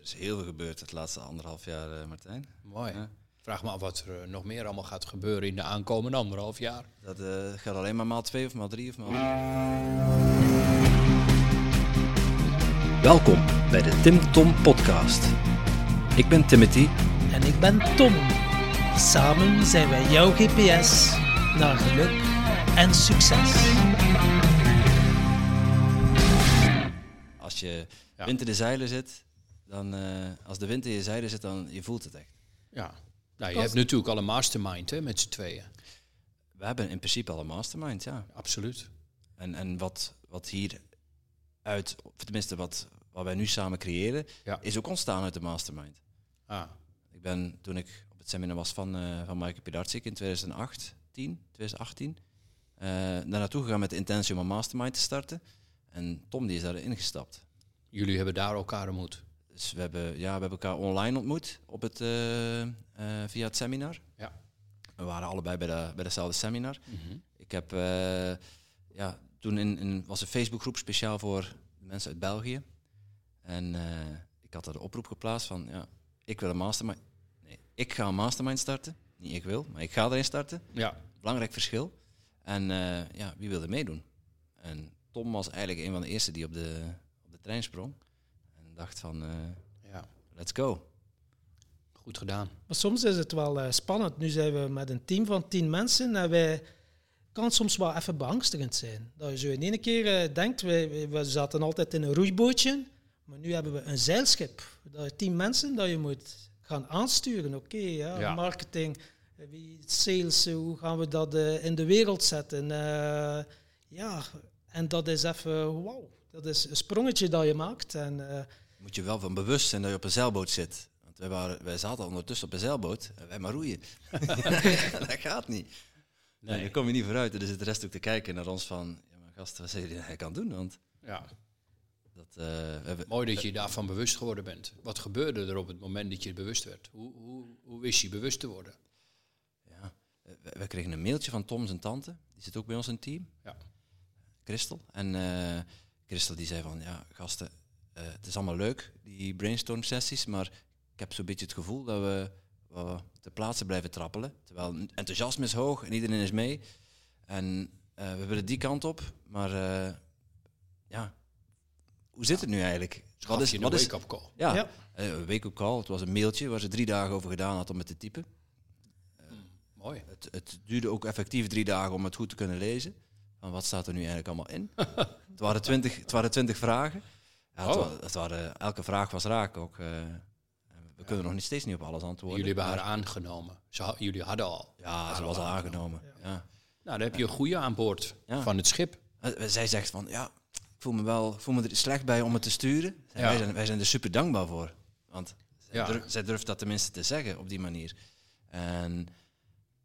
Er is heel veel gebeurd het laatste anderhalf jaar, uh, Martijn. Mooi. Ja. Vraag me af wat er nog meer allemaal gaat gebeuren in de aankomende anderhalf jaar. Dat uh, gaat alleen maar maal twee of maal drie of maal. Welkom bij de Tim Tom Podcast. Ik ben Timothy. En ik ben Tom. Samen zijn wij jouw GPS naar geluk en succes. Als je ja. wind in de zeilen zit, dan uh, als de wind in je zeilen zit, dan je voelt het echt. Ja, nou, je hebt natuurlijk al een mastermind hè, met z'n tweeën. We hebben in principe al een mastermind, ja. Absoluut. En, en wat, wat hier uit, of tenminste wat, wat wij nu samen creëren, ja. is ook ontstaan uit de mastermind. Ah. Ik ben, toen ik op het seminar was van, uh, van Maaike Pidarczyk in 2008, 10, 2018, uh, daar naartoe gegaan met de intentie om een mastermind te starten. En Tom die is daarin gestapt. Jullie hebben daar elkaar ontmoet? Dus we hebben, ja, we hebben elkaar online ontmoet op het, uh, uh, via het seminar. Ja. We waren allebei bij, de, bij dezelfde seminar. Mm -hmm. Ik heb, uh, ja, toen in, in, was een Facebookgroep speciaal voor mensen uit België. En ik had er de oproep geplaatst van, ja, ik wil een mastermind. Nee, ik ga een mastermind starten. Niet ik wil, maar ik ga erin starten. Ja. Belangrijk verschil. En ja, wie wilde meedoen? En Tom was eigenlijk een van de eerste die op de, op de trein sprong. Dacht van, uh, ja. let's go. Goed gedaan. Maar soms is het wel uh, spannend. Nu zijn we met een team van tien mensen en wij kan soms wel even beangstigend zijn. Dat je zo in één keer uh, denkt, we, we zaten altijd in een roeibootje, maar nu hebben we een zeilschip. Dat je tien mensen dat je moet gaan aansturen. Oké, okay, ja, ja. marketing, wie sales, hoe gaan we dat in de wereld zetten? ja, en dat is even, wauw, dat is een sprongetje dat je maakt. En, uh, Moet je wel van bewust zijn dat je op een zeilboot zit. Want wij, waren, wij zaten ondertussen op een zeilboot en wij maar roeien. dat gaat niet. Nee, nee daar kom je niet vooruit. Er zit de rest ook te kijken naar ons van, ja maar gast, wat zou je hij kan doen? Want ja. dat, uh, we hebben, Mooi dat je daarvan bewust geworden bent. Wat gebeurde er op het moment dat je bewust werd? Hoe, hoe, hoe wist je bewust te worden? Ja, we, we kregen een mailtje van Tom zijn tante. Die zit ook bij ons in het team. Ja. Christel. En uh, Christel die zei van, ja gasten, het is allemaal leuk, die brainstorm sessies, maar ik heb zo'n beetje het gevoel dat we, te plaatsen blijven trappelen. Terwijl enthousiasme is hoog en iedereen is mee. En uh, we willen die kant op, maar ja, hoe zit het nu eigenlijk? Wat is, wat is wake-up call? Ja, ja. een wake-up call. Het was een mailtje waar ze drie dagen over gedaan had om het te typen. Hmm, mooi. Het, het duurde ook effectief drie dagen om het goed te kunnen lezen. Van wat staat er nu eigenlijk allemaal in? het, waren twintig, het waren twintig vragen. Ja, het, oh. het waren, elke vraag was raak ook. Uh, we kunnen nog niet steeds niet op alles antwoorden. Jullie hebben haar aangenomen. Ze, jullie hadden al. Ja, ze was al aangenomen. Ja. ja. Nou, dan heb je een goede aan boord ja. van het schip. Zij zegt van, ja, ik voel me wel voel me er slecht bij om het te sturen. Ja. Wij, zijn, wij zijn er super dankbaar voor. Want zij, durf, zij durft dat tenminste te zeggen op die manier. En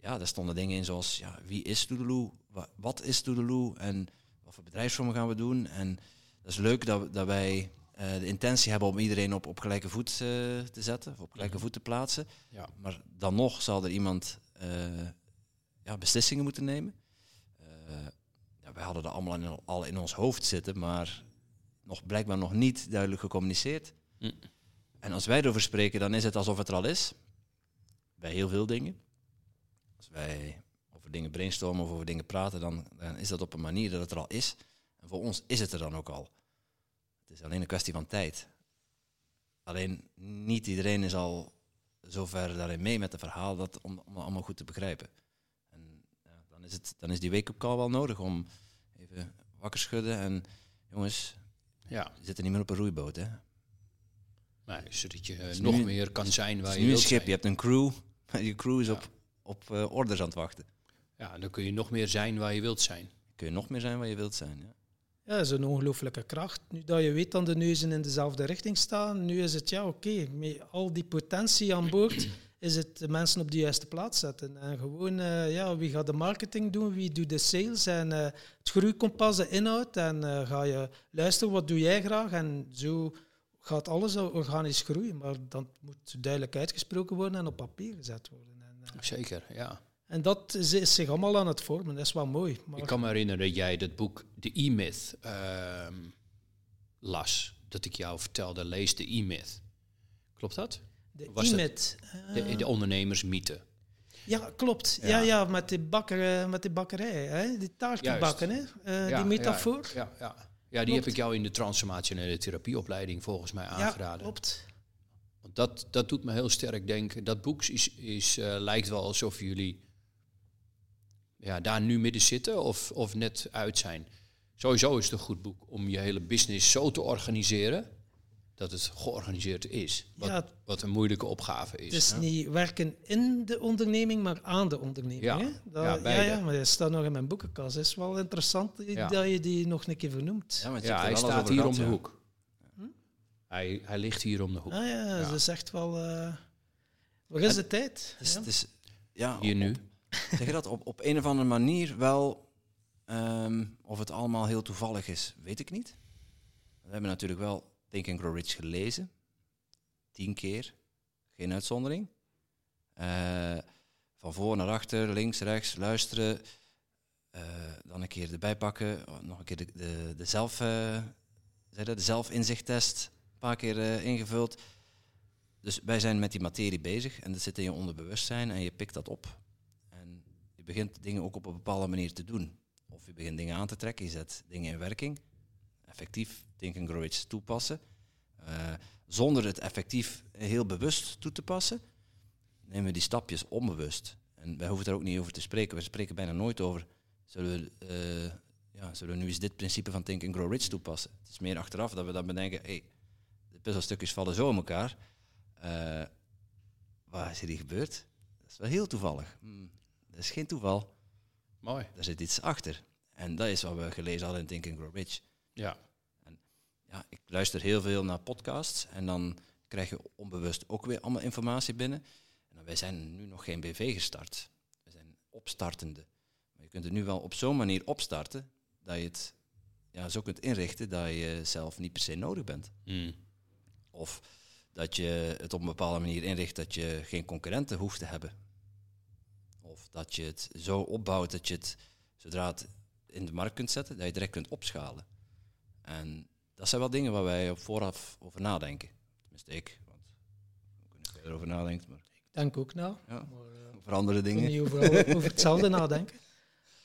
ja, daar stonden dingen in zoals, ja, wie is Toedeloe? Wat is Toedeloe? En wat voor bedrijfsvormen gaan we doen? En dat is leuk dat, dat wij uh, de intentie hebben om iedereen op, op gelijke voet uh, te zetten, of op gelijke voet te plaatsen. Ja. Maar dan nog zal er iemand uh, ja, beslissingen moeten nemen. ja, wij hadden dat allemaal in, al in ons hoofd zitten, maar nog blijkbaar nog niet duidelijk gecommuniceerd. Mm. En als wij erover spreken, dan is het alsof het er al is. Bij heel veel dingen. Als wij over dingen brainstormen of over dingen praten, dan, dan, is dat op een manier dat het er al is. En voor ons is het er dan ook al. Het is alleen een kwestie van tijd. Alleen niet iedereen is al zover daarin mee met het verhaal dat, om, om dat allemaal goed te begrijpen. En ja, dan, is het, dan is die wake-up call wel nodig om even wakker schudden en jongens, ja. je zit er niet meer op een roeiboot. Hè? Nee, zodat je uh, nog nu, meer kan zijn waar je nu wilt een schip, zijn. je hebt een crew, je crew is ja. op, op uh, orders aan het wachten. Ja, dan kun je nog meer zijn waar je wilt zijn. Kun je nog meer zijn waar je wilt zijn, ja. Ja, is een ongelooflijke kracht. Nu dat je weet dat de neuzen in dezelfde richting staan, nu is het ja, oké, met al die potentie aan boord, is het de mensen op de juiste plaats zetten. En gewoon, uh, ja, wie gaat de marketing doen, wie doet de sales en uh, het groeikompas, de inhoud. En uh, ga je luisteren, wat doe jij graag? En zo gaat alles organisch groeien. Maar dat moet duidelijk uitgesproken worden en op papier gezet worden. En, Zeker, ja. En dat is, is, zich allemaal aan het vormen, dat is wel mooi. Maar ik kan me herinneren dat jij dat boek, The E-Myth, uh, las. Dat ik jou vertelde, lees The E-Myth. Klopt dat? De IMIT. De, Eh, de ondernemersmythe. ja, klopt. Ja, Ja. ja, met, die bakker, eh, met die bakkerij. Hè? Die taarten Juist. bakken, hè? Ja, die metafoor. Ja, ja, ja. ja die Klopt. heb ik jou in de transformationele therapieopleiding volgens mij Ja, aangeraden. klopt. Want dat, dat doet me heel sterk denken. Dat boek is, is, lijkt wel alsof jullie ja, daar nu midden zitten of, of net uit zijn. Sowieso is het een goed boek om je hele business zo te organiseren dat het georganiseerd is. Wat, Ja. wat een moeilijke opgave is. Het is niet werken in de onderneming, maar aan de onderneming. Ja. Hè? Dat, Ja, ja, beide. ja, maar dat staat nog in mijn boekenkast. Het is wel interessant Ja. dat je die nog een keer vernoemt. Ja, want hij alles staat hier om de ja. hoek. Hij, hij ligt hier om de hoek. Ah ja, Ja. dat is echt wel... eh waar is de tijd? Het is, Ja. het is, ja, Hier nu. Zeg je dat, op, op een of andere manier wel, ehm, of het allemaal heel toevallig is, weet ik niet. We hebben natuurlijk wel Think and Grow Rich gelezen. Tien keer, geen uitzondering. Eh, van voor naar achter, links, rechts, luisteren. Eh, dan een keer erbij pakken, nog een keer de, de, de, zelf, dat, de zelfinzichttest een paar keer ingevuld. Dus wij zijn met die materie bezig en dat zit in je onderbewustzijn en je pikt dat op. Begint dingen ook op een bepaalde manier te doen. Of je begint dingen aan te trekken, je zet dingen in werking. Effectief Think and Grow Rich toepassen. Eh, zonder het effectief heel bewust toe te passen, nemen we die stapjes onbewust. En wij hoeven daar ook niet over te spreken. We spreken bijna nooit over, zullen we, eh, ja, zullen we nu eens dit principe van Think and Grow Rich toepassen? Het is meer achteraf dat we dan bedenken, hey, de puzzelstukjes vallen zo in elkaar. Eh, wat is er hier gebeurd? Dat is wel heel toevallig. Hmm, dat is geen toeval. Mooi. Daar zit iets achter. En dat is wat we gelezen hadden in Think and Grow Rich. Ja. Ja, ik luister heel veel naar podcasts en dan krijg je onbewust ook weer allemaal informatie binnen. En dan, wij zijn nu nog geen BV gestart. We zijn opstartende. Maar je kunt het nu wel op zo'n manier opstarten dat je het ja, zo kunt inrichten dat je zelf niet per se nodig bent. Mm. Of dat je het op een bepaalde manier inricht dat je geen concurrenten hoeft te hebben. Of dat je het zo opbouwt dat je het, zodra het in de markt kunt zetten, dat je direct kunt opschalen. En dat zijn wel dingen waar wij op vooraf over nadenken. Tenminste ik, want niet of jij erover nadenkt, maar Ik denk ook na. ja, Maar, eh, over andere Ik dingen. niet over hetzelfde nadenken.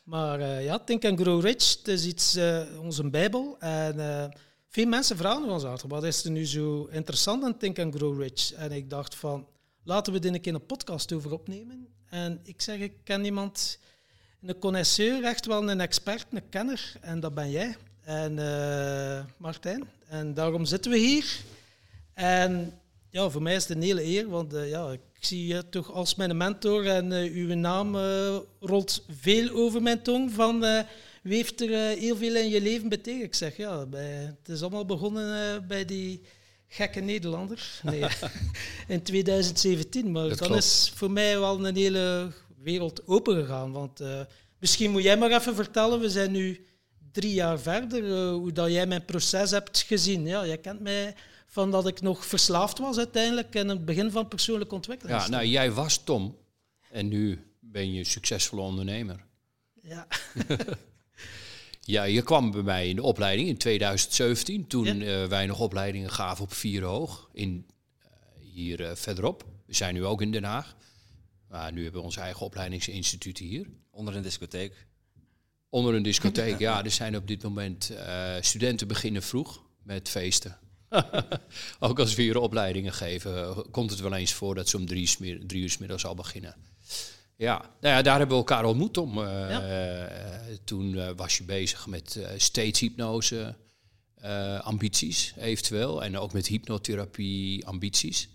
Maar eh, ja, Think and Grow Rich, het is iets, eh, onze bijbel. En veel mensen vragen ons altijd, wat is er nu zo interessant aan Think and Grow Rich? En ik dacht van, laten we er een keer een podcast over opnemen. En ik zeg, ik ken iemand, een connoisseur, echt wel een expert, een kenner. En dat ben jij. En eh, Martijn. En daarom zitten we hier. En ja, voor mij is het een hele eer, want eh, ja, ik zie je toch als mijn mentor en eh, uw naam rolt veel over mijn tong van wie heeft er heel veel in je leven betekend? Ik zeg ja, bij, het is allemaal begonnen bij die gekke Nederlander nee, in 2017, maar Dat dan klopt. is voor mij wel een hele wereld open gegaan, want eh, misschien moet jij maar even vertellen, we zijn nu drie jaar verder, eh, hoe dat jij mijn proces hebt gezien. Ja, jij kent mij van dat ik nog verslaafd was uiteindelijk in het begin van persoonlijke ontwikkeling. Ja, nou, jij was Tom en nu ben je een succesvolle ondernemer. ja. Ja, je kwam bij mij in de opleiding in 2017, toen Ja. eh, wij nog opleidingen gaven op Vier Hoog, in, eh, hier eh, verderop. We zijn nu ook in Den Haag. Maar nu hebben we ons eigen opleidingsinstituut hier. Onder een discotheek. Onder een discotheek, ja, er zijn op dit moment studenten beginnen vroeg met feesten. ook als we hier opleidingen geven, komt het wel eens voor dat ze om drie, smid- drie uur 's middags al beginnen. Ja, nou ja, daar hebben we elkaar ontmoet om. eh, eh, toen eh, was je bezig met steeds hypnose ambities, eventueel. En ook met hypnotherapie ambities.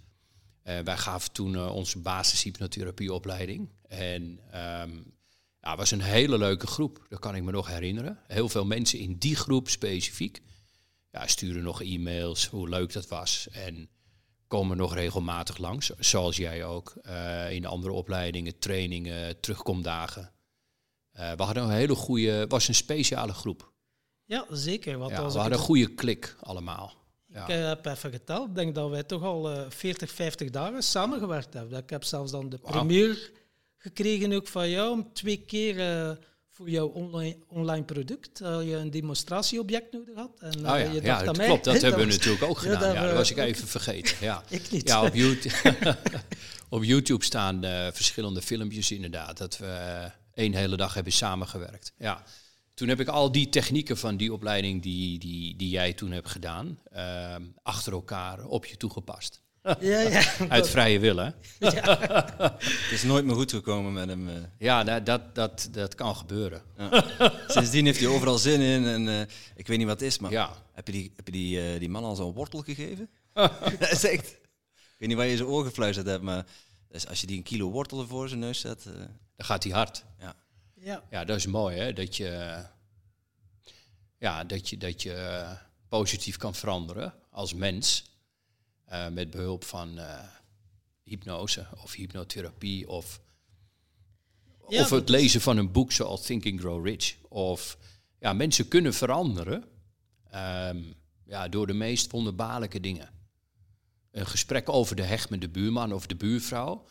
Wij gaven toen onze basis hypnotherapieopleiding. En ehm ja, het was een hele leuke groep, dat kan ik me nog herinneren. Heel veel mensen in die groep specifiek ja, sturen nog e-mails, hoe leuk dat was. En komen nog regelmatig langs, zoals jij ook, eh, in andere opleidingen, trainingen, terugkomdagen. Eh, we hadden een hele goede, het was een speciale groep. ja, zeker. Want Ja, we hadden een goede klik allemaal. Ja. Ik eh, heb even geteld. Ik denk dat wij toch al eh 40, 50 dagen samengewerkt hebben. Ik heb zelfs dan de Wauw. premier gekregen ook van jou om twee keer voor jouw online, online product. Dat je een demonstratieobject nodig had. En, eh, ja, je ja dat mij. klopt. Dat hebben we was- natuurlijk ook Ja, gedaan. dat Ja, dat was ik even vergeten. Ja. Ik niet. Ja, op YouTube, op YouTube staan eh, verschillende filmpjes inderdaad. Dat we eh, één hele dag hebben samengewerkt. Ja. Toen heb ik al die technieken van die opleiding die, die, die jij toen hebt gedaan, ehm, achter elkaar op je toegepast. Ja, ja. Uit vrije wil, hè? Het is nooit meer goed gekomen met hem. eh. Ja, dat, dat, dat kan gebeuren. Sindsdien heeft hij overal zin in. En eh, ik weet niet wat het is, maar Ja. heb je die, heb je die, eh, die man al zo'n wortel gegeven? dat is echt... Ik weet niet waar je zijn oor gefluisterd hebt, maar dus als je die een kilo wortel voor zijn neus zet... Dan gaat hij hard. ja. ja. Ja, dat is mooi, hè? Dat je, ja, dat je, dat je positief kan veranderen als mens. Eh, met behulp van eh, hypnose of hypnotherapie of, Ja, of het lezen van een boek zoals Think and Grow Rich. Of ja, mensen kunnen veranderen ehm, ja, door de meest wonderbaarlijke dingen. Een gesprek over de heg met de buurman of de buurvrouw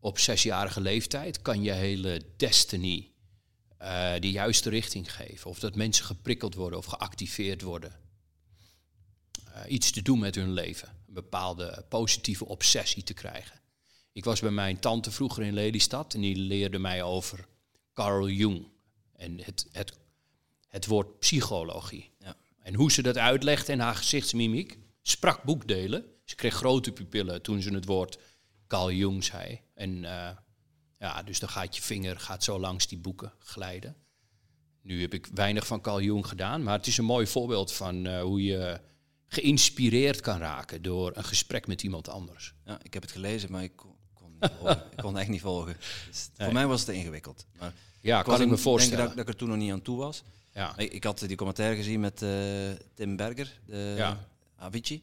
op zesjarige leeftijd kan je hele destiny eh de juiste richting geven. Of dat mensen geprikkeld worden of geactiveerd worden. Eh, iets te doen met hun leven. Een bepaalde positieve obsessie te krijgen. Ik was bij mijn tante vroeger in Lelystad en die leerde mij over Carl Jung. En het, het, het woord psychologie. Ja. En hoe ze dat uitlegt en haar gezichtsmimiek. Sprak boekdelen. Ze kreeg grote pupillen toen ze het woord Carl Jung zei. En eh, ja, dus dan gaat je vinger gaat zo langs die boeken glijden. Nu heb ik weinig van Carl Jung gedaan, maar het is een mooi voorbeeld van eh, hoe je geïnspireerd kan raken door een gesprek met iemand anders. ja, ik heb het gelezen, maar ik kon, kon, niet volgen. ik kon echt niet volgen. Dus Voor mij was het ingewikkeld. Maar Ja, was kan ik me denk voorstellen. dat, dat ik er toen nog niet aan toe was. ja. Ik, ik had die commentaar gezien met eh, Tim Berger, de Ja. Avicii.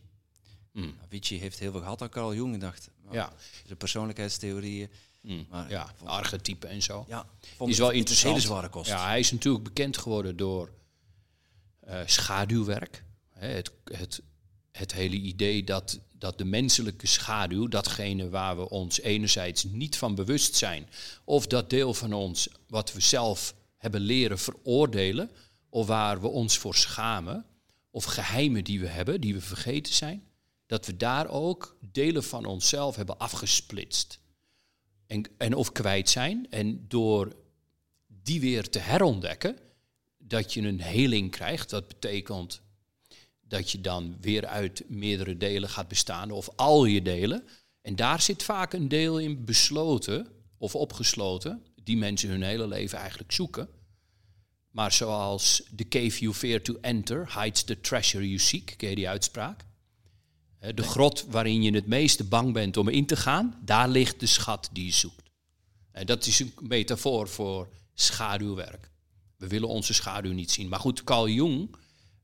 Mm. Avicii heeft heel veel gehad aan Carl Jung. Ik dacht, nou, Ja. de persoonlijkheidstheorieën. Mm. Maar ja, vond- archetypen en zo. Ja, vond is wel interessant. hele zware kost. Ja, hij is natuurlijk bekend geworden door eh, schaduwwerk. Het, het, het hele idee dat, dat de menselijke schaduw, datgene waar we ons enerzijds niet van bewust zijn, of dat deel van ons wat we zelf hebben leren veroordelen, of waar we ons voor schamen, of geheimen die we hebben, die we vergeten zijn, dat we daar ook delen van onszelf hebben afgesplitst. En, en of kwijt zijn. En door die weer te herontdekken, dat je een heling krijgt. Dat betekent dat je dan weer uit meerdere delen gaat bestaan, of al je delen. En daar zit vaak een deel in besloten of opgesloten, die mensen hun hele leven eigenlijk zoeken. Maar zoals the cave you fear to enter hides the treasure you seek, ken je die uitspraak? De grot waarin je het meeste bang bent om in te gaan, daar ligt de schat die je zoekt. En dat is een metafoor voor schaduwwerk. We willen onze schaduw niet zien. Maar goed, Carl Jung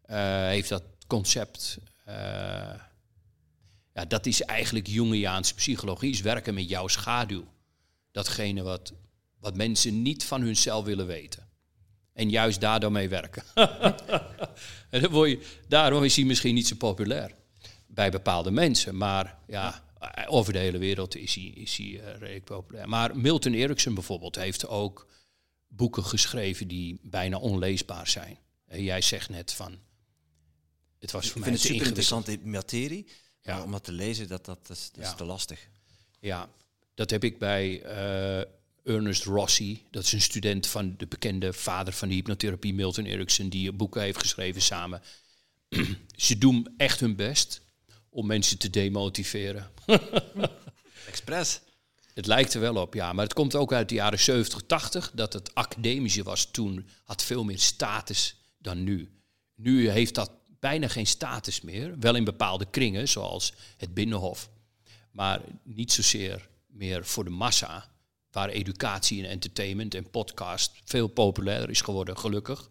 eh, heeft dat concept. eh, ja, dat is eigenlijk Jungiaanse psychologie, is werken met jouw schaduw. Datgene wat, wat mensen niet van hunzelf willen weten. En juist daardoor mee werken. en daarom is hij misschien niet zo populair bij bepaalde mensen. Maar ja, over de hele wereld is hij, is hij eh, redelijk populair. Maar Milton Erickson bijvoorbeeld heeft ook boeken geschreven die bijna onleesbaar zijn. En jij zegt net van, het was ik voor vind mij het te super interessante materie. Ja. Maar om dat te lezen, dat, dat, is, dat Ja. is te lastig. Ja, dat heb ik bij eh, Ernest Rossi. Dat is een student van de bekende vader van de hypnotherapie, Milton Erickson, die boeken heeft geschreven samen. Ze doen echt hun best om mensen te demotiveren. Express. Het lijkt er wel op, ja. Maar het komt ook uit de jaren 70, 80. Dat het academische was toen, had veel meer status dan nu. Nu heeft dat bijna geen status meer. Wel in bepaalde kringen, zoals het Binnenhof. Maar niet zozeer meer voor de massa. Waar educatie en entertainment en podcast veel populairder is geworden, gelukkig.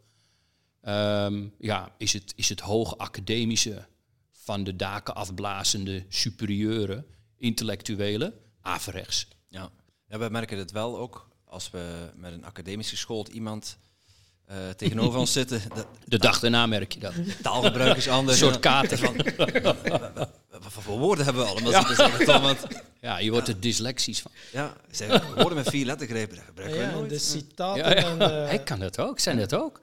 Ehm, ja, is het, is het hoog academische van de daken afblazende superieure intellectuelen averechts. Ja. wij merken het wel ook als we met een academisch geschoold iemand eh, tegenover ons zitten. Dat, De dag daarna merk je dat. taalgebruik is anders. Een soort En kater. dan- Wat voor woorden hebben we allemaal? zeggen? Want, Ja, je wordt er dyslexisch van. ja, zeg, woorden met vier lettergrepen, dat gebruiken Ja, we en nooit. de citaten. Ja, ja. En, eh, Hij kan dat ook, zijn dat ook.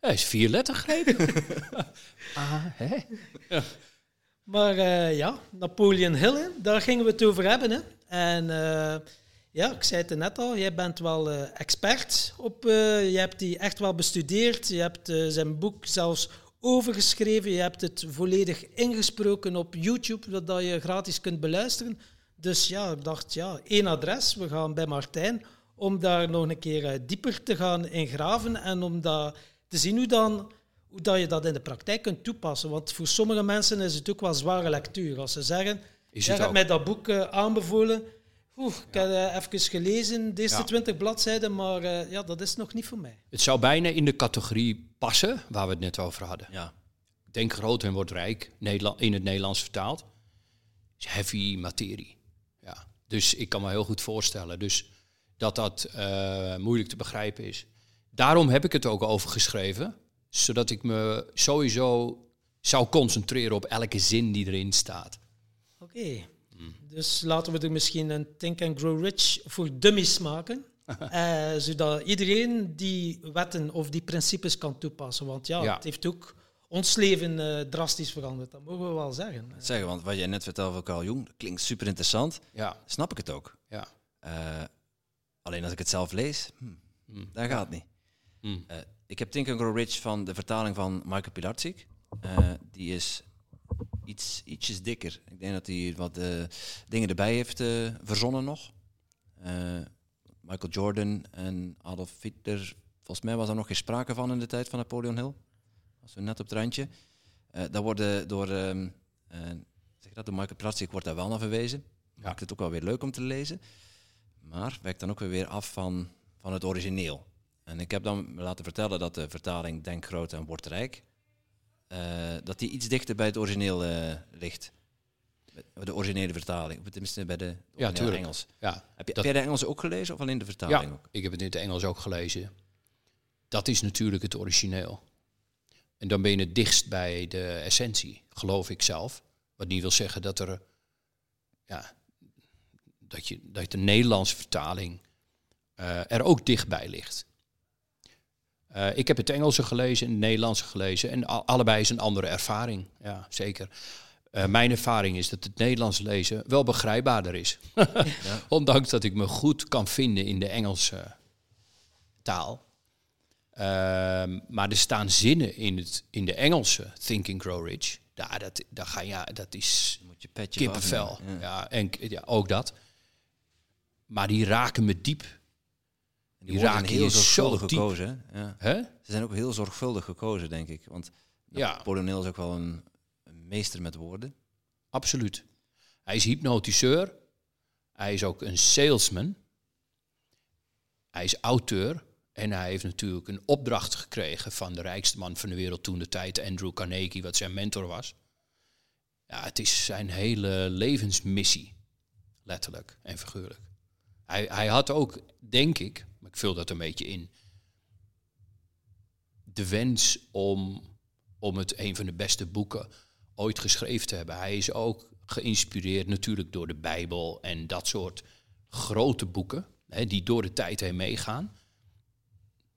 Hij is vier lettergrepen. ah, hè? Maar eh, ja, Napoleon Hill, daar gingen we het over hebben. Hè. En eh, ja, ik zei het net al, jij bent wel eh, expert op, eh, je hebt die echt wel bestudeerd. Je hebt eh, zijn boek zelfs overgeschreven. Je hebt het volledig ingesproken op YouTube, dat je gratis kunt beluisteren. Dus ja, ik dacht, ja, één adres. We gaan bij Martijn om daar nog een keer dieper te gaan ingraven en om dat te zien hoe dan hoe dat je dat in de praktijk kunt toepassen. Want voor sommige mensen is het ook wel zware lectuur. Als ze zeggen, jij het hebt mij dat boek aanbevolen. Oeh, ik heb eh, even gelezen, deze Ja. 20 bladzijden, maar eh, ja, dat is nog niet voor mij. Het zou bijna in de categorie passen waar we het net over hadden. Ja, Denk groot en word rijk, Nederland, in het Nederlands vertaald. Is heavy materie. Ja. Dus ik kan me heel goed voorstellen dus dat dat eh, moeilijk te begrijpen is. Daarom heb ik het ook over geschreven, zodat ik me sowieso zou concentreren op elke zin die erin staat. Oké. Dus laten we er misschien een Think and Grow Rich voor dummies maken. eh, zodat iedereen die wetten of die principes kan toepassen. Want ja, Ja. het heeft ook ons leven eh, drastisch veranderd. Dat mogen we wel zeggen. zeggen, want wat jij net vertelde van Carl Jung, dat klinkt super interessant. Ja, Snap ik het ook. ja. Eh, alleen als ik het zelf lees, hm, Hm. daar gaat het niet. Hm. Eh, ik heb Think and Grow Rich van de vertaling van Michael Pilarczyk. Eh, die is iets, ietsjes dikker. Ik denk dat hij wat eh, dingen erbij heeft eh, verzonnen nog. Eh, Michael Jordan en Adolf Hitler. Volgens mij was er nog geen sprake van in de tijd van Napoleon Hill. Was zo net op het randje. Daar worden door, eh, zeg dat, door Michael Pilarczyk wordt daar wel naar verwezen. Maakt het ook wel weer leuk om te lezen. Maar wijkt dan ook weer af van, van het origineel. En ik heb dan laten vertellen dat de vertaling Denk groot en word rijk, dat die iets dichter bij het origineel eh, ligt. De originele vertaling, of tenminste bij de. Engels. ja. Heb, je, Dat- heb jij de Engelse ook gelezen of alleen de vertaling Ja, ook? ik heb het in het Engels ook gelezen. Dat is natuurlijk het origineel. En dan ben je het dichtst bij de essentie, geloof ik zelf. Wat niet wil zeggen dat er, ja, dat je, dat de Nederlandse vertaling eh, er ook dichtbij ligt. Eh, ik heb het Engelse gelezen en het Nederlandse gelezen. En al- allebei is een andere ervaring. Ja, zeker. Eh, mijn ervaring is dat het Nederlands lezen wel begrijpbaarder is. Ondanks dat ik me goed kan vinden in de Engelse taal. Ehm, maar er staan zinnen in, het, in de Engelse Think and Grow Rich. Ja, dat, dat, ga, ja, dat is Dan moet je kippenvel. Ja. en ja, ook dat. Maar die raken me diep. Die raken zijn heel zorgvuldig gekozen. Hè? Ja. Hè? Ze zijn ook heel zorgvuldig gekozen, denk ik. Want Ja. Napoleon Hill is ook wel een, een meester met woorden. Absoluut. Hij is hypnotiseur. Hij is ook een salesman. Hij is auteur. En hij heeft natuurlijk een opdracht gekregen van de rijkste man van de wereld toen de tijd, Andrew Carnegie, wat zijn mentor was. Ja, het is zijn hele levensmissie, letterlijk en figuurlijk. Hij, hij had ook, denk ik, ik vul dat een beetje in, de wens om, om het een van de beste boeken ooit geschreven te hebben. Hij is ook geïnspireerd natuurlijk door de Bijbel en dat soort grote boeken hè, die door de tijd heen meegaan.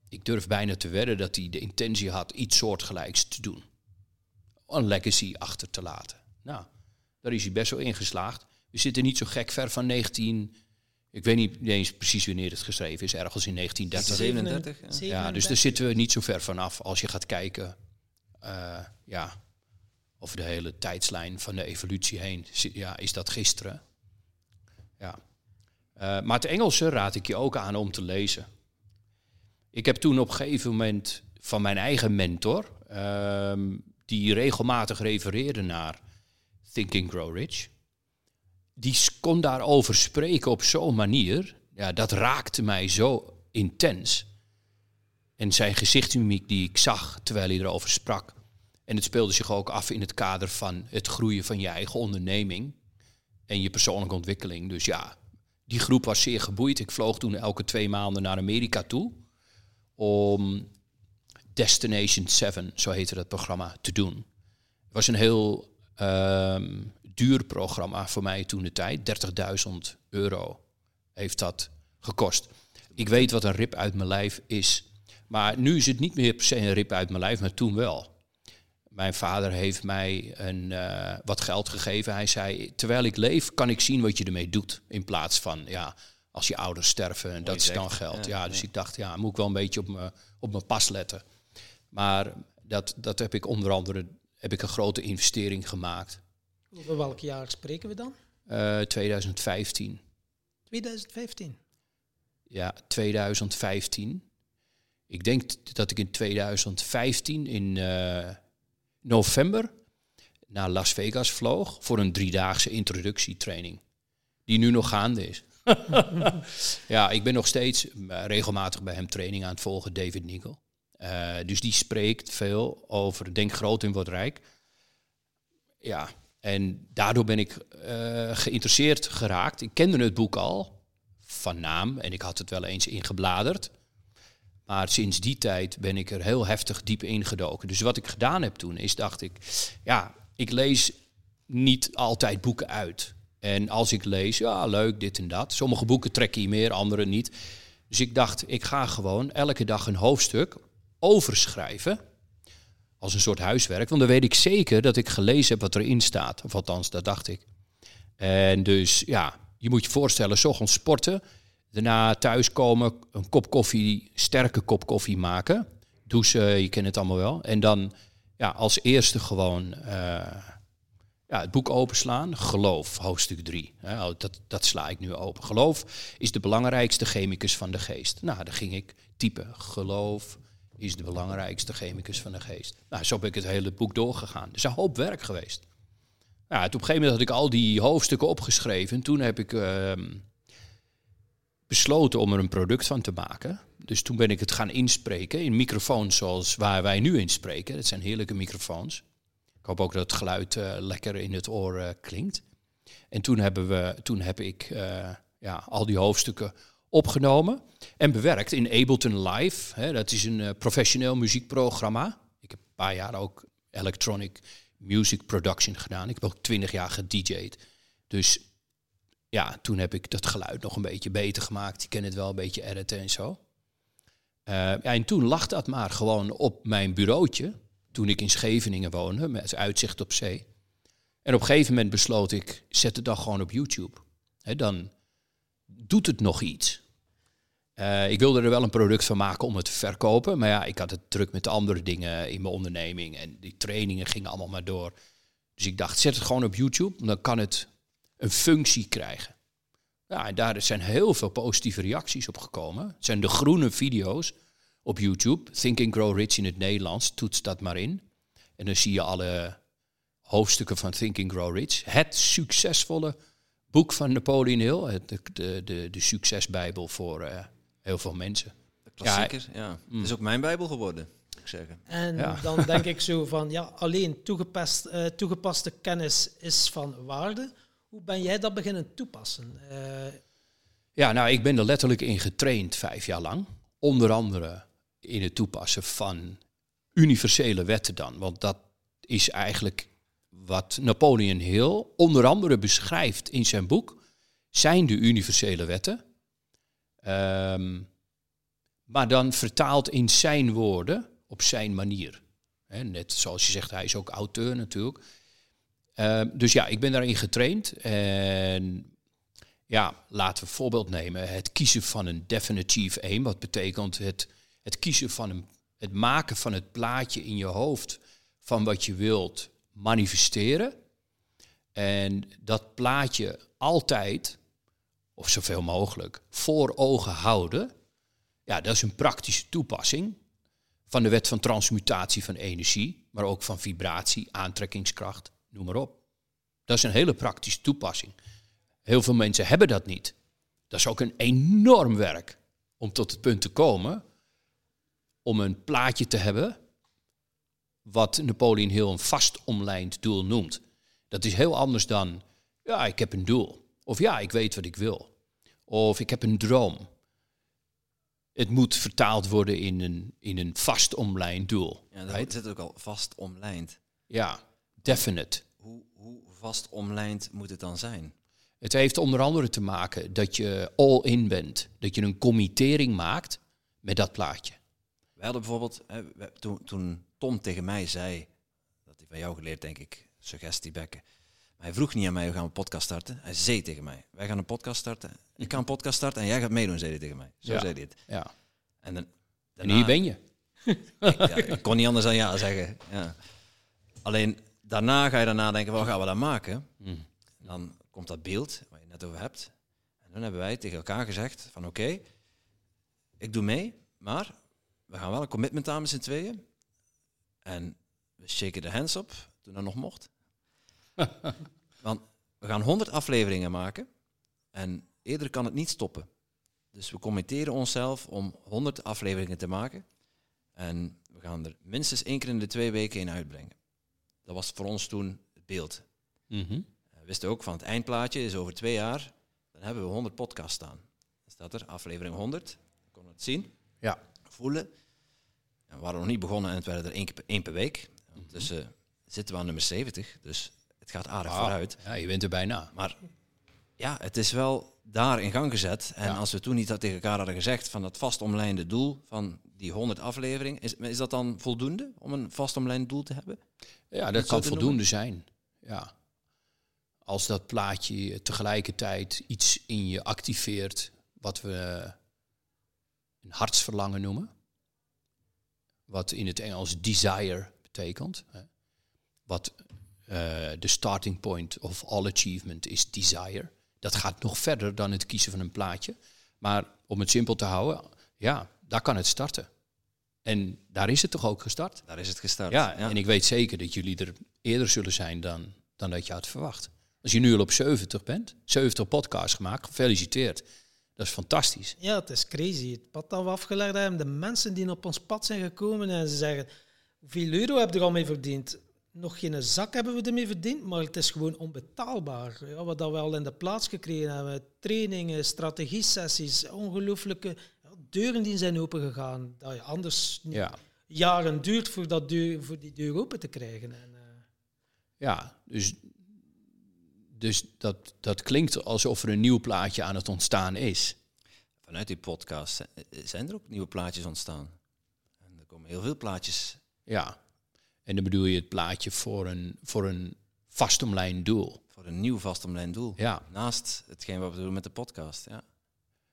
Ik durf bijna te wedden dat hij de intentie had iets soortgelijks te doen. Een legacy achter te laten. Nou, daar is hij best wel in geslaagd. We zitten niet zo gek ver van 19... Ik weet niet eens precies wanneer het geschreven is, ergens in 1930. 37, ja. Ja, dus daar zitten we niet zo ver vanaf als je gaat kijken eh, ja, over de hele tijdslijn van de evolutie heen. Ja, is dat gisteren? Ja. Eh, maar het Engelse raad ik je ook aan om te lezen. Ik heb toen op een gegeven moment van mijn eigen mentor, ehm, die regelmatig refereerde naar Think and Grow Rich, die kon daarover spreken op zo'n manier. Ja, dat raakte mij zo intens. En zijn gezichtsmimiek die ik zag terwijl hij erover sprak. En het speelde zich ook af in het kader van het groeien van je eigen onderneming en je persoonlijke ontwikkeling. Dus ja, die groep was zeer geboeid. Ik vloog toen elke twee maanden naar Amerika toe om Destination 7, zo heette dat programma, te doen. Het was een heel ehm, duur programma voor mij toen de tijd. 30.000 euro heeft dat gekost. Ik weet wat een rip uit mijn lijf is. Maar nu is het niet meer per se een rip uit mijn lijf, maar toen wel. Mijn vader heeft mij een, eh, wat geld gegeven. Hij zei, terwijl ik leef, kan ik zien wat je ermee doet. In plaats van, ja, als je ouders sterven, en dat is dan geld. ja, Ja, dus ik dacht, ja, moet ik wel een beetje op mijn op mijn pas letten. Maar dat, dat heb ik onder andere heb ik een grote investering gemaakt. Over welk jaar spreken we dan? Eh 2015. 2015. Ja, 2015. Ik denk dat ik in 2015 in eh, november naar Las Vegas vloog voor een driedaagse introductietraining. Die nu nog gaande is. ja, ik ben nog steeds regelmatig bij hem training aan het volgen, David Nigel. Eh, dus die spreekt veel over denk groot en word rijk. Ja, en daardoor ben ik eh, geïnteresseerd geraakt. Ik kende het boek al van naam en ik had het wel eens ingebladerd. Maar sinds die tijd ben ik er heel heftig diep ingedoken. Dus wat ik gedaan heb toen is, dacht ik, ja, ik lees niet altijd boeken uit. En als ik lees, ja, leuk, dit en dat. Sommige boeken trekken je meer, andere niet. Dus ik dacht, ik ga gewoon elke dag een hoofdstuk overschrijven. Als een soort huiswerk. Want dan weet ik zeker dat ik gelezen heb wat erin staat. Of althans, dat dacht ik. En dus, ja, je moet je voorstellen, 's ochtends sporten. Daarna thuiskomen, een kop koffie, sterke kop koffie maken. Douchen, je kent het allemaal wel. En dan ja, als eerste gewoon eh, ja, het boek openslaan. Geloof, hoofdstuk 3. dat, dat sla ik nu open. Geloof is de belangrijkste chemicus van de geest. Nou, dan ging ik typen. Geloof is de belangrijkste chemicus van de geest. Nou, zo ben ik het hele boek doorgegaan. Het is een hoop werk geweest. Toen op een gegeven moment had ik al die hoofdstukken opgeschreven. Toen heb ik ehm, besloten om er een product van te maken. Dus toen ben ik het gaan inspreken in microfoons zoals waar wij nu in spreken. Dat zijn heerlijke microfoons. Ik hoop ook dat het geluid eh, lekker in het oor eh, klinkt. En toen, hebben we, toen heb ik eh, ja, al die hoofdstukken opgenomen en bewerkt in Ableton Live. Hè, dat is een eh, professioneel muziekprogramma. Ik heb een paar jaar ook electronic music production gedaan. Ik heb ook twintig jaar gedj'd. Dus ja, toen heb ik dat geluid nog een beetje beter gemaakt. Je kent het wel, een beetje editen en zo. Eh, en toen lag dat maar gewoon op mijn bureautje. Toen ik in Scheveningen woonde, met uitzicht op zee. En op een gegeven moment besloot ik, zet het dan gewoon op YouTube. Dan doet het nog iets. Eh, ik wilde er wel een product van maken om het te verkopen. Maar ja, ik had het druk met andere dingen in mijn onderneming. En die trainingen gingen allemaal maar door. Dus ik dacht, zet het gewoon op YouTube. Dan kan het een functie krijgen. Ja, en daar zijn heel veel positieve reacties op gekomen. Het zijn de groene video's op YouTube. Think and Grow Rich in het Nederlands. Toets dat maar in. En dan zie je alle hoofdstukken van Think and Grow Rich. Het succesvolle boek van Napoleon Hill. Het- De, de, de, succesbijbel voor eh, heel veel mensen. De klassieker, ja. Het is ook mijn bijbel geworden, moet ik zeggen. En Ja. dan denk ik zo van, ja, alleen toegepast, eh, toegepaste kennis is van waarde. Hoe ben jij dat beginnen toepassen? Eh, Ja, nou, ik ben er letterlijk in getraind vijf jaar lang. Onder andere in het toepassen van universele wetten dan. Want dat is eigenlijk wat Napoleon Hill onder andere beschrijft in zijn boek. Zijn de universele wetten. Ehm, maar dan vertaald in zijn woorden op zijn manier. Net zoals je zegt, hij is ook auteur natuurlijk. Ehm, dus ja, ik ben daarin getraind. En ja, laten we voorbeeld nemen. Het kiezen van een definite aim. Wat betekent het, het kiezen van een, het maken van het plaatje in je hoofd van wat je wilt manifesteren. En dat plaatje altijd, of zoveel mogelijk, voor ogen houden. Ja, dat is een praktische toepassing van de wet van transmutatie van energie, maar ook van vibratie, aantrekkingskracht, noem maar op. Dat is een hele praktische toepassing. Heel veel mensen hebben dat niet. Dat is ook een enorm werk om tot het punt te komen om een plaatje te hebben wat Napoleon Hill een vast omlijnd doel noemt. Dat is heel anders dan, ja, ik heb een doel. Of ja, ik weet wat ik wil. Of ik heb een droom. het moet vertaald worden in een, in een vast omlijnd doel. Ja, dat right? zit ook al vast omlijnd. Ja, definite. Hoe, hoe vast omlijnd moet het dan zijn? Het heeft onder andere te maken dat je all in bent. Dat je een committering maakt met dat plaatje. We hadden bijvoorbeeld, hè, toen, toen Tom tegen mij zei, dat hij van jou geleerd, denk ik, suggestie bekken. Hij vroeg niet aan mij, we gaan een podcast starten. Hij zei tegen mij, wij gaan een podcast starten. Ik ga een podcast starten en jij gaat meedoen, zei hij tegen mij. Zo Ja. zei hij het. Ja. En, dan, En daarna- hier ben je. ik, ja, ik kon niet anders dan ja zeggen. Ja. Alleen daarna ga je dan nadenken, wat gaan we dan maken? Mm. Dan komt dat beeld waar je het net over hebt. En dan hebben wij tegen elkaar gezegd van oké, ik doe mee, maar we gaan wel een commitment aan met z'n tweeën. En we shaken de hands op toen dat nog mocht. Want we gaan 100 afleveringen maken en eerder kan het niet stoppen. Dus we committeren onszelf om 100 afleveringen te maken. En we gaan er minstens één keer in de twee weken in uitbrengen. Dat was voor ons toen het beeld. Mhm. We wisten ook van het eindplaatje is over twee jaar, dan hebben we 100 podcasts staan. Dan staat er aflevering 100, dan kon het zien, Ja. voelen. En we waren nog niet begonnen en het werden er één, keer per- één per week. Ondertussen zitten we aan nummer 70, dus het gaat aardig vooruit. Ja, je bent er bijna. Maar ja, het is wel daar in gang gezet. En Ja. als we toen niet dat tegen elkaar hadden gezegd van dat vast omlijnde doel van die 100 afleveringen, is, is dat dan voldoende om een vast omlijnd doel te hebben? Ja, dat kan voldoende zijn. Ja. Als dat plaatje tegelijkertijd iets in je activeert wat we een hartsverlangen noemen. Wat in het Engels desire betekent. hè. Wat eh, de starting point of all achievement is desire. Dat gaat nog verder dan het kiezen van een plaatje. Maar om het simpel te houden, ja, daar kan het starten. En daar is het toch ook gestart? Daar is het gestart. Ja, en ik weet zeker dat jullie er eerder zullen zijn dan, dan dat je had verwacht. Als je nu al op 70 bent, 70 podcasts gemaakt, gefeliciteerd. Dat is fantastisch. Ja, het is crazy. Het pad dat we afgelegd hebben, de mensen die op ons pad zijn gekomen en ze zeggen, hoeveel euro heb je er al mee verdiend? Nog geen zak hebben we ermee verdiend, maar het is gewoon onbetaalbaar. Ja, wat dat we al in de plaats gekregen hebben, trainingen, strategie-sessies, ongelooflijke ja, deuren die zijn opengegaan. Dat je anders Ja, jaren duurt voor, dat deur, voor die deur open te krijgen. En, eh, ja dus, dus dat, dat klinkt alsof er een nieuw plaatje aan het ontstaan is. Vanuit die podcast eh, zijn er ook nieuwe plaatjes ontstaan. En er komen heel veel plaatjes. Ja, en dan bedoel je het plaatje voor een, voor een vastomlijnd doel. voor een nieuw vast omlijnd doel. Ja, Naast hetgeen wat we doen met de podcast. Ja.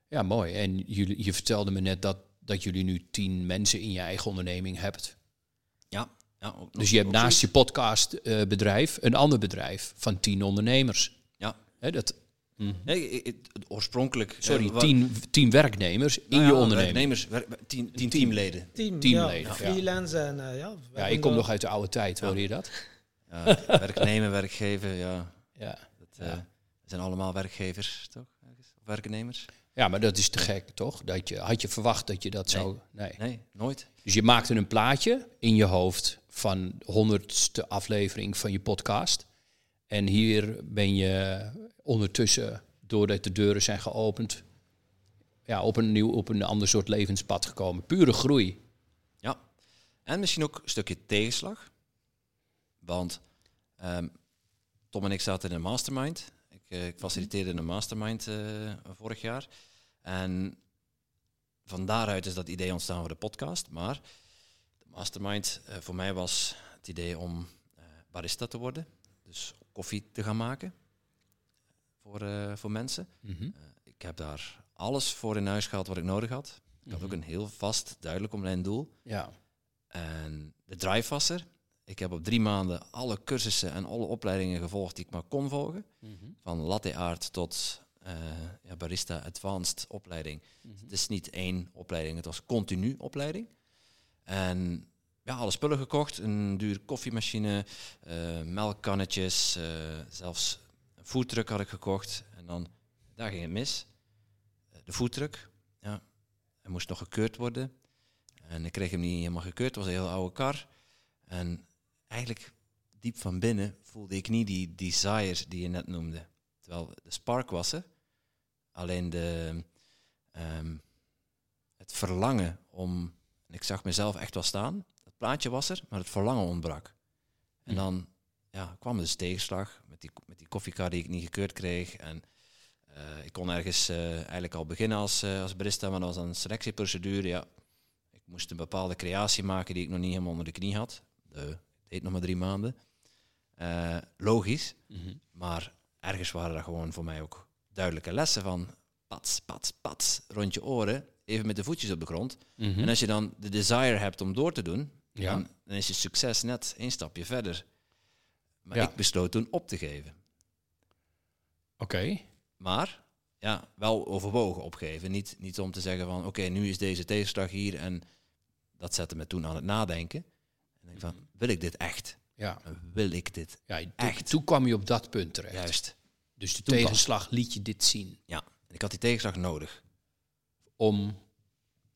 ja mooi. En jullie, je vertelde me net dat, dat jullie nu tien mensen in je eigen onderneming hebt. Ja, ja ook Dus je hebt naast je podcastbedrijf een ander bedrijf van tien ondernemers. Ja. Hè, dat, Nee, ik- ik- oorspronkelijk... sorry, eh, tien, tien werknemers in nou je onderneming. werknemers, wer- tien, tien teamleden. team, Teamleden, ja, ja. freelance en eh, ja. ik kom nog uit de oude tijd, hoor je dat? Ja, werknemer, werkgever, ja. Ja. Dat eh, zijn allemaal werkgevers, toch? Of werknemers? ja, maar dat is te gek, toch? Dat je, had je verwacht dat je dat Nee. zou... Nee. Nee, nooit. Dus je maakte een plaatje in je hoofd van de honderdste aflevering van je podcast. En hier ben je ondertussen, doordat de deuren zijn geopend, ja, op, een nieuw, op een ander soort levenspad gekomen. Pure groei. Ja. En misschien ook een stukje tegenslag. Want ehm, Tom en ik zaten in een mastermind. Ik, eh, ik faciliteerde een mastermind eh, vorig jaar. En van daaruit is dat idee ontstaan voor de podcast. Maar de mastermind eh, voor mij was het idee om barista te worden. Dus koffie te gaan maken voor, eh, voor mensen. Mhm. Ik heb daar alles voor in huis gehad wat ik nodig had. Ik had ook een heel vast, duidelijk omlijnd doel. Ja. En de drive was er. Ik heb op drie maanden alle cursussen en alle opleidingen gevolgd die ik maar kon volgen. Mhm. Van latte art tot eh, ja, barista advanced opleiding. Mhm. Het is niet één opleiding, het was continu opleiding. En alle spullen gekocht. Een dure koffiemachine, eh, melkkannetjes, eh, zelfs een foodtruck had ik gekocht. En dan, daar ging het mis. Eh, De foodtruck, ja, hij moest nog gekeurd worden. En ik kreeg hem niet helemaal gekeurd, het was een heel oude kar. En eigenlijk diep van binnen voelde ik niet die desire die je net noemde. Terwijl de spark was er. Alleen de, ehm, het verlangen om, en ik zag mezelf echt wel staan, plaatje was er, maar het verlangen ontbrak. En dan ja, kwam dus tegenslag met die, met die koffiekar die ik niet gekeurd kreeg. En eh, ik kon ergens eh, eigenlijk al beginnen als, eh, als barista, maar dat was een selectieprocedure. Ja, ik moest een bepaalde creatie maken die ik nog niet helemaal onder de knie had. De, het deed nog maar drie maanden. Logisch, Mhm. maar ergens waren er gewoon voor mij ook duidelijke lessen van pats, pats, pats, rond je oren, even met de voetjes op de grond. Mhm. En als je dan de desire hebt om door te doen, Ja. dan, dan is je succes net één stapje verder. Maar Ja. ik besloot toen op te geven. Oké. Maar ja, wel overwogen opgeven. Niet, niet om te zeggen van oké, nu is deze tegenslag hier en dat zette me toen aan het nadenken. En ik van, wil ik dit echt? Ja. Wil ik dit ja toen, Echt. toen kwam je op dat punt terecht. juist? Dus de Toen tegenslag liet je dit zien. Ja, ik had die tegenslag nodig Om,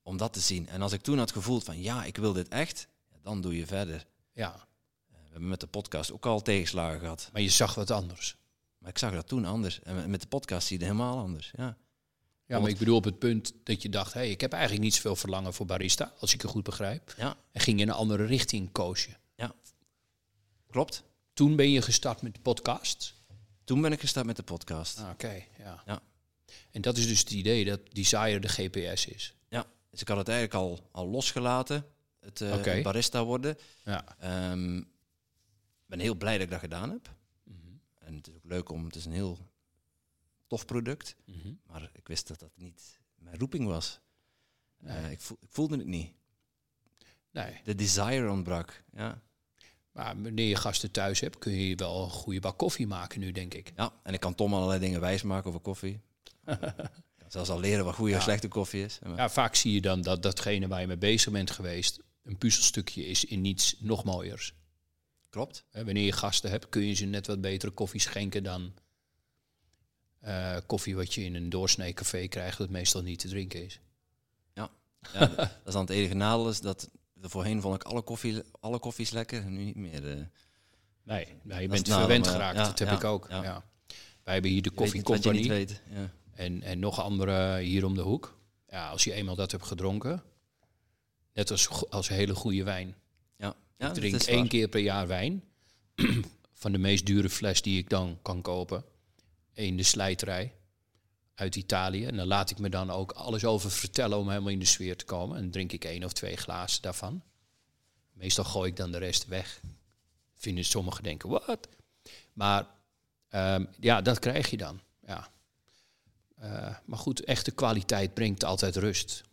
om dat te zien. En als ik toen had gevoeld van ja, ik wil dit echt, dan doe je verder. ja, We hebben met de podcast ook al tegenslagen gehad. maar je zag wat anders. Maar ik zag dat toen anders. En met de podcast zie je het helemaal anders. Ja, Ja, maar ik bedoel op het punt dat je dacht, hé, hey, ik heb eigenlijk niet zoveel verlangen voor barista, als ik het goed begrijp. ja En ging in een andere richting koos je. klopt. Toen ben je gestart met de podcast. Toen ben ik gestart met de podcast. Ah, Oké, ja. Ja. En dat is dus het idee dat Desire de GPS is. Ja, dus ik had het eigenlijk al, al losgelaten, het, eh, barista worden. Ja. Ehm ben heel blij dat ik dat gedaan heb. Mhm. En het is ook leuk om, het is een heel tof product. Mhm. Maar ik wist dat dat niet mijn roeping was. Nee. Eh, ik, voel, ik voelde het niet. Nee, De desire ontbrak. Ja. maar wanneer je gasten thuis hebt, kun je wel een goede bak koffie maken nu, denk ik. ja, en ik kan Tom allerlei dingen wijsmaken over koffie. Zelfs al leren wat goede Ja. of slechte koffie is. Ja, vaak zie je dan dat datgene waar je mee bezig bent geweest, een puzzelstukje is in niets nog mooiers. Klopt. Hè, Wanneer je gasten hebt, kun je ze net wat betere koffie schenken dan eh, koffie wat je in een doorsnee café krijgt, dat meestal niet te drinken is. Ja, dat is dan het enige nadeel is dat voorheen vond ik alle, koffie, alle koffies lekker en nu niet meer. eh. Nee, nou, je bent nadeel, verwend geraakt, ja, dat heb ja, ik ook. ja. Ja. Wij hebben hier de Je weet Koffie niet wat je niet Company weet. Ja. en, en nog andere hier om de hoek. Ja, als je eenmaal dat hebt gedronken, net als, als hele goede wijn. Ja. Ja, ik drink één waar. keer per jaar wijn. van de meest dure fles die ik dan kan kopen. In de slijterij uit Italië. En dan laat ik me dan ook alles over vertellen om helemaal in de sfeer te komen. En dan drink ik één of twee glazen daarvan. Meestal gooi ik dan de rest weg. Vinden sommigen denken, wat? Maar ehm, ja, dat krijg je dan. Ja. Eh, maar goed, echte kwaliteit brengt altijd rust.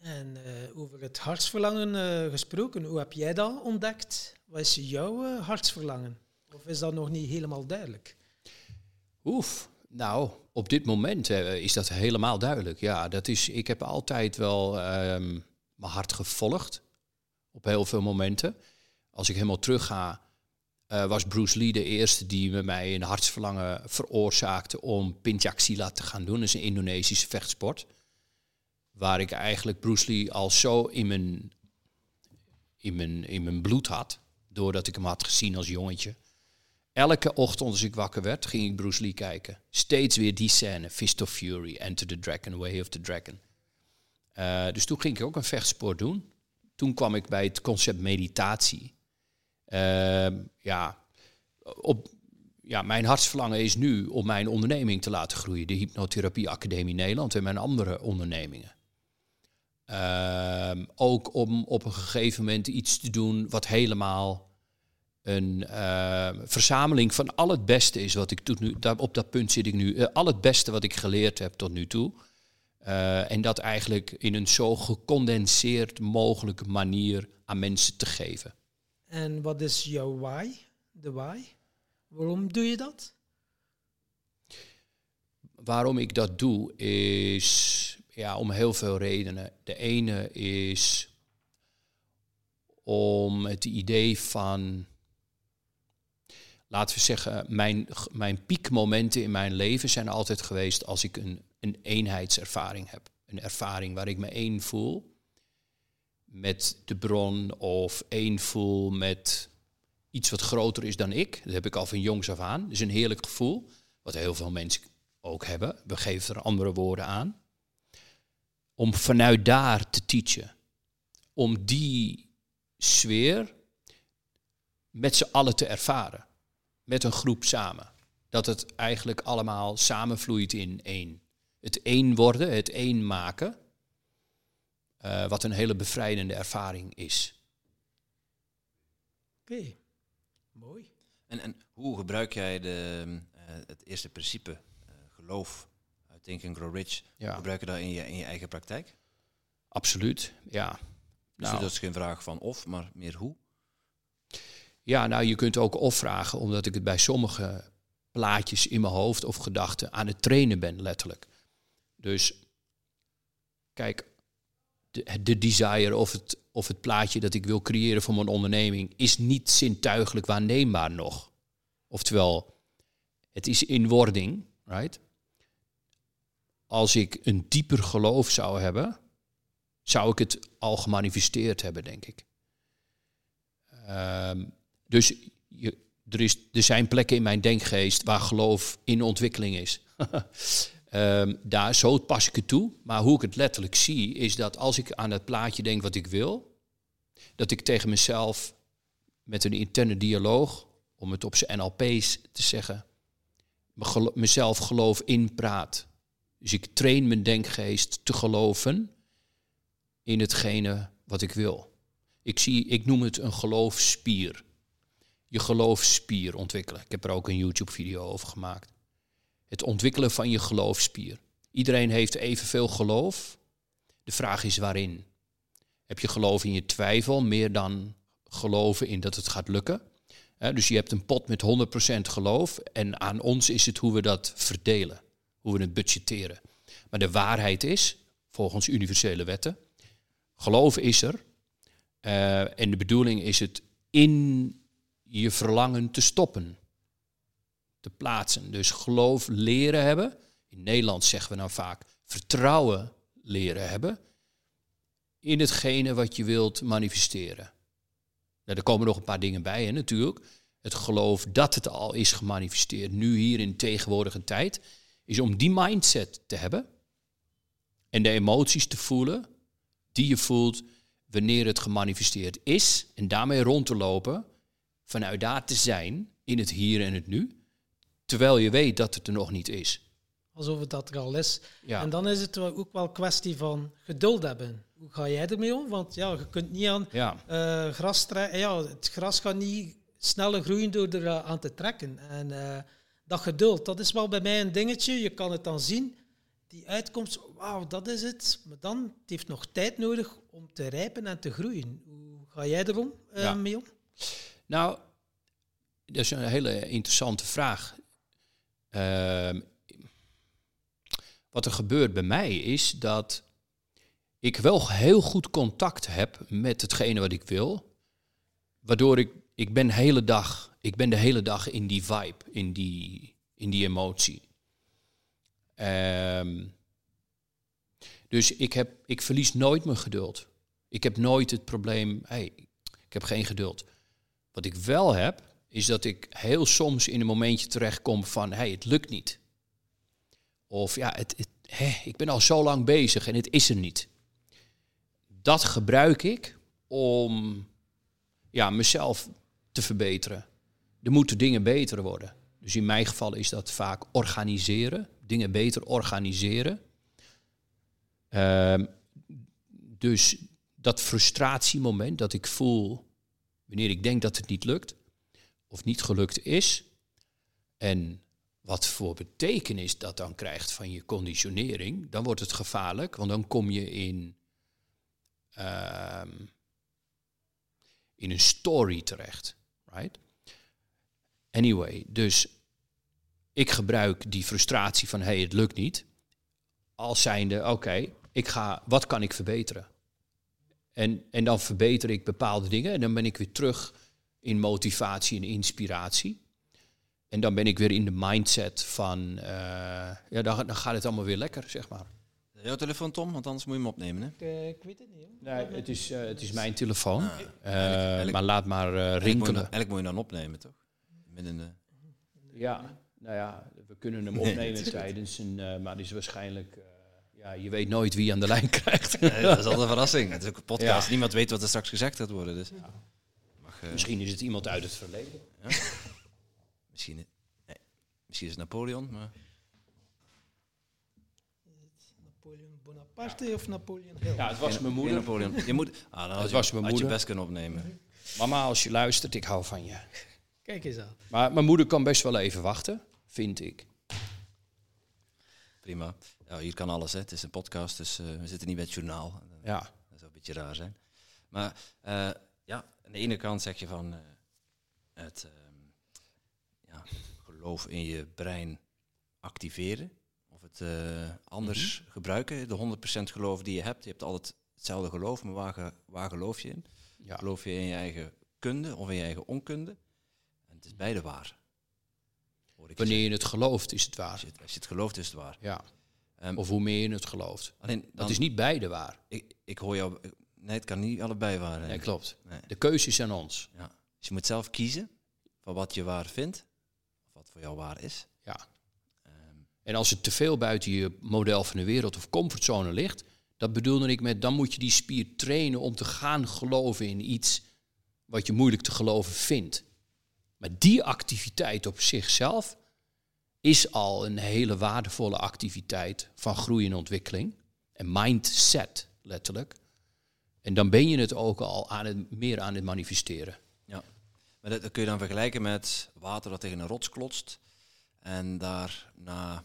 En eh, over het hartsverlangen eh, gesproken, hoe heb jij dat ontdekt? Wat is jouw eh, hartsverlangen? Of is dat nog niet helemaal duidelijk? Oef, nou, op dit moment is dat helemaal duidelijk. Ja, dat is, ik heb altijd wel ehm, mijn hart gevolgd. Op heel veel momenten. Als ik helemaal terugga, was Bruce Lee de eerste die met mij een hartsverlangen veroorzaakte om Pencak Silat te gaan doen. Dat is een Indonesische vechtsport. Waar ik eigenlijk Bruce Lee al zo in mijn, in mijn, in mijn bloed had. Doordat ik hem had gezien als jongetje. Elke ochtend als ik wakker werd, ging ik Bruce Lee kijken. Steeds weer die scène, Fist of Fury, Enter the Dragon, Way of the Dragon. Eh, dus toen ging ik ook een vechtsport doen. Toen kwam ik bij het concept meditatie. Ehm, ja, op, ja, mijn hartsverlangen is nu om mijn onderneming te laten groeien. De Hypnotherapie Academie Nederland en mijn andere ondernemingen. Ehm, ook om op een gegeven moment iets te doen wat helemaal een eh, verzameling van al het beste is wat ik tot nu, daar, op dat punt zit ik nu, eh, al het beste wat ik geleerd heb tot nu toe. Eh, en dat eigenlijk in een zo gecondenseerd mogelijke manier aan mensen te geven. En wat is jouw why? De why? Waarom doe je dat? Waarom ik dat doe is ja, om heel veel redenen. De ene is om het idee van, laten we zeggen, mijn, mijn piekmomenten in mijn leven zijn altijd geweest als ik een, een eenheidservaring heb. Een ervaring waar ik me één voel met de bron of één voel met iets wat groter is dan ik. Dat heb ik al van jongs af aan. Dat is een heerlijk gevoel, wat heel veel mensen ook hebben. We geven er andere woorden aan. Om vanuit daar te teachen. Om die sfeer met z'n allen te ervaren. Met een groep samen. Dat het eigenlijk allemaal samenvloeit in één. Het één worden, het één maken. eh, wat een hele bevrijdende ervaring is. Oké, mooi. En, en hoe gebruik jij de, eh, het eerste principe, eh, geloof, Think and Grow Rich, Ja, gebruik je dat in je, in je eigen praktijk? absoluut. Ja. Dus Nou. dat is geen vraag van of, maar meer hoe. Ja, nou, je kunt ook of vragen, omdat ik het bij sommige plaatjes in mijn hoofd of gedachten aan het trainen ben, letterlijk. Dus kijk, de, de desire of het, of het plaatje dat ik wil creëren voor mijn onderneming is niet zintuigelijk waarneembaar nog. Oftewel, het is in wording, right? Als ik een dieper geloof zou hebben, zou ik het al gemanifesteerd hebben, denk ik. Ehm, dus er, is, er zijn plekken in mijn denkgeest waar geloof in ontwikkeling is. Ehm, daar, zo pas ik het toe. Maar hoe ik het letterlijk zie, is dat als ik aan het plaatje denk wat ik wil, dat ik tegen mezelf met een interne dialoog, om het op zijn NLP's te zeggen, mezelf geloof inpraat. Dus ik train mijn denkgeest te geloven in hetgene wat ik wil. Ik, zie, ik noem het een geloofspier. Je geloofspier ontwikkelen. Ik heb er ook een YouTube-video over gemaakt. Het ontwikkelen van je geloofspier. Iedereen heeft evenveel geloof. De vraag is waarin. Heb je geloof in je twijfel meer dan geloven in dat het gaat lukken? Dus je hebt een pot met 100% geloof en aan ons is het hoe we dat verdelen, hoe we het budgetteren. Maar de waarheid is, volgens universele wetten, geloof is er, eh, en de bedoeling is het in je verlangen te stoppen, te plaatsen. Dus geloof leren hebben. In Nederland zeggen we nou vaak vertrouwen leren hebben in hetgene wat je wilt manifesteren. Nou, er komen nog een paar dingen bij, hè, natuurlijk. Het geloof dat het al is gemanifesteerd, nu hier in tegenwoordige tijd, is om die mindset te hebben en de emoties te voelen die je voelt wanneer het gemanifesteerd is en daarmee rond te lopen, vanuit daar te zijn in het hier en het nu, terwijl je weet dat het er nog niet is. Alsof het dat er al is. Ja, En dan is het ook wel kwestie van geduld hebben. Hoe ga jij ermee om? Want ja, je kunt niet aan ja, eh, gras trekken. Ja, het gras gaat niet sneller groeien door er eh, aan te trekken. En eh, dat geduld, dat is wel bij mij een dingetje. Je kan het dan zien. Die uitkomst, wauw, dat is het. Maar dan het heeft nog tijd nodig om te rijpen en te groeien. Hoe ga jij erom eh, Ja. mee om? Nou, dat is een hele interessante vraag. Ehm, wat er gebeurt bij mij is dat ik wel heel goed contact heb met hetgene wat ik wil. Waardoor ik, ik ben, hele dag, ik ben de hele dag in die vibe, in die, in die emotie. Ehm, dus ik, heb, ik verlies nooit mijn geduld. Ik heb nooit het probleem, hey, ik heb geen geduld. Wat ik wel heb, is dat ik heel soms in een momentje terechtkom van, hey, het lukt niet. Of ja, het, het, ik ben al zo lang bezig en het is er niet. Dat gebruik ik om ja, mezelf te verbeteren. Er moeten dingen beter worden. Dus in mijn geval is dat vaak organiseren, dingen beter organiseren. Ehm, dus dat frustratiemoment dat ik voel wanneer ik denk dat het niet lukt of niet gelukt is. En wat voor betekenis dat dan krijgt van je conditionering, dan wordt het gevaarlijk, want dan kom je in, ehm, in een story terecht. Right? Anyway, dus ik gebruik die frustratie van hey, het lukt niet, als zijnde oké, ik ga, wat kan ik verbeteren? En, en dan verbeter ik bepaalde dingen en dan ben ik weer terug in motivatie en inspiratie. En dan ben ik weer in de mindset van, eh, ja, dan gaat het allemaal weer lekker, zeg maar. Jouw telefoon, Tom, want anders moet je hem opnemen. Hè? Ik, eh, ik weet het niet. hoor. Nee, het is, eh, het is mijn telefoon. Ah, Eh, maar laat maar eh, Eigenlijk moet, je, rinkelen. eigenlijk moet je dan opnemen, toch? Midden de... Ja, nou ja, we kunnen hem opnemen tijdens een, eh, maar die is waarschijnlijk, eh, Ja, je weet nooit wie je aan de lijn krijgt. Nee, dat is altijd een verrassing. Het is ook een podcast. Ja. Niemand weet wat er straks gezegd gaat worden. Dus. Mag, eh, Misschien is het iemand uit het verleden. misschien, nee, misschien is het Napoleon, maar Bonaparte of Napoleon Hill? Ja, het was mijn moeder. Napoleon. Je moet, ah, nou, Het je- was mijn had je moeder. best kunnen opnemen. Mama, als je luistert, ik hou van je. Kijk eens aan. Maar mijn moeder kan best wel even wachten, vind ik. Prima. Ja, hier kan alles. Hè. Het is een podcast, dus eh, we zitten niet bij het journaal. Ja, Dat zou een beetje raar zijn. Maar eh, ja, aan de ene kant zeg je van eh, het ehm, ja, geloof in je brein activeren. Het eh, anders gebruiken. De 100% geloof die je hebt. Je hebt altijd hetzelfde geloof, maar waar, ge- waar geloof je in? ja. Geloof je in je eigen kunde of in je eigen onkunde? En het is beide waar. Hoor ik je wanneer je het gelooft, is het waar. als je, het, als je het gelooft, is het waar. Ja. Ehm, Of hoe meer je het gelooft. Alleen, dan, Het is niet beide waar. ik, ik hoor jou... Nee, het kan niet allebei waar zijn. Nee, klopt. Nee. De keuze is aan ons. Ja. Dus je moet zelf kiezen van wat je waar vindt, of wat voor jou waar is. En als het te veel buiten je model van de wereld of comfortzone ligt, dat bedoelde ik met, dan moet je die spier trainen om te gaan geloven in iets wat je moeilijk te geloven vindt. Maar die activiteit op zichzelf is al een hele waardevolle activiteit van groei en ontwikkeling. En mindset, letterlijk. En dan ben je het ook al aan het, meer aan het manifesteren. ja. Maar dat, kun je dan vergelijken met water dat tegen een rots klotst en daar na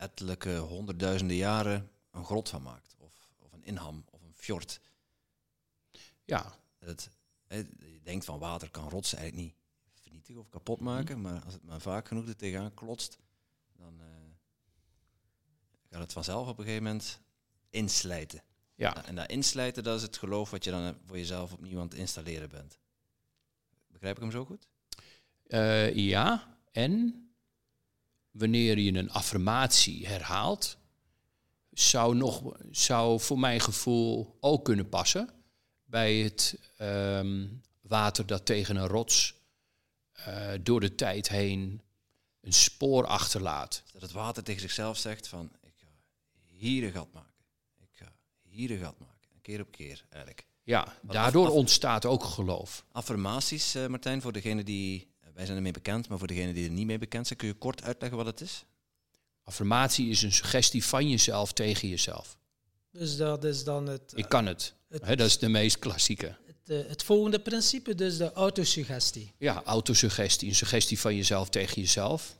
ettelijke honderdduizenden jaren een grot van maakt. Of, of een inham of een fjord. Ja, Dat, je denkt van water kan rotsen eigenlijk niet vernietigen of kapot maken, maar als het maar vaak genoeg er tegenaan klotst, dan eh, gaat het vanzelf op een gegeven moment inslijten. ja. En dat inslijten, dat is het geloof wat je dan voor jezelf opnieuw aan het installeren bent. Begrijp ik hem zo goed? Eh, ja, en wanneer je een affirmatie herhaalt, zou, nog, zou voor mijn gevoel ook kunnen passen bij het ehm, water dat tegen een rots eh, door de tijd heen een spoor achterlaat. Dat het water tegen zichzelf zegt van, ik ga hier een gat maken. Ik ga hier een gat maken. Keer op keer, eigenlijk. Ja, daardoor af- af- ontstaat ook geloof. Affirmaties, eh, Martijn, voor degene die, wij zijn ermee bekend, maar voor degene die er niet mee bekend zijn, kun je kort uitleggen wat het is? Affirmatie is een suggestie van jezelf tegen jezelf. Dus dat is dan het, Ik kan het. het- Hè, dat is de meest klassieke. het, eh, het volgende principe, dus de autosuggestie. Ja, autosuggestie. Een suggestie van jezelf tegen jezelf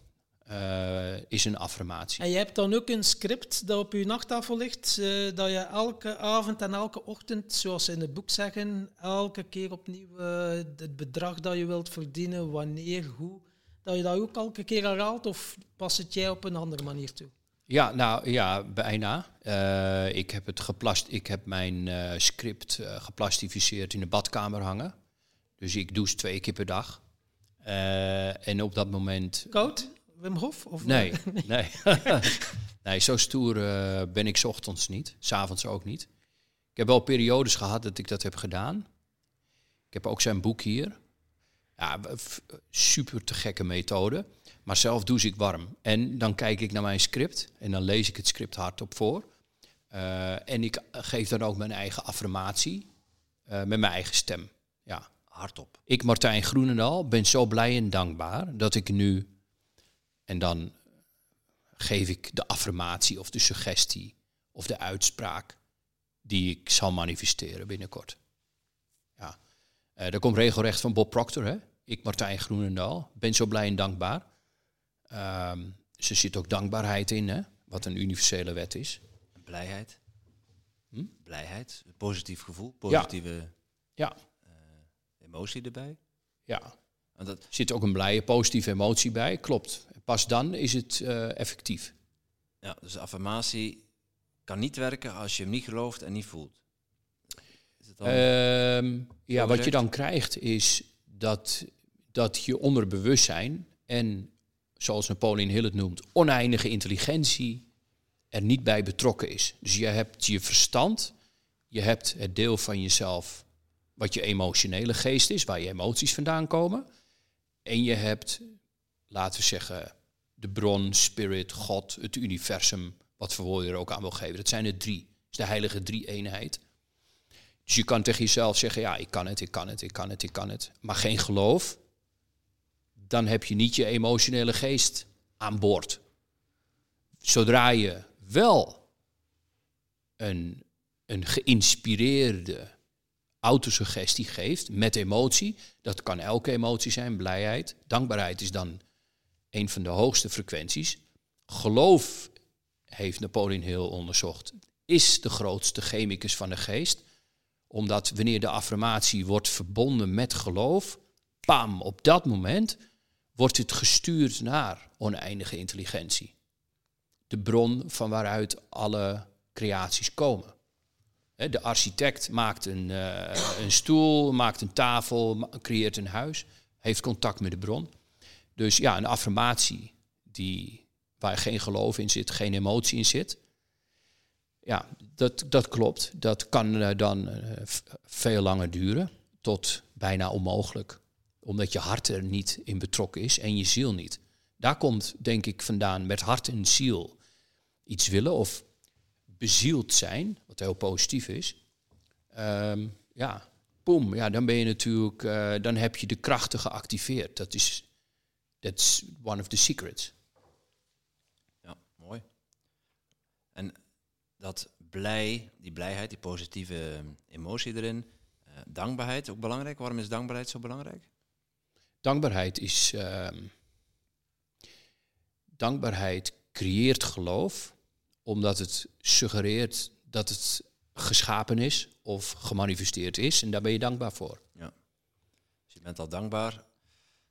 eh, is een affirmatie. En je hebt dan ook een script dat op je nachttafel ligt, eh, dat je elke avond en elke ochtend, zoals ze in het boek zeggen, elke keer opnieuw eh, het bedrag dat je wilt verdienen, wanneer, hoe, dat je dat ook elke keer herhaalt of past het jij op een andere manier toe? Ja, nou ja, bijna. Ik heb het geplast. Ik heb mijn script geplastificeerd in de badkamer hangen. Dus ik douche twee keer per dag. En op dat moment. Koud? Wim Hof? Of Nee, nee. nee, zo stoer eh, ben ik 's ochtends niet. S'avonds ook niet. Ik heb wel periodes gehad dat ik dat heb gedaan. Ik heb ook zijn boek hier. Ja, super te gekke methode. Maar zelf douche ik warm. En dan kijk ik naar mijn script en dan lees ik het script hardop voor. Eh, en ik geef dan ook mijn eigen affirmatie eh, met mijn eigen stem. Ja. Hardop. Ik, Martijn Groenendal, ben zo blij en dankbaar dat ik nu... En dan geef ik de affirmatie of de suggestie of de uitspraak die ik zal manifesteren binnenkort. Ja. Eh dat komt regelrecht van Bob Proctor, hè? Ik, Martijn Groenendal, ben zo blij en dankbaar. Dus er zit ook dankbaarheid in, hè? Wat een universele wet is. Blijheid. Hm? Blijheid. Een positief gevoel. Positieve Ja, emotie erbij. ja. En dat, Er zit ook een blije, positieve emotie bij, klopt. Pas dan is het eh, effectief. ja, dus affirmatie kan niet werken als je hem niet gelooft en niet voelt. Is het dan, Ehm, ja, wat je dan krijgt is dat, dat je onderbewustzijn en, zoals Napoleon Hill het noemt, oneindige intelligentie er niet bij betrokken is. Dus je hebt je verstand, je hebt het deel van jezelf wat je emotionele geest is, waar je emoties vandaan komen. En je hebt, laten we zeggen, de bron, spirit, God, het universum, wat voor woorden je er ook aan wil geven. Dat zijn er drie. Is de heilige drie-eenheid. Dus je kan tegen jezelf zeggen, ja, ik kan het, ik kan het, ik kan het, ik kan het. Maar geen geloof, dan heb je niet je emotionele geest aan boord. Zodra je wel een, een geïnspireerde autosuggestie geeft met emotie, dat kan elke emotie zijn, blijheid. Dankbaarheid is dan een van de hoogste frequenties. Geloof, heeft Napoleon Hill onderzocht, is de grootste chemicus van de geest. Omdat wanneer de affirmatie wordt verbonden met geloof, pam, op dat moment wordt het gestuurd naar oneindige intelligentie. De bron van waaruit alle creaties komen. De architect maakt een, uh, een stoel, maakt een tafel, creëert een huis, heeft contact met de bron. Dus ja, een affirmatie die, waar geen geloof in zit, geen emotie in zit. Ja, dat, dat klopt. Dat kan uh, dan uh, veel langer duren, tot bijna onmogelijk. Omdat je hart er niet in betrokken is en je ziel niet. Daar komt, denk ik, vandaan met hart en ziel iets willen of bezield zijn, wat heel positief is. Um, ja, boem, ja, dan ben je natuurlijk, uh, dan heb je de krachten geactiveerd. Dat is That's one of the secrets. Ja, mooi. En dat blij, die blijheid, die positieve emotie erin, uh, dankbaarheid ook belangrijk. Waarom is dankbaarheid zo belangrijk? Dankbaarheid is. Uh, dankbaarheid creëert geloof, omdat het suggereert dat het geschapen is of gemanifesteerd is. En daar ben je dankbaar voor. Ja. Dus je bent al dankbaar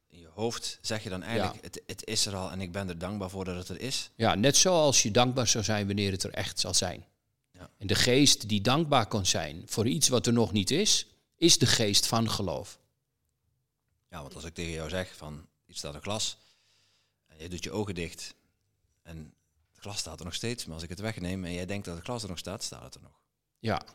in je hoofd zeg je dan eigenlijk, het, het is er al en ik ben er dankbaar voor dat het er is. Ja, net zoals je dankbaar zou zijn wanneer het er echt zal zijn. Ja. En de geest die dankbaar kan zijn voor iets wat er nog niet is, is de geest van geloof. Ja, want als ik tegen jou zeg van iets staat een glas, en je doet je ogen dicht en het glas staat er nog steeds, maar als ik het wegneem en jij denkt dat het glas er nog staat, staat het er nog. Ja,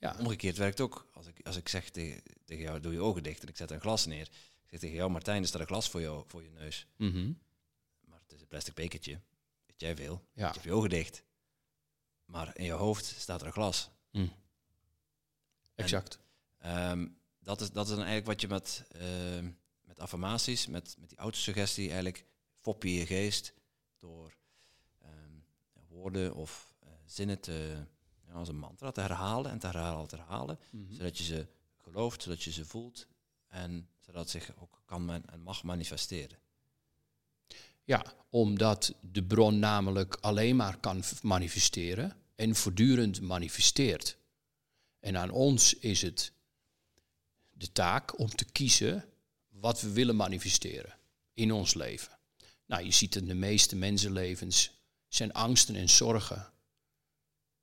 ja. Omgekeerd werkt ook. Als ik, als ik zeg tegen, tegen jou, doe je ogen dicht en ik zet een glas neer. Ik zeg tegen jou, Martijn, er staat een glas voor, jou, voor je neus. Mhm. Maar het is een plastic bekertje. Weet jij veel. Ja. Je hebt je ogen dicht. Maar in je hoofd staat er een glas. Mm. Exact. Ehm, dat, is, dat is dan eigenlijk wat je met, uh, met affirmaties, met, met die autosuggestie eigenlijk fop je je geest door um, woorden of uh, zinnen te als een mantra te herhalen en te herhalen, te herhalen, mhm. zodat je ze gelooft, zodat je ze voelt en zodat het zich ook kan en mag manifesteren. Ja, omdat de bron namelijk alleen maar kan manifesteren en voortdurend manifesteert. En aan ons is het de taak om te kiezen wat we willen manifesteren in ons leven. Nou, je ziet in de meeste mensenlevens zijn angsten en zorgen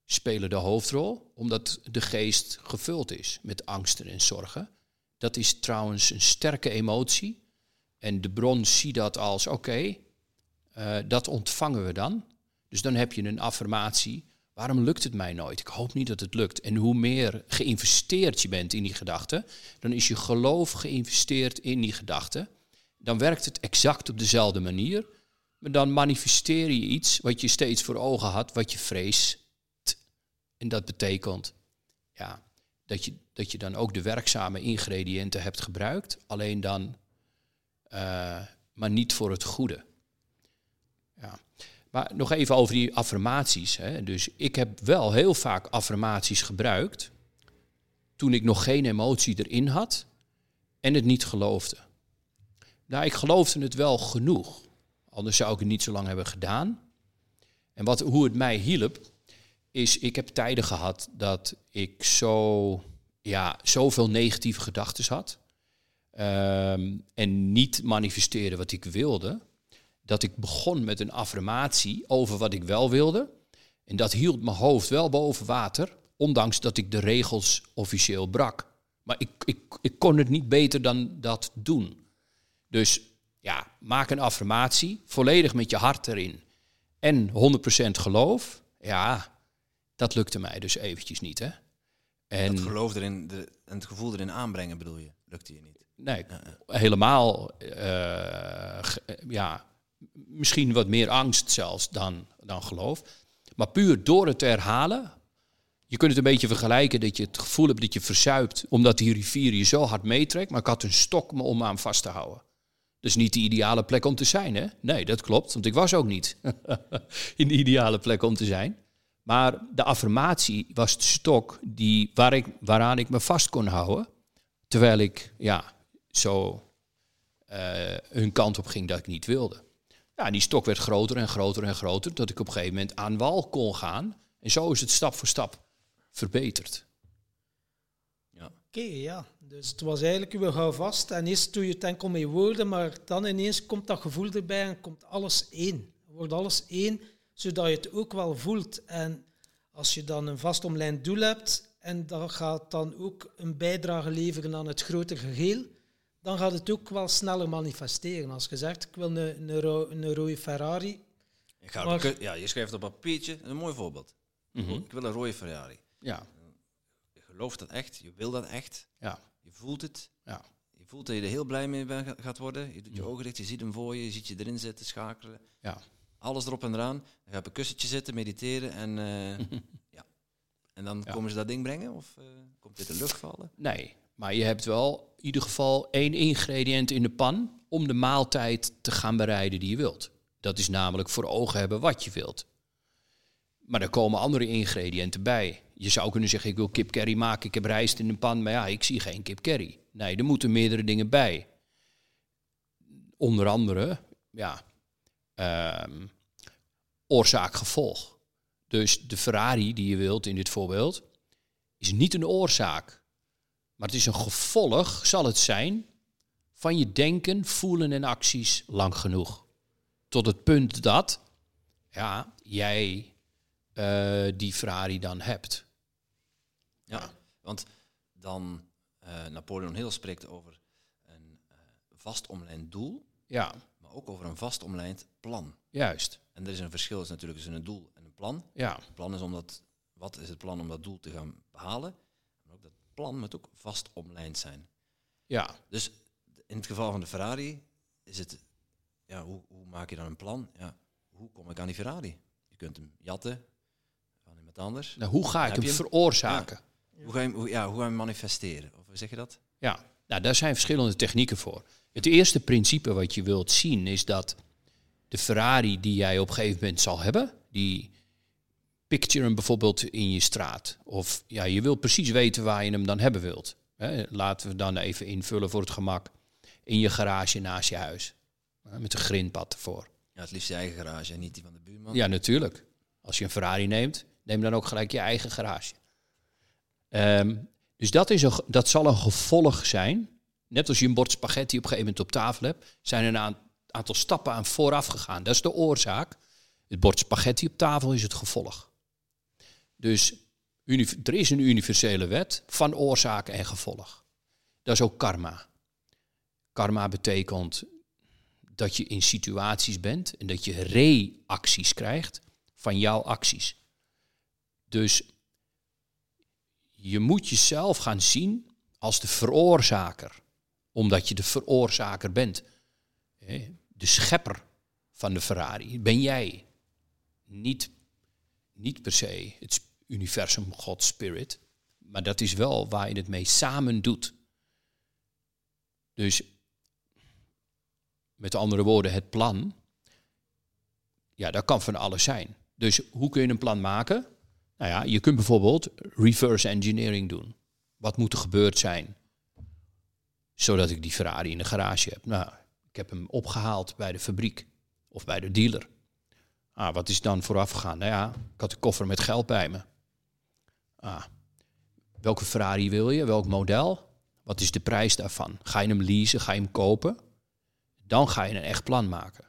spelen de hoofdrol, omdat de geest gevuld is met angsten en zorgen. Dat is trouwens een sterke emotie. En de bron ziet dat als oké, eh, dat ontvangen we dan. Dus dan heb je een affirmatie. Waarom lukt het mij nooit? Ik hoop niet dat het lukt. En hoe meer geïnvesteerd je bent in die gedachte, dan is je geloof geïnvesteerd in die gedachte. Dan werkt het exact op dezelfde manier. Maar dan manifesteer je iets wat je steeds voor ogen had, wat je vrees en dat betekent ja, dat, je, dat je dan ook de werkzame ingrediënten hebt gebruikt, alleen dan uh, maar niet voor het goede. Ja. Maar nog even over die affirmaties. Hè. Dus ik heb wel heel vaak affirmaties gebruikt toen ik nog geen emotie erin had en het niet geloofde. Nou, ik geloofde het wel genoeg. Anders zou ik het niet zo lang hebben gedaan. En wat, hoe het mij hielp, is, ik heb tijden gehad dat ik zo, ja, zoveel negatieve gedachten had. Um, en niet manifesteerde wat ik wilde. Dat ik begon met een affirmatie over wat ik wel wilde. En dat hield mijn hoofd wel boven water, ondanks dat ik de regels officieel brak. Maar ik, ik, ik kon het niet beter dan dat doen. Dus ja, maak een affirmatie, volledig met je hart erin. En 100% geloof. Ja, dat lukte mij dus eventjes niet, hè. En het geloof erin de, en het gevoel erin aanbrengen bedoel je, lukte je niet? Nee, helemaal, uh, ja, misschien wat meer angst zelfs dan, dan geloof. Maar puur door het te herhalen. Je kunt het een beetje vergelijken dat je het gevoel hebt dat je verzuipt. Omdat die rivier je zo hard meetrekt. Maar ik had een stok om me aan vast te houden. Dus niet de ideale plek om te zijn, hè? Nee, dat klopt. Want ik was ook niet in de ideale plek om te zijn. Maar de affirmatie was de stok die, waar ik, waaraan ik me vast kon houden. Terwijl ik ja, zo uh, hun kant op ging dat ik niet wilde. Ja, die stok werd groter en groter en groter, tot ik op een gegeven moment aan wal kon gaan. En zo is het stap voor stap verbeterd. Ja. Oké, ja. Dus het was eigenlijk, we gaan vast en eerst doe je het enkel met woorden, maar dan ineens komt dat gevoel erbij en komt alles één. Wordt alles één, zodat je het ook wel voelt. En als je dan een vast omlijnd doel hebt en dat gaat dan ook een bijdrage leveren aan het grotere geheel, dan gaat het ook wel sneller manifesteren. Als je zegt, ik wil een, een, een rode Ferrari. Je, gaat ja, je schrijft op een papiertje, een mooi voorbeeld. Mhm. Ik wil een rode Ferrari. Ja. Je gelooft dat echt, je wil dat echt. Ja. Je voelt het. Ja. Je voelt dat je er heel blij mee gaat worden. Je doet je ogen dicht, je ziet hem voor je, je ziet je erin zitten, schakelen. Ja. Alles erop en eraan. Dan ga je op een kussentje zitten, mediteren en uh, ja. En dan komen ze dat ding brengen of uh, komt dit de lucht vallen? Nee, maar je hebt wel in ieder geval één ingrediënt in de pan om de maaltijd te gaan bereiden die je wilt. Dat is namelijk voor ogen hebben wat je wilt. Maar er komen andere ingrediënten bij. Je zou kunnen zeggen, ik wil kip curry maken, ik heb rijst in een pan, maar ja, ik zie geen kip curry. Nee, er moeten meerdere dingen bij. Onder andere, ja, oorzaak-gevolg. Dus de Ferrari die je wilt in dit voorbeeld, is niet een oorzaak. Maar het is een gevolg, zal het zijn, van je denken, voelen en acties lang genoeg. Tot het punt dat ja, jij uh, die Ferrari dan hebt. Ja, want dan uh, Napoleon Hill spreekt over een uh, vast omlijnd doel, ja. Ook over een vast omlijnd plan. Juist. En er is een verschil is natuurlijk tussen een doel en een plan. Ja. Het plan is om dat, wat is het plan om dat doel te gaan behalen? Maar ook dat plan moet ook vast omlijnd zijn. Ja. Dus in het geval van de Ferrari is het, ja, hoe, hoe maak je dan een plan? Ja, hoe kom ik aan die Ferrari? Je kunt hem jatten van iemand anders. Nou, hoe ga ik hem, veroorzaken? Hoe, ga je, hoe, ja, hoe ga je hem manifesteren? Of hoe zeg je dat? Ja, nou, daar zijn verschillende technieken voor. Het eerste principe wat je wilt zien is dat de Ferrari die jij op een gegeven moment zal hebben, die picture hem bijvoorbeeld in je straat. Of ja, je wilt precies weten waar je hem dan hebben wilt. laten we dan even invullen voor het gemak. In je garage naast je huis. met een grindpad ervoor. Ja, het liefst je eigen garage en niet die van de buurman. Ja, natuurlijk. Als je een Ferrari neemt, neem dan ook gelijk je eigen garage. Ehm, dus dat, is een, dat zal een gevolg zijn. Net als je een bord spaghetti op een gegeven moment op tafel hebt, zijn er een aantal stappen aan vooraf gegaan. Dat is de oorzaak. Het bord spaghetti op tafel is het gevolg. Dus er is een universele wet van oorzaak en gevolg. Dat is ook karma. Karma betekent dat je in situaties bent en dat je reacties krijgt van jouw acties. Dus je moet jezelf gaan zien als de veroorzaker, omdat je de veroorzaker bent. De schepper van de Ferrari ben jij. Niet, niet per se het universum, God, spirit. Maar dat is wel waar je het mee samen doet. Dus met andere woorden, het plan. Ja, dat kan van alles zijn. Dus hoe kun je een plan maken? Nou ja, je kunt bijvoorbeeld reverse engineering doen. Wat moet er gebeurd zijn? Zodat ik die Ferrari in de garage heb. Nou, ik heb hem opgehaald bij de fabriek of bij de dealer. Ah, wat is dan vooraf gegaan? Nou ja, ik had een koffer met geld bij me. Ah, welke Ferrari wil je? Welk model? Wat is de prijs daarvan? Ga je hem leasen? Ga je hem kopen? Dan ga je een echt plan maken.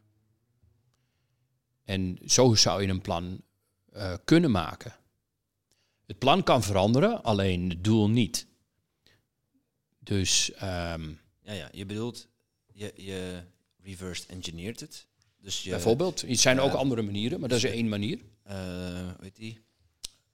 En zo zou je een plan uh, kunnen maken. Het plan kan veranderen, alleen het doel niet. Dus. Um, ja, ja, je bedoelt, je, je reversed engineert het. Dus je, bijvoorbeeld, het zijn ook andere manieren, maar dat is dus één manier. Uh, weet die?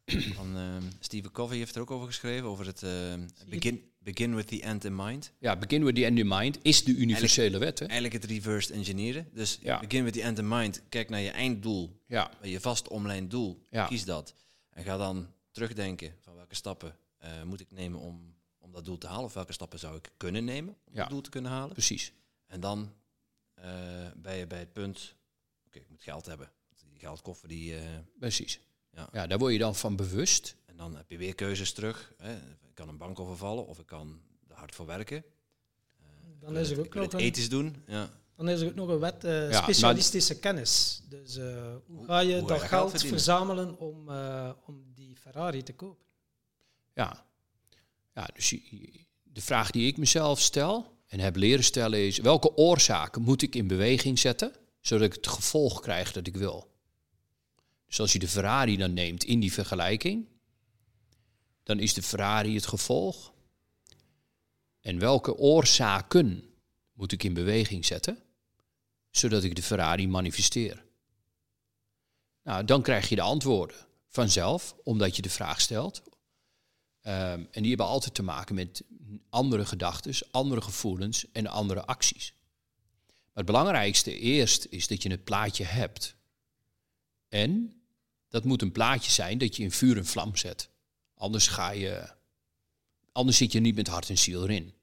van ehm, Stephen Covey heeft er ook over geschreven, over het ehm, begin, begin with the end in mind. Ja, begin with the end in mind is de universele wet. Hè? Eigenlijk het reversed engineeren. Dus Ja. begin with the end in mind, kijk naar je einddoel, Ja, je vast omlijnd doel, Ja. kies dat. En ga dan terugdenken van welke stappen eh, moet ik nemen om dat doel te halen, of welke stappen zou ik kunnen nemen om Ja. dat doel te kunnen halen. precies. En dan eh, ben je bij het punt, oké, ik moet geld hebben. Die geldkoffer, die, eh, precies. Ja. Ja. daar word je dan van bewust. en dan heb je weer keuzes terug. Hè. Ik kan een bank overvallen of ik kan er hard voor werken. Dan is er ook nog ethisch doen. Ja. dan is er ook nog een wet, eh, Ja, specialistische kennis. Dus eh, hoe ga je hoe dat geld verzamelen om, eh, om die Ferrari te kopen? Ja, ja dus de vraag die ik mezelf stel en heb leren stellen is... welke oorzaken moet ik in beweging zetten... zodat ik het gevolg krijg dat ik wil? Dus als je de Ferrari dan neemt in die vergelijking... dan is de Ferrari het gevolg. En welke oorzaken moet ik in beweging zetten... zodat ik de Ferrari manifesteer? Nou, dan krijg je de antwoorden vanzelf, omdat je de vraag stelt. Ehm, en die hebben altijd te maken met andere gedachten, andere gevoelens en andere acties. Maar het belangrijkste eerst is dat je het plaatje hebt. En dat moet een plaatje zijn dat je in vuur en vlam zet. Anders ga je. Anders zit je niet met hart en ziel erin.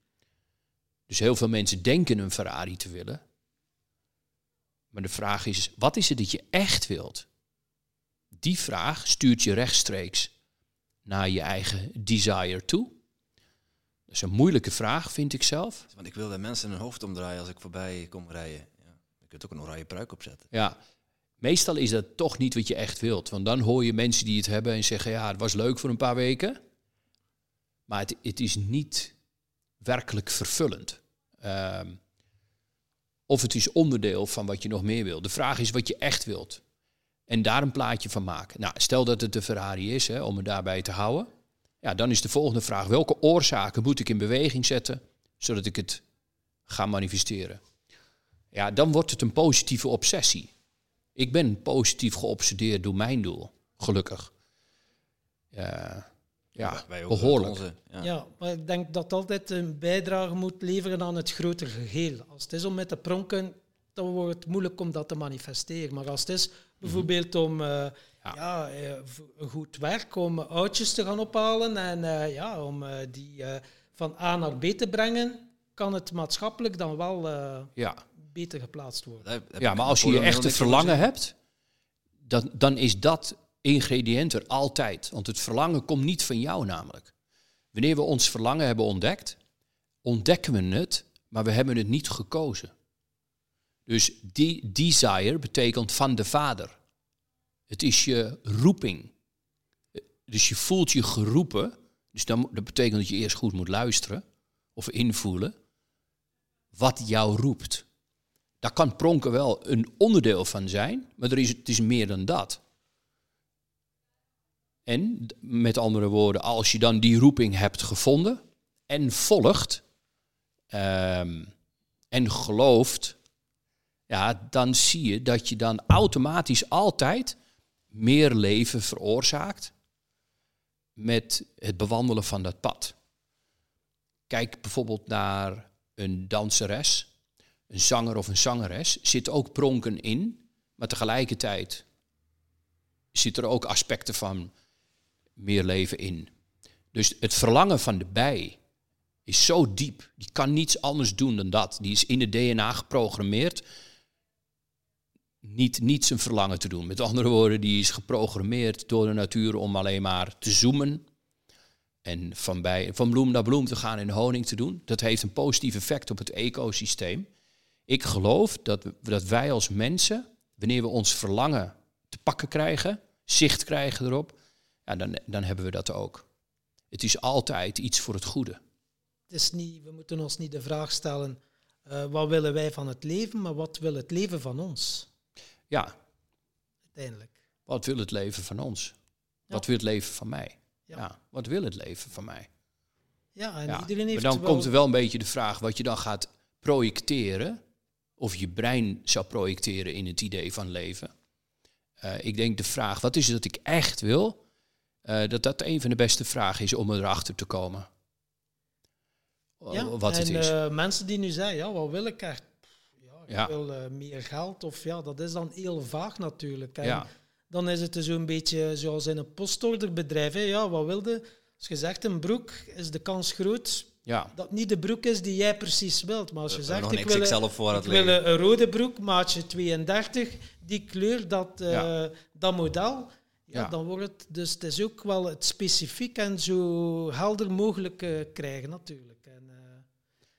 Dus heel veel mensen denken een Ferrari te willen. Maar de vraag is: wat is het dat je echt wilt? Die vraag stuurt je rechtstreeks naar je eigen desire toe? Dat is een moeilijke vraag, vind ik zelf. Want ik wil de mensen hun hoofd omdraaien als ik voorbij kom rijden. Ja. Je kunt ook een oranje pruik opzetten. Ja, meestal is dat toch niet wat je echt wilt. Want dan hoor je mensen die het hebben en zeggen: ja, het was leuk voor een paar weken. Maar het, het is niet werkelijk vervullend. Ehm, of het is onderdeel van wat je nog meer wil. De vraag is wat je echt wilt. En daar een plaatje van maken. Nou, stel dat het de Ferrari is, hè, om het daarbij te houden. Ja, dan is de volgende vraag: welke oorzaken moet ik in beweging zetten zodat ik het ga manifesteren? Ja, dan wordt het een positieve obsessie. Ik ben positief geobsedeerd door mijn doel, gelukkig. Ja, ja Wij ook behoorlijk. Onze, ja. Ja. maar ik denk dat altijd een bijdrage moet leveren aan het grotere geheel. Als het is om met te pronken, dan wordt het moeilijk om dat te manifesteren. Maar als het is bijvoorbeeld om eh, ja. eh, een goed werk, om oudjes te gaan ophalen en eh, ja, om eh, die eh, van A naar B te brengen, kan het maatschappelijk dan wel eh, Ja. beter geplaatst worden. Ja, maar als je je echte verlangen hebt, dan, dan is dat ingrediënt er altijd. Want het verlangen komt niet van jou namelijk. Wanneer we ons verlangen hebben ontdekt, ontdekken we het, maar we hebben het niet gekozen. Dus die desire betekent van de Vader. Het is je roeping. Dus je voelt je geroepen. Dus dan, dat betekent dat je eerst goed moet luisteren of invoelen wat jou roept. Daar kan pronken wel een onderdeel van zijn, maar er is, het is meer dan dat. En met andere woorden, als je dan die roeping hebt gevonden en volgt ehm, en gelooft, ja, dan zie je dat je dan automatisch altijd meer leven veroorzaakt met het bewandelen van dat pad. Kijk bijvoorbeeld naar een danseres, een zanger of een zangeres, zit ook pronken in, maar tegelijkertijd zitten er ook aspecten van meer leven in. Dus het verlangen van de bij is zo diep. Die kan niets anders doen dan dat. Die is in het DNA geprogrammeerd. Niet, niet zijn verlangen te doen. Met andere woorden, die is geprogrammeerd door de natuur om alleen maar te zoomen. En van, bij, van bloem naar bloem te gaan en honing te doen. Dat heeft een positief effect op het ecosysteem. Ik geloof dat, dat wij als mensen, wanneer we ons verlangen te pakken krijgen, zicht krijgen erop, ja, dan, dan hebben we dat ook. Het is altijd iets voor het goede. Het is niet, we moeten ons niet de vraag stellen, eh, wat willen wij van het leven, maar wat wil het leven van ons Ja, uiteindelijk. wat wil het leven van ons? Wat wil het leven van mij? Ja. Ja. wat wil het leven van mij? Ja, en Ja. iedereen heeft Maar dan wel- komt er wel een beetje de vraag wat je dan gaat projecteren, of je brein zou projecteren in het idee van leven. Eh, ik denk de vraag, wat is het dat ik echt wil? eh, dat dat een van de beste vragen is om erachter te komen. Ja, wat het en is. eh, mensen die nu zeggen, ja, wat wil ik echt? Ja, ik wil eh, meer geld of ja, dat is dan heel vaag natuurlijk. En ja, dan is het zo'n beetje zoals in een postorderbedrijf. Hè. Ja, wat wilde? Als je zegt een broek, is de kans groot ja, dat het niet de broek is die jij precies wilt. Maar als je zegt, ik wil, voorraad ik wil een rode broek, maatje 32, die kleur, dat, eh, Ja. dat model, ja, Ja. dan wordt het... Dus het is ook wel het specifiek en zo helder mogelijk eh, krijgen natuurlijk. En, eh,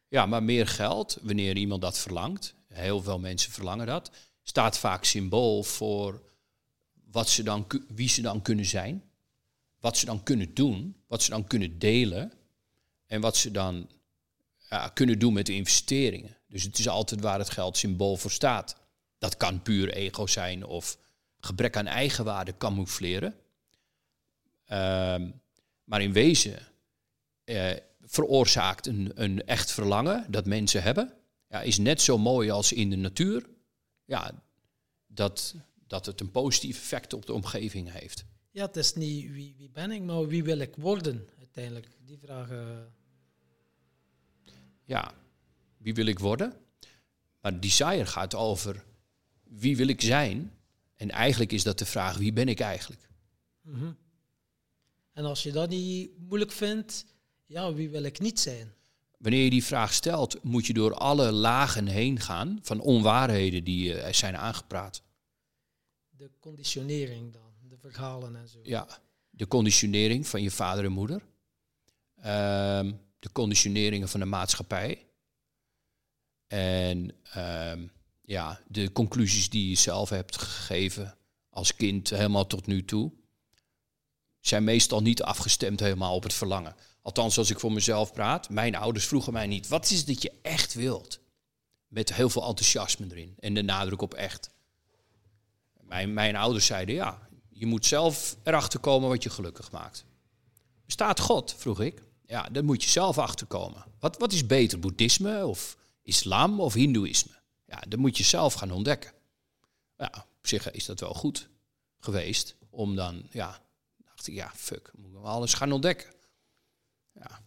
ja, maar meer geld, wanneer iemand dat verlangt, heel veel mensen verlangen dat, staat vaak symbool voor wat ze dan, wie ze dan kunnen zijn, wat ze dan kunnen doen, wat ze dan kunnen delen en wat ze dan ja, kunnen doen met de investeringen. Dus het is altijd waar het geld symbool voor staat. Dat kan puur ego zijn of gebrek aan eigenwaarde camoufleren. Ehm, maar in wezen eh, veroorzaakt een, een echt verlangen dat mensen hebben, ja, is net zo mooi als in de natuur. Ja, dat, dat het een positief effect op de omgeving heeft. ja, het is niet wie, wie ben ik, maar wie wil ik worden uiteindelijk. Die vraag... eh, Ja, wie wil ik worden? Maar desire gaat over wie wil ik zijn? En eigenlijk is dat de vraag, wie ben ik eigenlijk? mhm. En als je dat niet moeilijk vindt, ja, wie wil ik niet zijn? Wanneer je die vraag stelt, moet je door alle lagen heen gaan van onwaarheden die eh, er zijn aangepraat. De conditionering dan, de verhalen en zo. Ja, de conditionering van je vader en moeder. Ehm, de conditioneringen van de maatschappij. En ehm, ja, de conclusies die je zelf hebt gegeven als kind helemaal tot nu toe. Zijn meestal niet afgestemd helemaal op het verlangen. Althans, als ik voor mezelf praat. Mijn ouders vroegen mij niet, wat is het dat je echt wilt? Met heel veel enthousiasme erin en de nadruk op echt. Mijn, mijn ouders zeiden, ja, je moet zelf erachter komen wat je gelukkig maakt. Bestaat God, vroeg ik. Ja, daar moet je zelf achter komen. Wat, wat is beter, boeddhisme of islam of hindoeïsme? Ja, dat moet je zelf gaan ontdekken. Ja, op zich is dat wel goed geweest om dan, ja, dacht ik, ja, fuck, moet ik alles gaan ontdekken. Ja,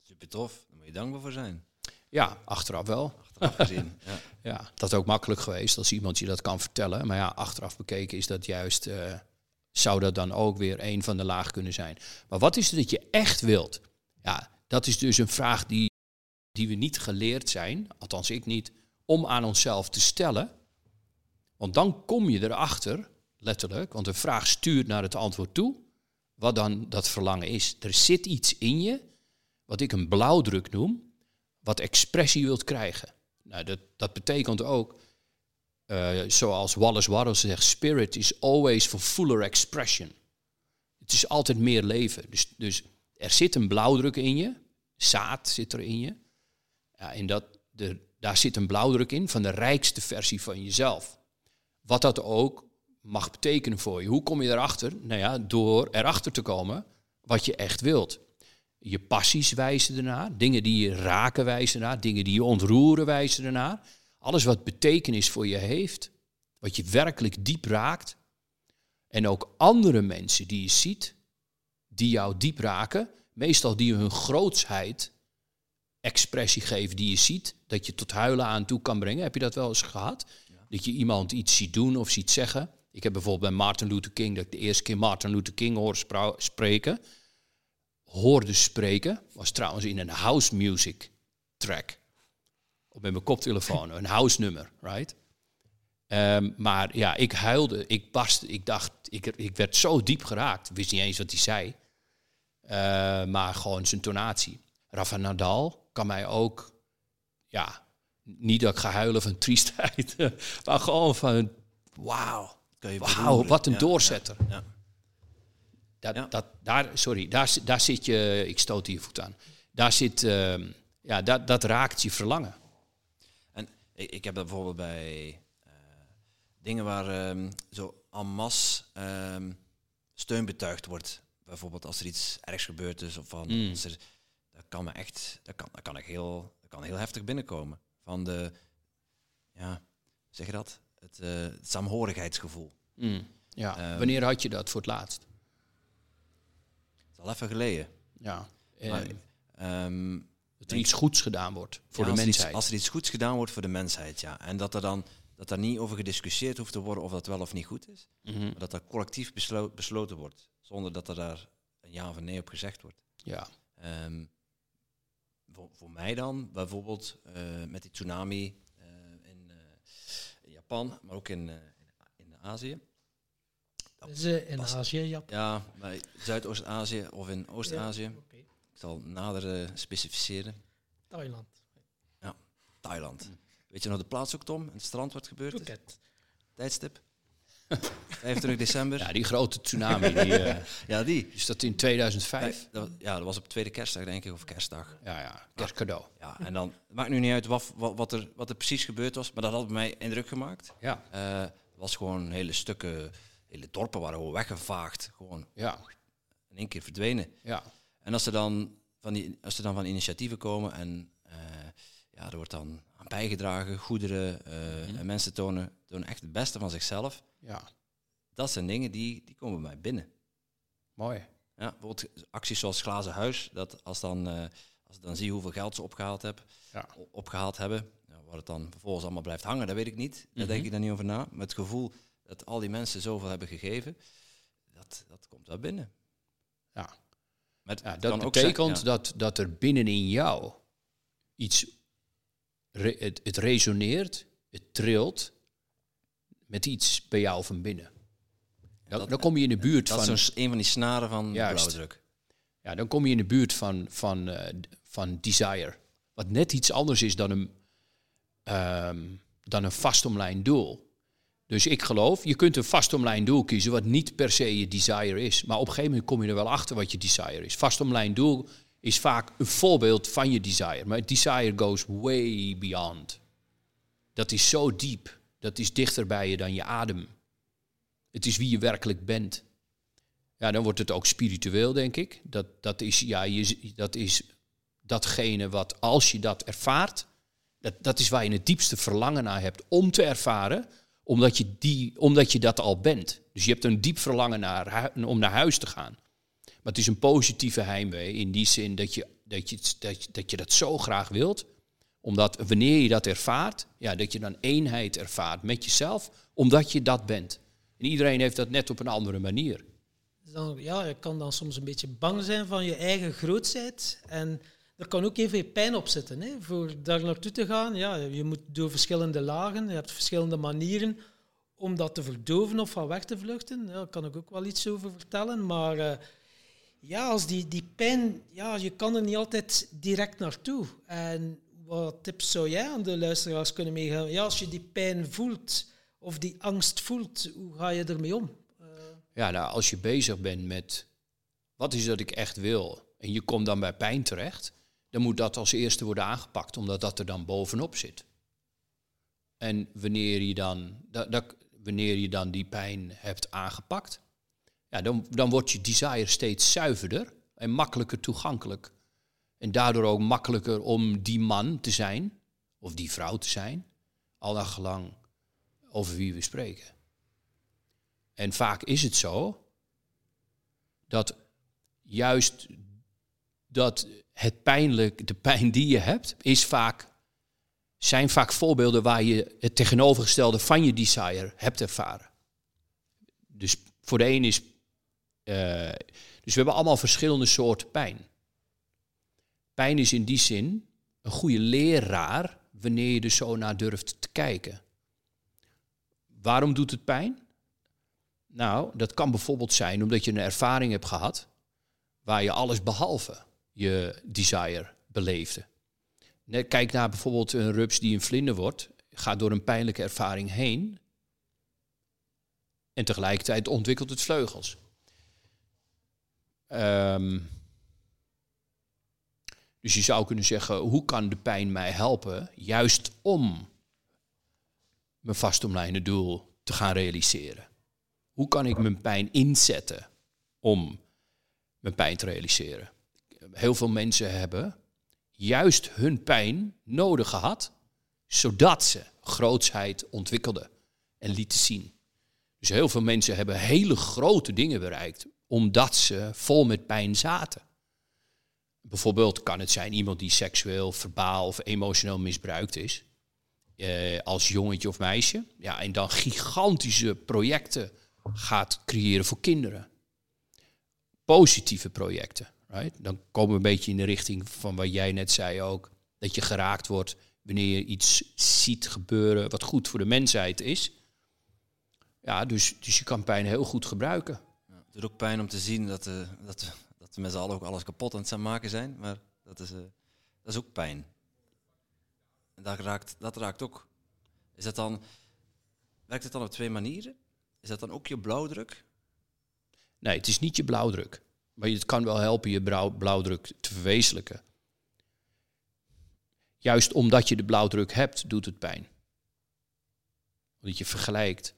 Super tof, daar moet je dankbaar voor zijn. ja achteraf wel. Achteraf gezien. Ja. Ja, dat is ook makkelijk geweest als iemand je dat kan vertellen. Maar ja, achteraf bekeken is dat juist, eh, zou dat dan ook weer een van de laag kunnen zijn. Maar wat is het dat je echt wilt? Ja, dat is dus een vraag die, die we niet geleerd zijn, althans ik niet, om aan onszelf te stellen. Want dan kom je erachter, letterlijk, want een vraag stuurt naar het antwoord toe, wat dan dat verlangen is. Er zit iets in je, wat ik een blauwdruk noem, wat expressie wilt krijgen. Nou, dat, dat betekent ook, eh, zoals Wallace Wattles zegt, spirit is always for fuller expression. Het is altijd meer leven. Dus, dus er zit een blauwdruk in je, zaad zit er in je. Ja, en dat, de, daar zit een blauwdruk in van de rijkste versie van jezelf. Wat dat ook mag betekenen voor je. Hoe kom je erachter? Nou ja, door erachter te komen wat je echt wilt. Je passies wijzen ernaar, dingen die je raken wijzen ernaar, dingen die je ontroeren wijzen ernaar. Alles wat betekenis voor je heeft, wat je werkelijk diep raakt. En ook andere mensen die je ziet, die jou diep raken, meestal die hun grootsheid expressie geven die je ziet, dat je tot huilen aan toe kan brengen. Heb je dat wel eens gehad? Dat je iemand iets ziet doen of ziet zeggen. Ik heb bijvoorbeeld bij Martin Luther King, dat ik de eerste keer Martin Luther King hoorde spreken, hoorde spreken, was trouwens in een house music track. Op mijn koptelefoon, een house nummer, right? Ehm, maar ja, ik huilde, ik barstte, ik dacht, ik, ik werd zo diep geraakt. Wist niet eens wat hij zei. Eh, maar gewoon zijn tonatie. Rafa Nadal kan mij ook, ja, niet dat ik ga huilen van triestheid, maar gewoon van, wauw, Je wauw, wat een doorzetter. ja. Dat, dat, daar, sorry, daar, daar zit je, ik stoot hier voet aan. Daar zit, ehm, ja, dat, dat raakt je verlangen. En ik, ik heb dat bijvoorbeeld bij eh, dingen waar ehm, zo en masse ehm, steun betuigd wordt. Bijvoorbeeld als er iets ergs gebeurd is of van, Mm. als er, dat kan me echt, dat kan, dat kan ik heel, dat kan heel heftig binnenkomen. Van de, ja, zeg je dat? Het, eh, het saamhorigheidsgevoel. Mm, ja. Ehm. Wanneer had je dat voor het laatst? al even geleden. Ja. Maar, ehm, dat er iets goeds gedaan wordt voor ja, de er iets- mensheid. als er iets goeds gedaan wordt voor de mensheid, ja. En dat er dan dat er niet over gediscussieerd hoeft te worden of dat wel of niet goed is. Mhm. Maar dat dat collectief beslo- besloten wordt. Zonder dat er daar een ja of een nee op gezegd wordt. Ja. Ehm, voor, voor mij dan, bijvoorbeeld eh, met die tsunami eh, eh, Japan, maar ook in, eh, in, Azië. Dus, in Azië, Japan. Ja, bij Zuidoost-Azië of in Oost-Azië. Ik zal nader eh, specificeren. Thailand. Thailand. Weet je nog de plaats ook, Tom? Het strand wat gebeurd is? Phuket. Tijdstip? 25 december. ja, die grote tsunami, die, eh, Ja, die. is dat in 2005? Vijf- dat ja, dat was op tweede kerstdag, denk ik, of kerstdag. Ja, ja, kerstcadeau. Ja, en dan, het maakt nu niet uit wat, wat, wat, er, wat er precies gebeurd was, maar dat had bij mij indruk gemaakt. Ja, Eh, het was gewoon hele stukken, hele dorpen waren gewoon weggevaagd. Gewoon ja, in één keer verdwenen. ja. En als er dan van, die, als er dan van initiatieven komen en eh, ja, er wordt dan aan bijgedragen, goederen, eh, en mensen tonen, tonen echt het beste van zichzelf. ja. Dat zijn dingen die, die komen bij mij binnen. Mooi. Ja, bijvoorbeeld acties zoals Glazen Huis, dat als, dan, eh, als ik dan zie hoeveel geld ze opgehaald, heb, Ja. opgehaald hebben, waar het dan vervolgens allemaal blijft hangen, dat weet ik niet. Daar Mhm. denk ik dan niet over na. Maar het gevoel dat al die mensen zoveel hebben gegeven, dat, dat komt daar binnen. Ja. Maar het Ja, kan dat ook betekent zijn- ja. dat, dat er binnenin jou iets, re- het, het resoneert, het trilt met iets bij jou van binnen. Dan, dat- dan kom je in de buurt Dat is van, zo'n s- een van die snaren van blauwdruk. ja, dan kom je in de buurt van, van, eh, van desire. Wat net iets anders is dan een, ehm, dan een vastomlijnd doel. Dus ik geloof, je kunt een vastomlijnd doel kiezen wat niet per se je desire is. Maar op een gegeven moment kom je er wel achter wat je desire is. Vastomlijnd doel is vaak een voorbeeld van je desire. Maar desire goes way beyond. Dat is zo diep. Dat is dichter bij je dan je adem. Het is wie je werkelijk bent. Ja, dan wordt het ook spiritueel, denk ik. Dat, dat, is, ja, je, dat is datgene wat, als je dat ervaart, dat, dat is waar je het diepste verlangen naar hebt om te ervaren, omdat je, die, omdat je dat al bent. Dus je hebt een diep verlangen naar, om naar huis te gaan. Maar het is een positieve heimwee in die zin dat je dat, je, dat, je, dat je dat zo graag wilt. Omdat wanneer je dat ervaart, ja, dat je dan eenheid ervaart met jezelf, omdat je dat bent. En iedereen heeft dat net op een andere manier. Dus dan, ja, je kan dan soms een beetje bang zijn van je eigen grootheid. En er kan ook veel pijn op zitten. Hè. Voor daar naartoe te gaan, ja, je moet door verschillende lagen, je hebt verschillende manieren om dat te verdoven of van weg te vluchten. Ja, daar kan ik ook wel iets over vertellen. Maar eh, ja, als die, die pijn, ja, je kan er niet altijd direct naartoe. En wat tips zou jij aan de luisteraars kunnen meegeven? Ja, als je die pijn voelt of die angst voelt, hoe ga je ermee om? Eh, Ja, nou, als je bezig bent met wat is dat ik echt wil en je komt dan bij pijn terecht, dan moet dat als eerste worden aangepakt, omdat dat er dan bovenop zit. En wanneer je dan, dat, wanneer je dan die pijn hebt aangepakt, ja, dan, dan wordt je desire steeds zuiverder en makkelijker toegankelijk. En daardoor ook makkelijker om die man te zijn, of die vrouw te zijn, al naar gelang over wie we spreken. En vaak is het zo dat juist dat het pijnlijk, de pijn die je hebt, is vaak, zijn vaak voorbeelden waar je het tegenovergestelde van je desire hebt ervaren. Dus voor de een is. Eh, dus we hebben allemaal verschillende soorten pijn. Pijn is in die zin een goede leraar wanneer je er zo naar durft te kijken. Waarom doet het pijn? Nou, dat kan bijvoorbeeld zijn omdat je een ervaring hebt gehad waar je alles behalve je desire beleefde. Kijk naar bijvoorbeeld een rups die een vlinder wordt, gaat door een pijnlijke ervaring heen en tegelijkertijd ontwikkelt het vleugels. Ehm, dus je zou kunnen zeggen, hoe kan de pijn mij helpen juist om mijn vastomlijnde doel te gaan realiseren? Hoe kan ik mijn pijn inzetten om mijn pijn te realiseren? Heel veel mensen hebben juist hun pijn nodig gehad, zodat ze grootsheid ontwikkelden en lieten zien. Dus heel veel mensen hebben hele grote dingen bereikt omdat ze vol met pijn zaten. Bijvoorbeeld kan het zijn iemand die seksueel, verbaal of emotioneel misbruikt is. Eh, als jongetje of meisje. Ja, en dan gigantische projecten gaat creëren voor kinderen. Positieve projecten. Right? Dan komen we een beetje in de richting van wat jij net zei ook. Dat je geraakt wordt wanneer je iets ziet gebeuren wat goed voor de mensheid is. Ja, dus, dus je kan pijn heel goed gebruiken. Ja, het doet ook pijn om te zien dat, uh, dat, dat we met z'n allen ook alles kapot aan het maken zijn. Maar dat is, uh, dat is ook pijn. En dat raakt, dat raakt ook. Is dat dan, werkt het dan op twee manieren? Is dat dan ook je blauwdruk? Nee, het is niet je blauwdruk. Maar het kan wel helpen je blauwdruk te verwezenlijken. Juist omdat je de blauwdruk hebt, doet het pijn. Omdat je vergelijkt.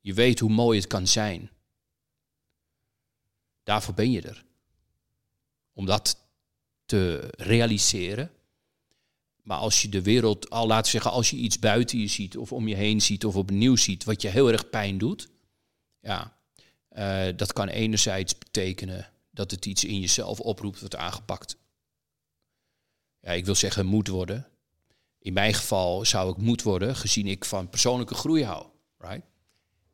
Je weet hoe mooi het kan zijn. Daarvoor ben je er. Om dat te realiseren. Maar als je de wereld, al laten zeggen, als je iets buiten je ziet, of om je heen ziet, of opnieuw ziet, wat je heel erg pijn doet, ja, uh, dat kan enerzijds betekenen dat het iets in jezelf oproept wat aangepakt ja, ik wil zeggen moet worden. In mijn geval zou ik moet worden, gezien ik van persoonlijke groei hou. Right?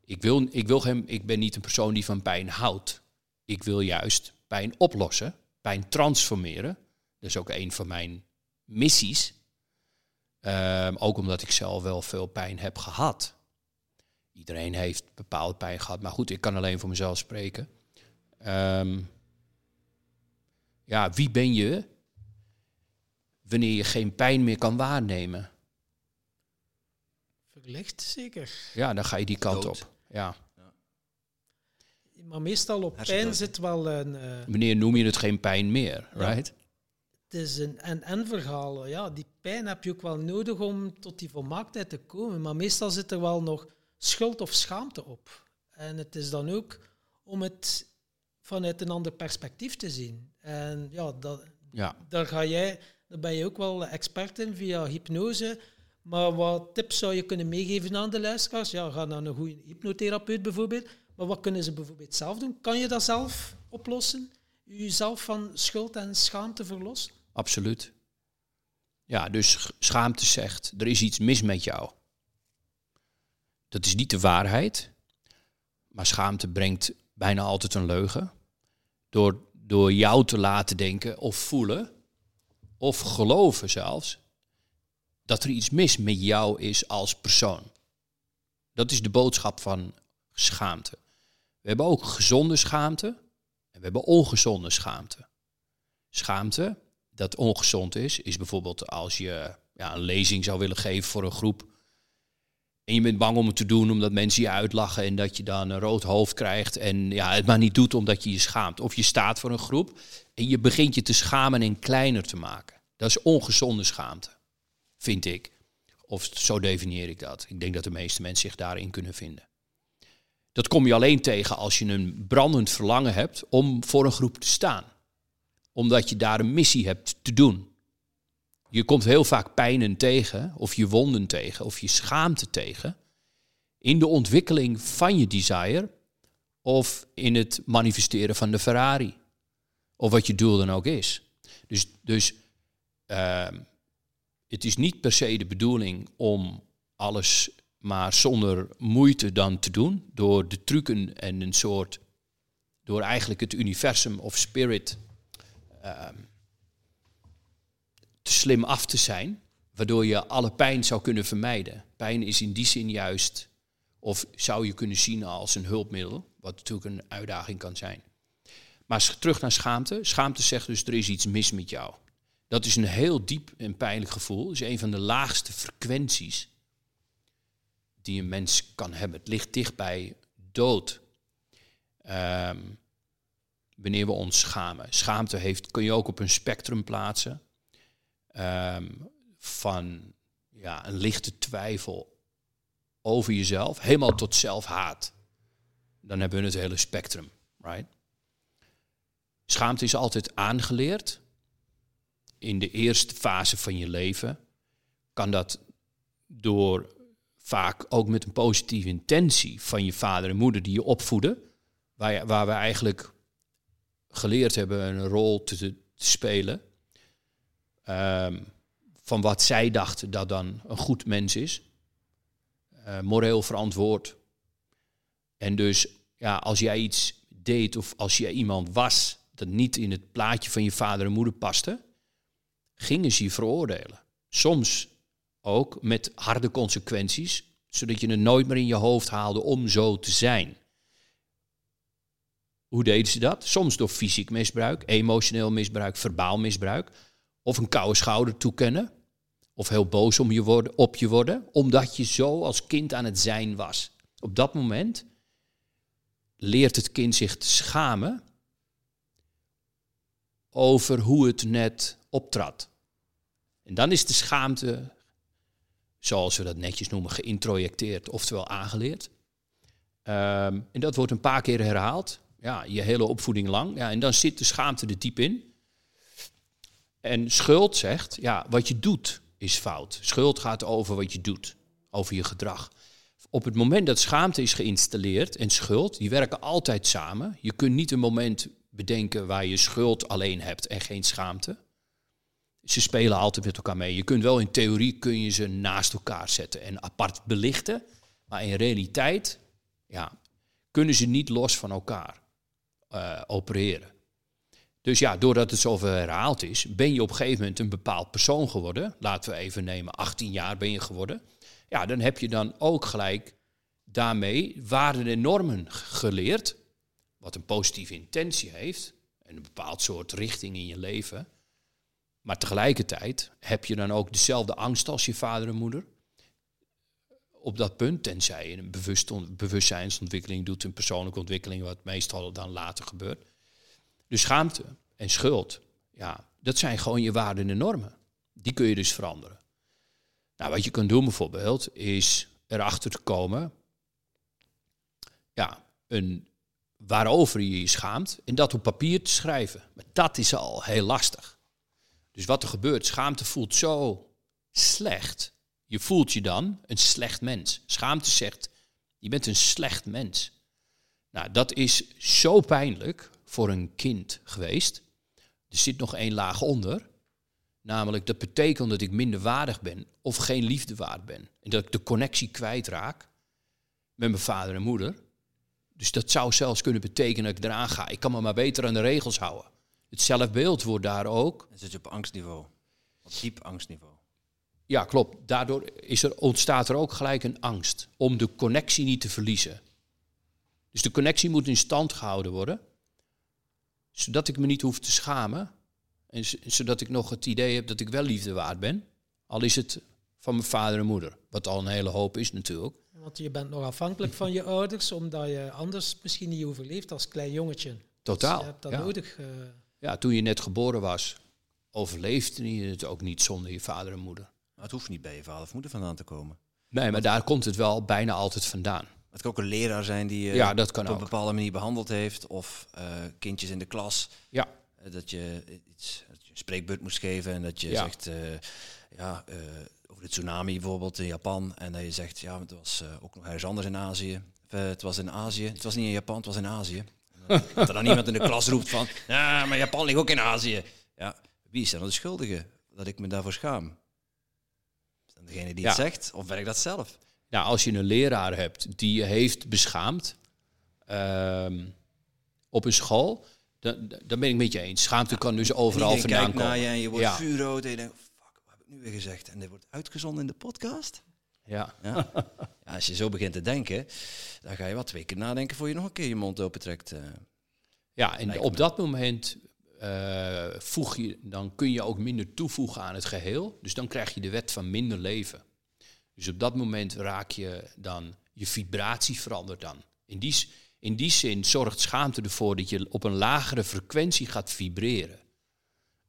Ik, wil, ik, wil hem, ik ben niet een persoon die van pijn houdt. Ik wil juist pijn oplossen, pijn transformeren. Dat is ook een van mijn missies. Um, ook omdat ik zelf wel veel pijn heb gehad. Iedereen heeft bepaalde pijn gehad. Maar goed, ik kan alleen voor mezelf spreken. Um, ja, wie ben je wanneer je geen pijn meer kan waarnemen. Verlicht zeker. Ja, dan ga je die kant op. Ja. Maar meestal op pijn zit wel een... Uh, Wanneer noem je het geen pijn meer, right? Het is een en-en verhaal. Ja, die pijn heb je ook wel nodig om tot die volmaaktheid te komen. Maar meestal zit er wel nog schuld of schaamte op. En het is dan ook om het vanuit een ander perspectief te zien. En ja, dat, ja. daar ga jij daar ben je ook wel expert in via hypnose. Maar wat tips zou je kunnen meegeven aan de luisteraars? Ja, ga naar een goede hypnotherapeut bijvoorbeeld. Maar wat kunnen ze bijvoorbeeld zelf doen? Kan je dat zelf oplossen? Jezelf van schuld en schaamte verlossen? Absoluut. Ja, dus schaamte zegt, er is iets mis met jou. Dat is niet de waarheid. Maar schaamte brengt bijna altijd een leugen. Door, door jou te laten denken of voelen of geloven zelfs dat er iets mis met jou is als persoon. Dat is de boodschap van schaamte. We hebben ook gezonde schaamte en we hebben ongezonde schaamte. Schaamte dat ongezond is, is bijvoorbeeld als je ja, een lezing zou willen geven voor een groep. En je bent bang om het te doen omdat mensen je uitlachen en dat je dan een rood hoofd krijgt en ja, het maar niet doet omdat je je schaamt. Of je staat voor een groep en je begint je te schamen en kleiner te maken. Dat is ongezonde schaamte, vind ik. Of zo definieer ik dat. Ik denk dat de meeste mensen zich daarin kunnen vinden. Dat kom je alleen tegen als je een brandend verlangen hebt om voor een groep te staan. Omdat je daar een missie hebt te doen. Je komt heel vaak pijnen tegen, of je wonden tegen, of je schaamte tegen. In de ontwikkeling van je desire, of in het manifesteren van de Ferrari. Of wat je doel dan ook is. Dus, dus uh, het is niet per se de bedoeling om alles maar zonder moeite dan te doen. Door de trucken en een soort. Door eigenlijk het universum of spirit uh, te slim af te zijn. Waardoor je alle pijn zou kunnen vermijden. Pijn is in die zin juist. Of zou je kunnen zien als een hulpmiddel. Wat natuurlijk een uitdaging kan zijn. Maar terug naar schaamte. Schaamte zegt dus er is iets mis met jou. Dat is een heel diep en pijnlijk gevoel. Is een van de laagste frequenties die een mens kan hebben. Het ligt dicht bij dood. Ehm, wanneer we ons schamen. Schaamte heeft, kun je ook op een spectrum plaatsen. Ehm, van ja, een lichte twijfel over jezelf, helemaal tot zelfhaat. Dan hebben we het hele spectrum, right? Schaamte is altijd aangeleerd in de eerste fase van je leven kan dat door vaak ook met een positieve intentie van je vader en moeder die je opvoeden, waar, waar we eigenlijk geleerd hebben een rol te, te spelen. Ehm, van wat zij dachten dat dan een goed mens is. Eh, moreel verantwoord. En dus ja, als jij iets deed of als jij iemand was dat niet in het plaatje van je vader en moeder paste, gingen ze je veroordelen. Soms ook met harde consequenties, zodat je het nooit meer in je hoofd haalde om zo te zijn. Hoe deden ze dat? Soms door fysiek misbruik, emotioneel misbruik, verbaal misbruik. Of een koude schouder toekennen. Of heel boos om je worden, op je worden, omdat je zo als kind aan het zijn was. Op dat moment leert het kind zich te schamen over hoe het net optrad. En dan is de schaamte, zoals we dat netjes noemen, geïntrojecteerd, oftewel aangeleerd. Ehm, en dat wordt een paar keer herhaald, ja, je hele opvoeding lang. Ja, en dan zit de schaamte er diep in. En schuld zegt, ja, wat je doet is fout. Schuld gaat over wat je doet, over je gedrag. Op het moment dat schaamte is geïnstalleerd en schuld, die werken altijd samen. Je kunt niet een moment bedenken waar je schuld alleen hebt en geen schaamte. Ze spelen altijd met elkaar mee. Je kunt wel in theorie kun je ze naast elkaar zetten en apart belichten, maar in realiteit ja, kunnen ze niet los van elkaar eh, opereren. Dus ja, doordat het zoveel herhaald is, ben je op een gegeven moment een bepaald persoon geworden. Laten we even nemen, 18 jaar ben je geworden. Ja, dan heb je dan ook gelijk daarmee waarden en normen geleerd. Wat een positieve intentie heeft. En een bepaald soort richting in je leven. Maar tegelijkertijd heb je dan ook dezelfde angst als je vader en moeder. Op dat punt, tenzij je een bewust bewustzijnsontwikkeling doet, een persoonlijke ontwikkeling, wat meestal dan later gebeurt. Dus schaamte en schuld, ja, dat zijn gewoon je waarden en normen. Die kun je dus veranderen. Nou, wat je kan doen bijvoorbeeld, is erachter te komen, ja, een, waarover je je schaamt en dat op papier te schrijven. Maar dat is al heel lastig. Dus wat er gebeurt, schaamte voelt zo slecht. Je voelt je dan een slecht mens. Schaamte zegt, je bent een slecht mens. Nou, dat is zo pijnlijk voor een kind geweest. Er zit nog één laag onder. Namelijk, dat betekent dat ik minder waardig ben of geen liefde waard ben. En dat ik de connectie kwijtraak met mijn vader en moeder. Dus dat zou zelfs kunnen betekenen dat ik eraan ga. Ik kan me maar beter aan de regels houden. Het zelfbeeld wordt daar ook. Dan zit je op angstniveau. Op diep angstniveau. Ja, klopt. Daardoor is er, ontstaat er ook gelijk een angst om de connectie niet te verliezen. Dus de connectie moet in stand gehouden worden, zodat ik me niet hoef te schamen. En zodat ik nog het idee heb dat ik wel liefde waard ben. Al is het van mijn vader en moeder. Wat al een hele hoop is natuurlijk. Want je bent nog afhankelijk van je ouders, omdat je anders misschien niet overleeft als klein jongetje. Totaal. Dus je hebt dat ja. nodig. eh. Ja, toen je net geboren was, overleefde je het ook niet zonder je vader en moeder. Maar het hoeft niet bij je vader of moeder vandaan te komen. Nee, maar daar komt het wel bijna altijd vandaan. Het kan ook een leraar zijn die je Ja, dat kan op een bepaalde manier behandeld heeft. Of eh, kindjes in de klas. Ja. Eh, dat, je iets, dat je een spreekbeurt moest geven en dat je Ja. zegt... eh, ja, over de tsunami bijvoorbeeld in Japan. En dat je zegt, ja, het was ook nog ergens anders in Azië. Het was in Azië. Het was niet in Japan, het was in Azië. Dat er dan iemand in de klas roept van... Ja, maar Japan ligt ook in Azië. Ja, wie is dan de schuldige? Dat ik me daarvoor schaam. Is dat degene die het Ja. zegt? Of ben ik dat zelf? Nou, als je een leraar hebt die je heeft beschaamd ehm, op een school, dan, dan ben ik met je eens. Schaamte kan dus overal En vandaan komen. naar je en je wordt ja. vuurrood en je denkt, fuck, wat heb ik nu weer gezegd? En dit wordt uitgezonden in de podcast? Ja. Ja. als je zo begint te denken, dan ga je wat twee keer nadenken voor je nog een keer je mond opentrekt. eh. ja, en op dat moment eh, voeg je, dan kun je ook minder toevoegen aan het geheel. Dus dan krijg je de wet van minder leven. Dus op dat moment raak je dan, je vibratie verandert dan. In die, in die zin zorgt schaamte ervoor dat je op een lagere frequentie gaat vibreren.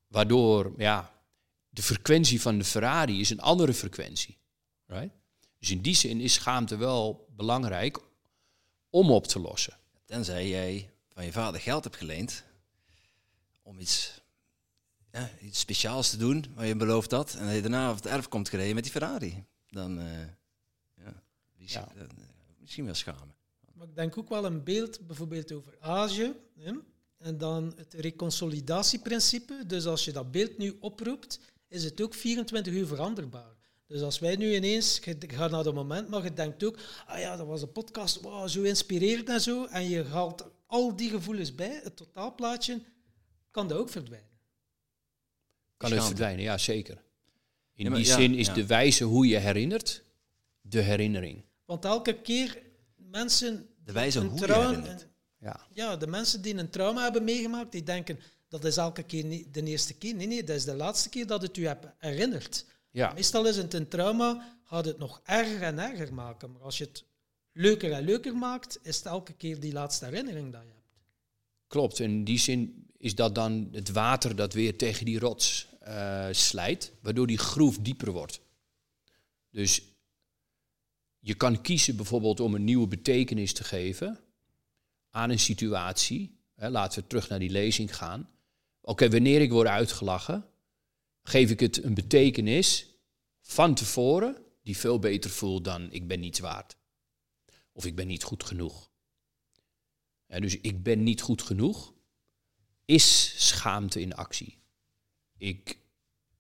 Waardoor, ja, de frequentie van de Ferrari is een andere frequentie. Right? Dus in die zin is schaamte wel belangrijk om op te lossen. Tenzij jij van je vader geld hebt geleend om iets, ja, iets speciaals te doen, waar je beloofd had, en dat je daarna op het erf komt gereden met die Ferrari. Dan, eh, Die, Ja. eh, Misschien wel schamen. Maar ik denk ook wel een beeld bijvoorbeeld over Azië. Hè? En dan het reconsolidatieprincipe. Dus als je dat beeld nu oproept, is het ook 24 uur veranderbaar. Dus als wij nu ineens, je gaat naar dat moment, maar je denkt ook, ah ja, dat was een podcast, wow, zo inspirerend en zo. En je haalt al die gevoelens bij, het totaalplaatje, kan dat ook verdwijnen. Kan het verdwijnen, ja zeker. In Ja, die ja, zin is ja. de wijze hoe je herinnert, de herinnering. Want elke keer mensen... De wijze hoe je herinnert. Ja. Ja, de mensen die een trauma hebben meegemaakt, die denken dat is elke keer niet de eerste keer. Nee, nee, dat is de laatste keer dat het u hebt herinnerd. Ja. Meestal is het een trauma, gaat het nog erger en erger maken. Maar als je het leuker en leuker maakt, is het elke keer die laatste herinnering dat je hebt. Klopt, in die zin is dat dan het water dat weer tegen die rots eh, slijt, waardoor die groef dieper wordt. Dus je kan kiezen bijvoorbeeld om een nieuwe betekenis te geven aan een situatie. Hè, laten we terug naar die lezing gaan. Oké, wanneer ik word uitgelachen, geef ik het een betekenis van tevoren die veel beter voelt dan ik ben niets waard. Of ik ben niet goed genoeg. Ja, dus ik ben niet goed genoeg is schaamte in actie. Ik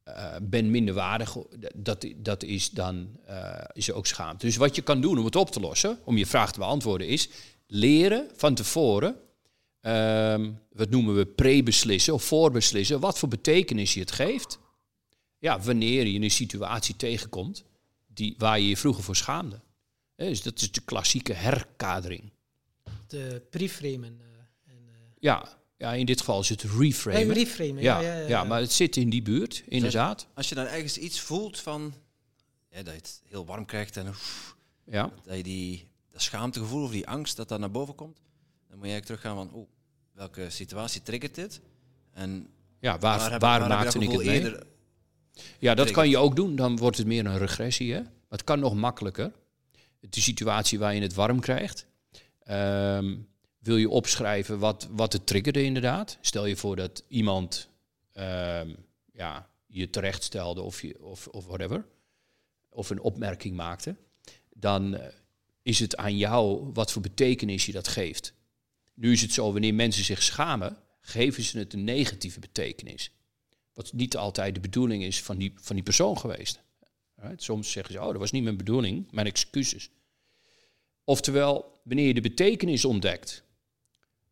eh, ben minderwaardig, dat, dat is dan eh, is ook schaamte. Dus wat je kan doen om het op te lossen, om je vraag te beantwoorden, is leren van tevoren, ehm, wat noemen we pre-beslissen of voorbeslissen, wat voor betekenis je het geeft. Ja, wanneer je een situatie tegenkomt die, waar je je vroeger voor schaamde. Hè, Dus dat is de klassieke herkadering. De preframen. eh, en, eh, Ja, ja, in dit geval is het reframen. ja, reframen, ja, ja, ja, ja, ja, maar het zit in die buurt, inderdaad. Als je dan ergens iets voelt van ja, dat je het heel warm krijgt en oef, Ja, dat je die dat schaamtegevoel of die angst dat dat naar boven komt, dan moet je eigenlijk teruggaan van oeh, welke situatie triggert dit? En ja waar, waar, waar, waar maakte ik het mee? eerder- Ja, dat kan je ook doen. Dan wordt het meer een regressie. Hè? Maar het kan nog makkelijker. De situatie waar je het warm krijgt. Ehm, wil je opschrijven wat, wat het triggerde inderdaad? Stel je voor dat iemand ehm, ja, je terecht stelde of, je, of, of whatever. Of een opmerking maakte. Dan eh, is het aan jou wat voor betekenis je dat geeft. Nu is het zo, wanneer mensen zich schamen, geven ze het een negatieve betekenis. Wat niet altijd de bedoeling is van die, van die persoon geweest. Right? Soms zeggen ze, oh, dat was niet mijn bedoeling, mijn excuses. Oftewel, wanneer je de betekenis ontdekt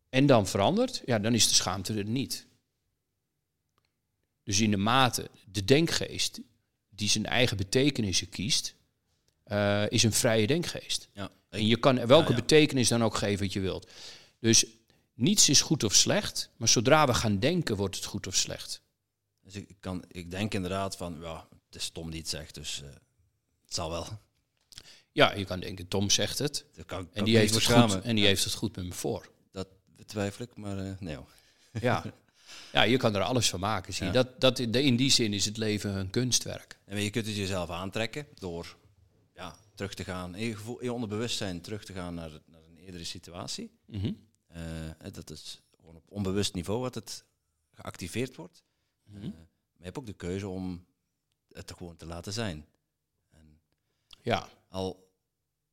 en dan verandert, ja, dan is de schaamte er niet. Dus in de mate, de denkgeest die zijn eigen betekenissen kiest, eh, is een vrije denkgeest. Ja, En je kan welke Ja, ja. betekenis dan ook geven wat je wilt. Dus niets is goed of slecht, maar zodra we gaan denken, wordt het goed of slecht. Dus ik, kan, ik denk inderdaad van, ja, het is Tom die het zegt, dus eh, het zal wel. Ja, je kan denken, Tom zegt het. Kan, kan En die, heeft het goed, en die heeft het goed met me voor. Dat betwijfel ik, maar eh, nee. hoor. Ja. ja, je kan er alles van maken. Zie je. Ja. Dat, dat, in die zin is het leven een kunstwerk. En je kunt het jezelf aantrekken door ja, terug te gaan, in je, gevoel, in je onderbewustzijn terug te gaan naar, naar een eerdere situatie. Mhm. Eh, dat is gewoon op onbewust niveau wat het geactiveerd wordt. Mhm. Eh, maar je hebt ook de keuze om het er gewoon te laten zijn. En Ja, al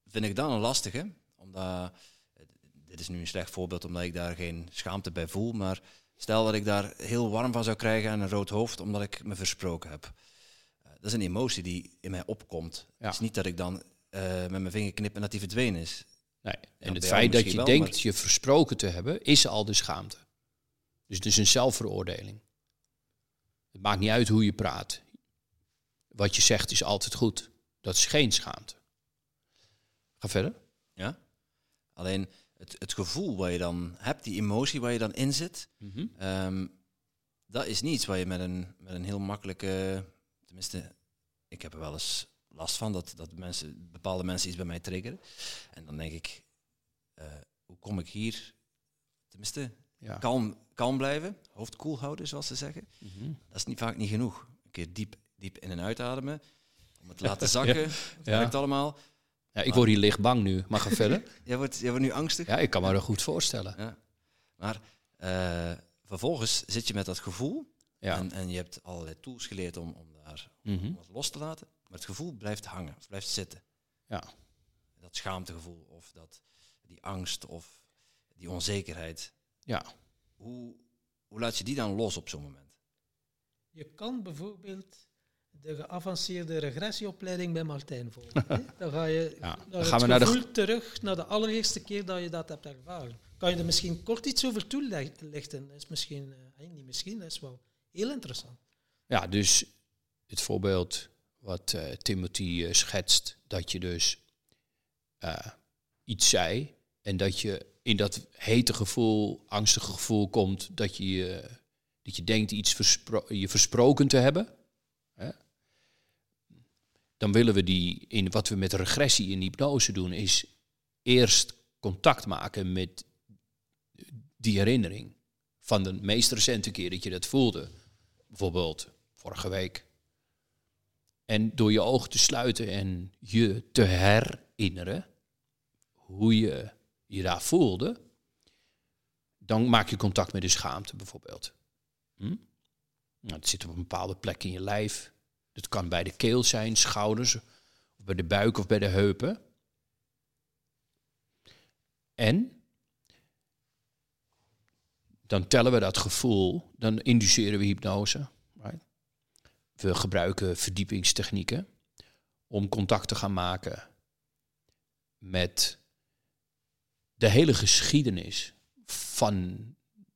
vind ik dat een lastige, omdat eh, dit is nu een slecht voorbeeld omdat ik daar geen schaamte bij voel, maar stel dat ik daar heel warm van zou krijgen en een rood hoofd omdat ik me versproken heb. Eh, dat is een emotie die in mij opkomt. Ja. Het is niet dat ik dan met mijn vinger knip en dat die verdwenen is. nee. En het feit dat je wel, denkt maar- je versproken te hebben, is al de schaamte. Dus het is een zelfveroordeling. Het maakt niet uit hoe je praat. Wat je zegt is altijd goed. Dat is geen schaamte. Ga verder. Ja? Alleen het, het gevoel wat je dan hebt, die emotie waar je dan in zit, Mhm. Ehm, dat is niets waar je met een, met een heel makkelijke, tenminste, ik heb er wel eens last van dat, dat mensen, bepaalde mensen iets bij mij triggeren. En dan denk ik, eh, hoe kom ik hier, tenminste, Ja. kalm, kalm blijven, hoofd koel houden, zoals ze zeggen. Mhm. Dat is niet vaak niet genoeg. Een keer diep, diep in en uitademen, om het te laten zakken, het werkt allemaal. Ja, ik word hier licht bang nu, maar ga verder. Jij wordt, jij wordt nu angstig. Ja, ik kan me dat goed voorstellen. Ja. Maar eh, vervolgens zit je met dat gevoel Ja. En, en je hebt allerlei tools geleerd om, om daar Mhm. om los te laten. Maar het gevoel blijft hangen, of blijft zitten. Ja. Dat dat schaamtegevoel of dat, die angst of die onzekerheid. Ja. Hoe, hoe laat je die dan los op zo'n moment? Je kan bijvoorbeeld de geavanceerde regressieopleiding bij Martijn volgen. hè. Dan ga je Ja, dan het gaan we naar de gevoel terug naar de allereerste keer dat je dat hebt ervaren. Kan je er misschien kort iets over toelichten? Dat is misschien, eh, niet misschien, dat is wel heel interessant. Ja, dus het voorbeeld wat eh, Timothy eh, schetst, dat je dus eh, iets zei en dat je in dat hete gevoel, angstige gevoel komt, dat je, eh, dat je denkt iets verspro- je versproken te hebben. Hè? Dan willen we die, in wat we met regressie en hypnose doen, is eerst contact maken met die herinnering van de meest recente keer dat je dat voelde. Bijvoorbeeld vorige week. En door je ogen te sluiten en je te herinneren hoe je je daar voelde, dan maak je contact met de schaamte bijvoorbeeld. Hm? Nou, het zit op een bepaalde plek in je lijf. Het kan bij de keel zijn, schouders, of bij de buik of bij de heupen. En dan tellen we dat gevoel, dan induceren we hypnose. Right? We gebruiken verdiepingstechnieken om contact te gaan maken met de hele geschiedenis van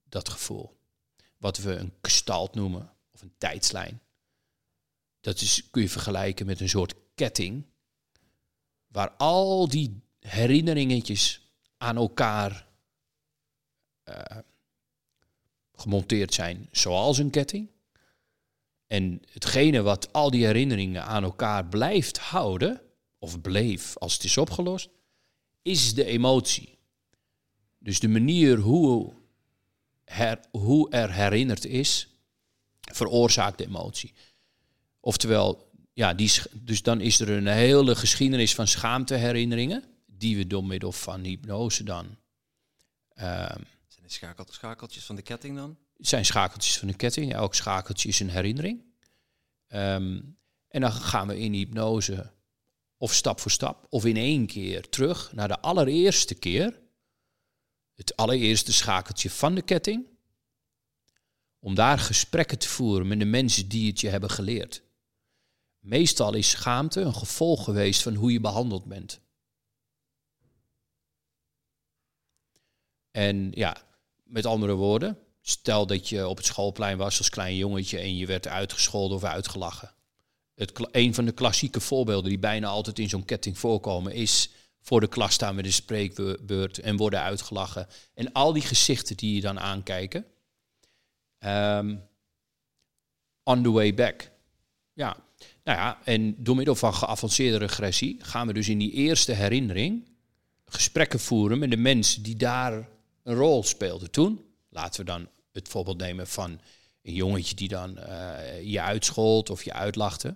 dat gevoel. Wat we een gestalt noemen, of een tijdslijn. Dat is, kun je vergelijken met een soort ketting, waar al die herinneringetjes aan elkaar eh, gemonteerd zijn, zoals een ketting. En hetgene wat al die herinneringen aan elkaar blijft houden, of bleef als het is opgelost, is de emotie. Dus de manier hoe, her, hoe er herinnerd is, veroorzaakt de emotie. Oftewel, ja, die, dus dan is er een hele geschiedenis van schaamteherinneringen, die we door middel van hypnose dan ehm, Zijn de schakel, schakeltjes van de ketting dan? het zijn schakeltjes van een ketting. Elk schakeltje is een herinnering. Ehm, en dan gaan we in hypnose of stap voor stap of in één keer terug naar de allereerste keer. Het allereerste schakeltje van de ketting. Om daar gesprekken te voeren met de mensen die het je hebben geleerd. Meestal is schaamte een gevolg geweest van hoe je behandeld bent. En ja, met andere woorden, stel dat je op het schoolplein was als klein jongetje en je werd uitgescholden of uitgelachen. Het, een van de klassieke voorbeelden die bijna altijd in zo'n ketting voorkomen is voor de klas staan met een spreekbeurt en worden uitgelachen. En al die gezichten die je dan aankijken. Ehm, on the way back. Ja, nou ja, en door middel van geavanceerde regressie gaan we dus in die eerste herinnering gesprekken voeren met de mensen die daar een rol speelden toen. Laten we dan het voorbeeld nemen van een jongetje die dan eh, je uitschold of je uitlachte.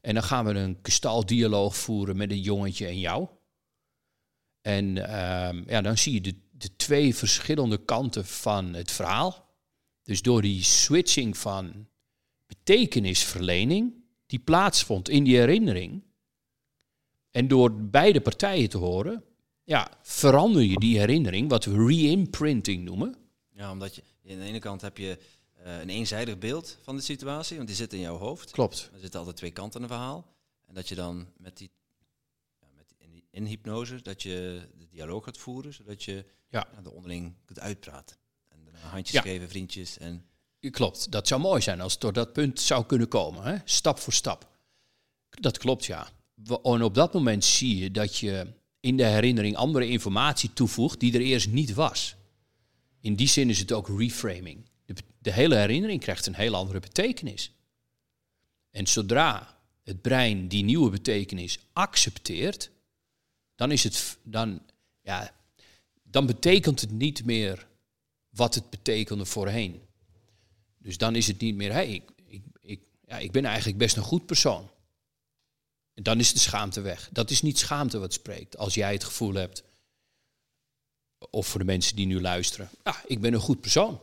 En dan gaan we een kristaldialoog voeren met een jongetje en jou. En ehm, ja, dan zie je de, de twee verschillende kanten van het verhaal. Dus door die switching van betekenisverlening die plaatsvond in die herinnering. En door beide partijen te horen, ja, verander je die herinnering, wat we re-imprinting noemen. Ja, omdat je aan de ene kant heb je eh, een eenzijdig beeld van de situatie, want die zit in jouw hoofd. Klopt. Er zitten altijd twee kanten in een verhaal. En dat je dan met die in, hypnose, dat je de dialoog gaat voeren, zodat je Ja. de onderling kunt uitpraten. En daarna handjes Ja. geven, vriendjes. En Klopt, dat zou mooi zijn als het tot dat punt zou kunnen komen. Hè? Stap voor stap. Dat klopt, ja. En op dat moment zie je dat je in de herinnering andere informatie toevoegt die er eerst niet was. In die zin is het ook reframing. De, de hele herinnering krijgt een heel andere betekenis. En zodra het brein die nieuwe betekenis accepteert, dan, is het, dan, ja, dan betekent het niet meer wat het betekende voorheen. Dus dan is het niet meer, hey, ik, ik, ik, ja, ik ben eigenlijk best een goed persoon. En dan is de schaamte weg. Dat is niet schaamte wat spreekt. Als jij het gevoel hebt, of voor de mensen die nu luisteren, ja, ik ben een goed persoon.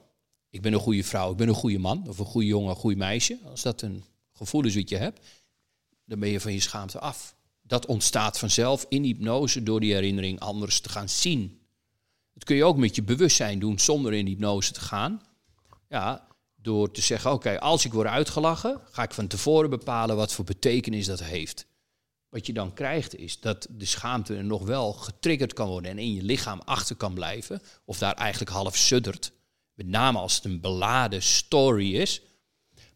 Ik ben een goede vrouw, ik ben een goede man, of een goede jongen, een goede meisje. Als dat een gevoel is wat je hebt, dan ben je van je schaamte af. Dat ontstaat vanzelf in hypnose door die herinnering anders te gaan zien. Dat kun je ook met je bewustzijn doen zonder in hypnose te gaan. Ja, door te zeggen, oké, als ik word uitgelachen, ga ik van tevoren bepalen wat voor betekenis dat heeft. Wat je dan krijgt is dat de schaamte nog wel getriggerd kan worden en in je lichaam achter kan blijven, of daar eigenlijk half suddert. Met name als het een beladen story is.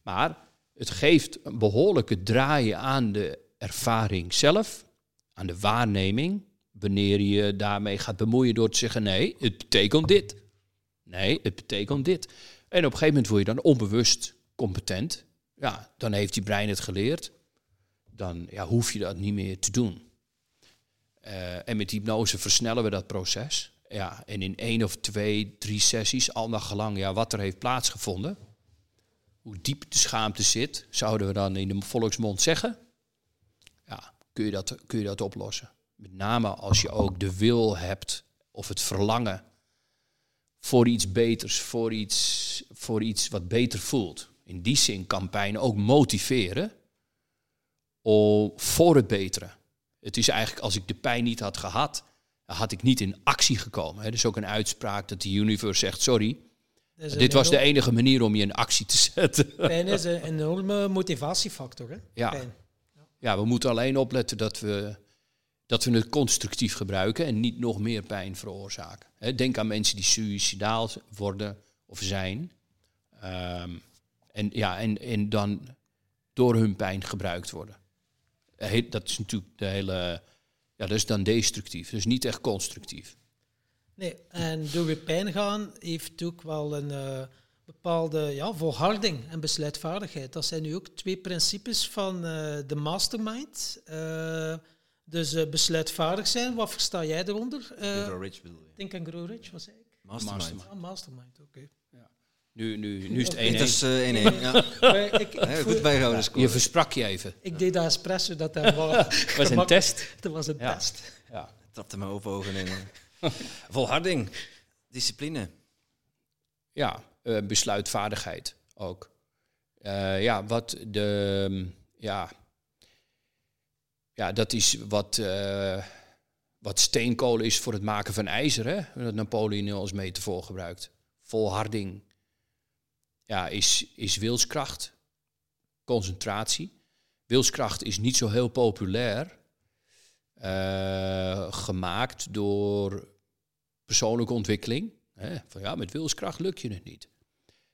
Maar het geeft een behoorlijke draaien aan de ervaring zelf, aan de waarneming, wanneer je daarmee gaat bemoeien door te zeggen, nee, het betekent dit. Nee, het betekent dit. En op een gegeven moment word je dan onbewust competent. Ja, dan heeft je brein het geleerd. Dan ja, hoef je dat niet meer te doen. Uh, en met hypnose versnellen we dat proces. Ja, en in één of twee, drie sessies, al naar gelang ja, wat er heeft plaatsgevonden, hoe diep de schaamte zit, zouden we dan in de volksmond zeggen, kun je dat, kun je dat oplossen. Met name als je ook de wil hebt of het verlangen voor iets beters, voor iets, voor iets wat beter voelt. In die zin kan pijn ook motiveren om, voor het betere. Het is eigenlijk als ik de pijn niet had gehad, had ik niet in actie gekomen. Er is ook een uitspraak dat de universe zegt, sorry, dit was de enige manier om je in actie te zetten. Pijn is een enorme motivatiefactor. Hè? Ja. Pijn. Ja, we moeten alleen opletten dat we, dat we het constructief gebruiken en niet nog meer pijn veroorzaken. Denk aan mensen die suicidaal worden of zijn. Ehm, en, ja, en, en dan door hun pijn gebruikt worden. Dat is natuurlijk de hele. Ja, dat is dan destructief. Dus niet echt constructief. Nee, en door weer pijn gaan heeft ook wel een uh, bepaalde ja, volharding en besluitvaardigheid. Dat zijn nu ook twee principes van uh, de mastermind. Uh, dus besluitvaardig zijn, wat versta jij eronder? grow rich bedoel je? Think and Grow Rich, wat zei ik? Mastermind. Ah, mastermind, oké. Okay. Ja. Nu, nu, nu is het 1-1. Het is 1-1, ja. ik, ik Heel goed bijgehouden score. Je versprak je even. Ik deed dat espresso, dat hij was. Het was een test. Dat was een Ja. test. Ja. Trapte mijn open ogen in. Volharding. Discipline. Ja, eh, besluitvaardigheid ook. Eh, ja, wat de. mm, Ja, ja dat is wat, eh, wat steenkool is voor het maken van ijzer. Hè? Dat Napoleon als metafoor gebruikt. Volharding. Ja, is, is wilskracht. Concentratie. Wilskracht is niet zo heel populair. gemaakt door persoonlijke ontwikkeling. Hè? Van ja, met wilskracht lukt je het niet.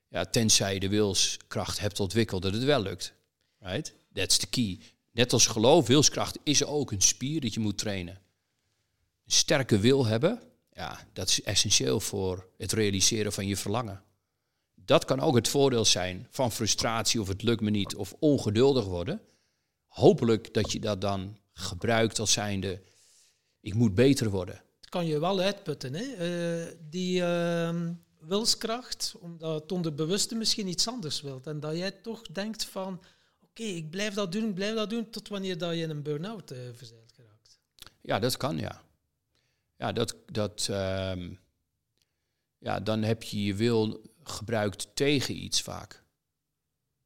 Ja, tenzij je de wilskracht hebt ontwikkeld dat het wel lukt. Right? That's the key. Net als geloof, wilskracht is ook een spier dat je moet trainen. Een sterke wil hebben, ja, dat is essentieel voor het realiseren van je verlangen. Dat kan ook het voordeel zijn van frustratie of het lukt me niet of ongeduldig worden. Hopelijk dat je dat dan gebruikt als zijnde, ik moet beter worden. Het kan je wel uitputten, hè? Eh, die ehm, wilskracht, omdat het onderbewuste misschien iets anders wilt. En dat jij toch denkt van, oké, ik blijf dat doen, ik blijf dat doen, tot wanneer dat je in een burn-out eh verzeild geraakt. Ja, dat kan, ja. Ja, dat, dat, ehm, ja, dan heb je je wil gebruikt tegen iets vaak.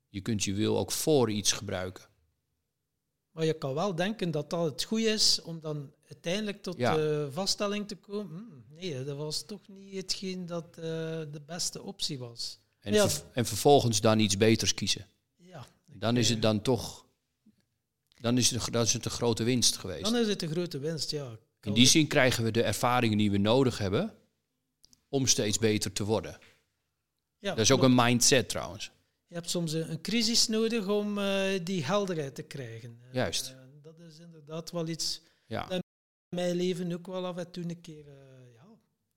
Je kunt je wil ook voor iets gebruiken. Maar je kan wel denken dat dat het goede is om dan uiteindelijk tot Ja. de vaststelling te komen. "Hmm, nee, dat was toch niet hetgeen dat eh, de beste optie was. En, Ja. ver- en vervolgens dan iets beters kiezen. Ja, Dan is het dan toch, dan is het, dan is het een grote winst geweest. dan is het een grote winst, ja. In die zin krijgen we de ervaringen die we nodig hebben om steeds beter te worden. Ja, Dat is ook een mindset trouwens. Je hebt soms een, een crisis nodig om eh, die helderheid te krijgen. Juist. eh, dat is inderdaad wel iets Ja, in mijn leven ook wel af en toe een keer eh, ja,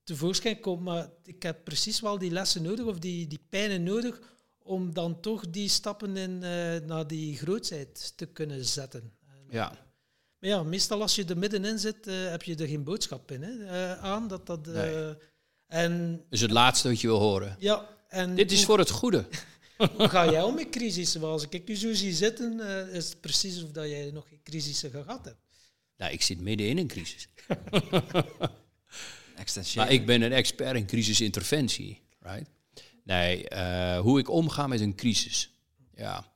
tevoorschijn komt. Maar ik heb precies wel die lessen nodig of die, die pijnen nodig om dan toch die stappen in, naar die grootheid te kunnen zetten. En, ja. Maar ja, meestal als je er middenin zit, heb je er geen boodschap in hè, aan. Dat dat, Nee. En Dus het laatste wat je wil horen. ja, en Dit is voor het goede. hoe ga jij om met crisissen? Want Als ik je zo zie zitten, eh, is het precies of dat jij nog geen crisissen gehad hebt. Nou, ik zit midden in een crisis. Maar ik ben een expert in crisisinterventie. Right? Nee, eh, hoe ik omga met een crisis. Ja.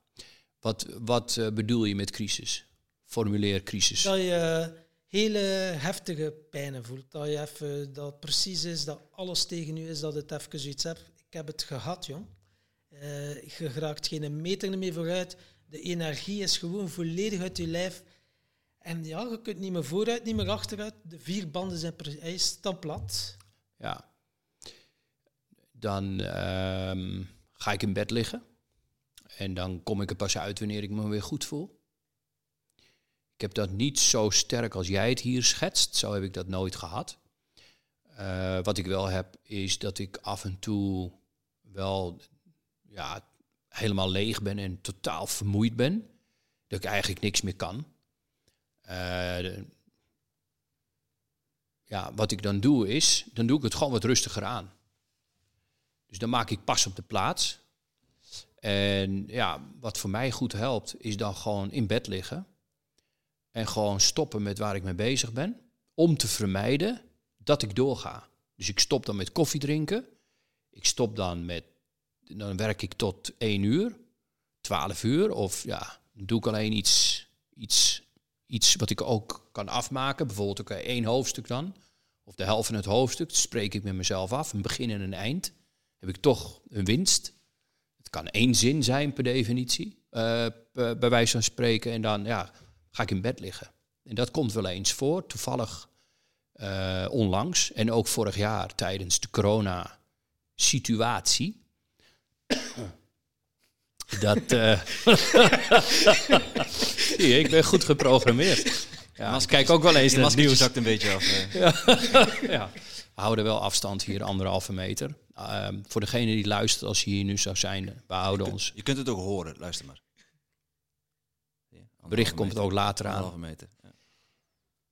Wat, wat eh, bedoel je met crisis? formuleercrisis. Dat je hele heftige pijnen voelt. Dat je even, dat precies is, dat alles tegen je is, dat het even zoiets hebt. Ik heb het gehad, jong. Eh, je geraakt geen meter meer vooruit. De energie is gewoon volledig uit je lijf. En ja, je kunt niet meer vooruit, niet meer achteruit. De vier banden zijn pre- hij is dan plat. Ja. Dan ehm, ga ik in bed liggen. En dan kom ik er pas uit wanneer ik me weer goed voel. Ik heb dat niet zo sterk als jij het hier schetst. Zo heb ik dat nooit gehad. Eh, wat ik wel heb, is dat ik af en toe wel ja, helemaal leeg ben en totaal vermoeid ben. Dat ik eigenlijk niks meer kan. Eh, ja, wat ik dan doe is, dan doe ik het gewoon wat rustiger aan. Dus dan maak ik pas op de plaats. En ja, wat voor mij goed helpt, is dan gewoon in bed liggen. En gewoon stoppen met waar ik mee bezig ben. Om te vermijden dat ik doorga. Dus ik stop dan met koffie drinken. Ik stop dan met, dan werk ik tot 1 uur, 12 uur. Of ja, doe ik alleen iets, iets, iets wat ik ook kan afmaken. Bijvoorbeeld ook één hoofdstuk dan. Of de helft van het hoofdstuk. Spreek ik met mezelf af. Een begin en een eind. Heb ik toch een winst. Het kan één zin zijn per definitie. eh, bij wijze van spreken. En dan ja, ga ik in bed liggen. En dat komt wel eens voor. Toevallig eh, onlangs. En ook vorig jaar tijdens de corona-situatie. Dat. eh, Zie ik ben goed geprogrammeerd. Ja, ik kijk ook wel eens naar het nieuws. zakt een beetje af. eh. ja. We houden wel afstand hier, anderhalve meter. Ehm, voor degene die luistert, als je hier nu zou zijn, we houden ons. Je kunt het ook horen, luister maar. Ja, Bericht komt meter. ook later aan. Meter. Ja.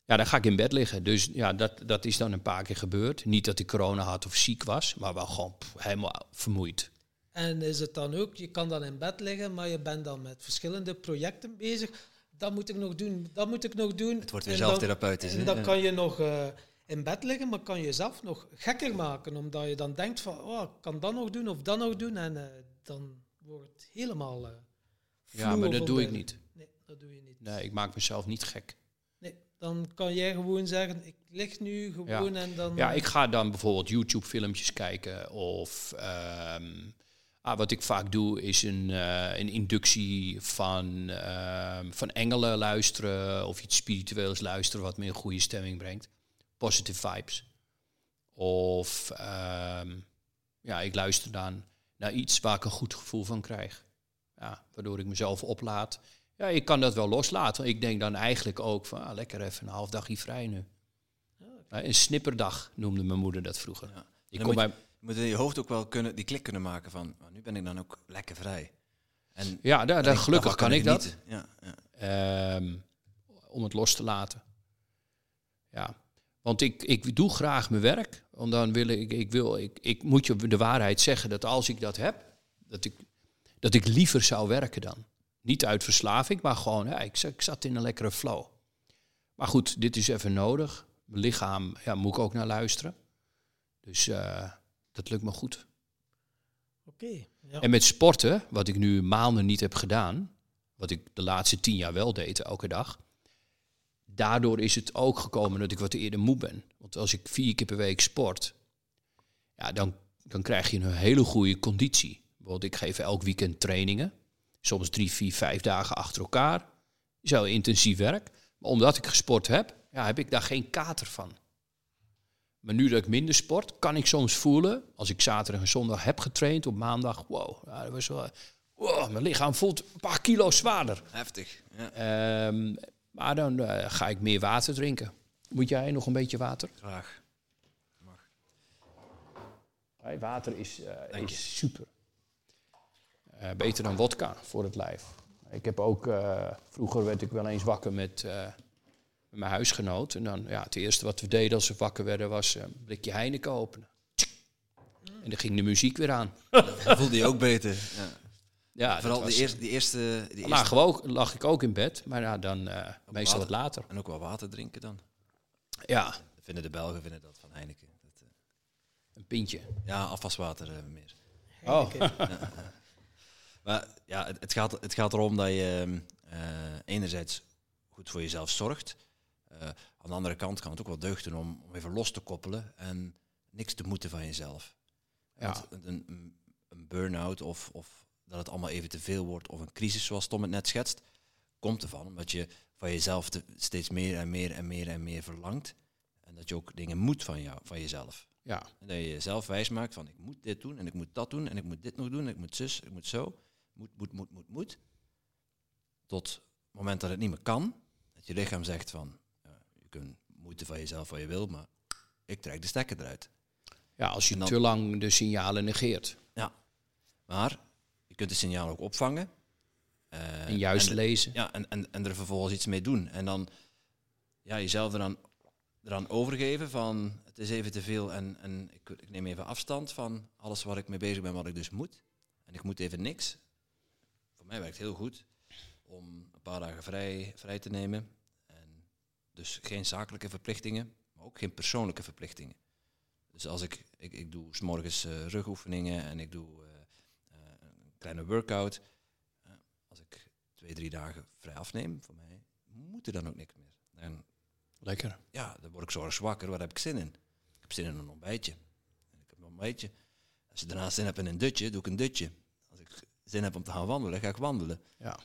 Ja, dan ga ik in bed liggen. Dus ja, dat, dat is dan een paar keer gebeurd. Niet dat ik corona had of ziek was, maar wel gewoon pff, helemaal vermoeid. En is het dan ook, je kan dan in bed liggen, maar je bent dan met verschillende projecten bezig. Dat moet ik nog doen, dat moet ik nog doen. Het wordt weer En dan- zelftherapeutisch. hè? En dan kan je nog eh, in bed liggen, maar kan je jezelf nog gekker maken. Omdat je dan denkt van, oh, ik kan dat nog doen of dat nog doen. En eh, dan wordt het helemaal... eh Ja, maar dat doe ik niet. Nee, dat doe je niet. Nee, ik maak mezelf niet gek. Nee, dan kan jij gewoon zeggen, ik lig nu gewoon en dan... Ja, ik ga dan bijvoorbeeld YouTube-filmpjes kijken. Of ehm, ah, wat ik vaak doe, is een, eh, een inductie van, ehm, van engelen luisteren. Of iets spiritueels luisteren, wat me een goede stemming brengt. Positive vibes. Of ehm, ja, ik luister dan naar iets waar ik een goed gevoel van krijg. Ja, waardoor ik mezelf oplaad. Ja, ik kan dat wel loslaten. Ik denk dan eigenlijk ook van, ah, lekker even een half dagje vrij nu. Eh, Een snipperdag noemde mijn moeder dat vroeger. Ja. Ik kom bij, moet in je hoofd ook wel kunnen, die klik kunnen maken van, oh, nu ben ik dan ook lekker vrij. En ja, daar, dan daar, ik gelukkig kan ik dat. Ja, ja. Ehm, om het los te laten. Ja, want ik, ik doe graag mijn werk. Want dan wil ik, ik, wil, ik, ik moet je de waarheid zeggen dat als ik dat heb, dat ik, dat ik liever zou werken dan. Niet uit verslaving, maar gewoon, ja, ik, zat- ik zat in een lekkere flow. Maar goed, dit is even nodig. Mijn lichaam, ja, moet ik ook naar luisteren. Dus eh, dat lukt me goed. Oké, ja. En met sporten, wat ik nu maanden niet heb gedaan, wat ik de laatste tien jaar wel deed, elke dag. Daardoor is het ook gekomen dat ik wat eerder moe ben. Want als ik vier keer per week sport, ja, dan, dan krijg je een hele goede conditie. Want ik geef elk weekend trainingen. Soms drie, vier, vijf dagen achter elkaar. Zo intensief werk. Maar omdat ik gesport heb, ja, heb ik daar geen kater van. Maar nu dat ik minder sport, kan ik soms voelen, als ik zaterdag en zondag heb getraind, op maandag, wow, dat was wel, wow mijn lichaam voelt een paar kilo zwaarder. Heftig. Ja, Ehm, maar dan eh, ga ik meer water drinken. Moet jij nog een beetje water? graag. Hey, water is, eh, is super. Eh, beter dan wodka voor het lijf. Ik heb ook, vroeger werd ik wel eens wakker met, met mijn huisgenoot. En dan, ja, het eerste wat we deden als we wakker werden was eh, een blikje Heineken openen. En dan ging de muziek weer aan. Dan voelde je ook beter. Ja. Ja, Vooral dat die, was- eerste, die eerste... Die Dan eerste ook, lag ik ook in bed, maar ja, dan eh, meestal wat later. en ook wel water drinken dan. Ja, Dat vinden de Belgen vinden dat van Heineken. Dat, eh, een pintje. ja, afwaswater eh, meer. Oh, Maar ja, het, het, gaat, het gaat erom dat je ehm, eh, enerzijds goed voor jezelf zorgt. Eh, aan de andere kant kan het ook wel deugden om, om even los te koppelen en niks te moeten van jezelf. Ja. Een, een, burn-out of, of dat het allemaal even te veel wordt of een crisis zoals Tom het net schetst, komt ervan omdat je van jezelf te- steeds meer en meer en meer en meer verlangt. En dat je ook dingen moet van, jou, van jezelf. Ja, En dat je jezelf wijs maakt van ik moet dit doen en ik moet dat doen en ik moet dit nog doen en ik moet zus, ik moet zo. Moet, moet, moet, moet, moet. Tot het moment dat het niet meer kan. Dat je lichaam zegt van kunt moeten van jezelf wat je wil, maar ik trek de stekker eruit. ja als je dan- te lang de signalen negeert. Ja. Maar je kunt de signalen ook opvangen. eh, En juist de- lezen. Ja, en, en, en er vervolgens iets mee doen. En dan ja, jezelf eraan, eraan overgeven van het is even te veel en, en ik, ik neem even afstand van alles waar ik mee bezig ben, wat ik dus moet. En ik moet even niks. Voor mij werkt heel goed om een paar dagen vrij, vrij te nemen. Dus geen zakelijke verplichtingen, maar ook geen persoonlijke verplichtingen. Dus als ik, ik, ik doe s morgens eh, rugoefeningen en ik doe eh, eh, een kleine workout. Als ik twee, drie dagen vrij afneem, voor mij moet er dan ook niks meer. En Lekker. ja, dan word ik zorgens wakker. Waar heb ik zin in? Ik heb zin in een ontbijtje. En ik heb een ontbijtje. Als je daarna zin hebt in een dutje, doe ik een dutje. Als ik zin heb om te gaan wandelen, ga ik wandelen. Ja.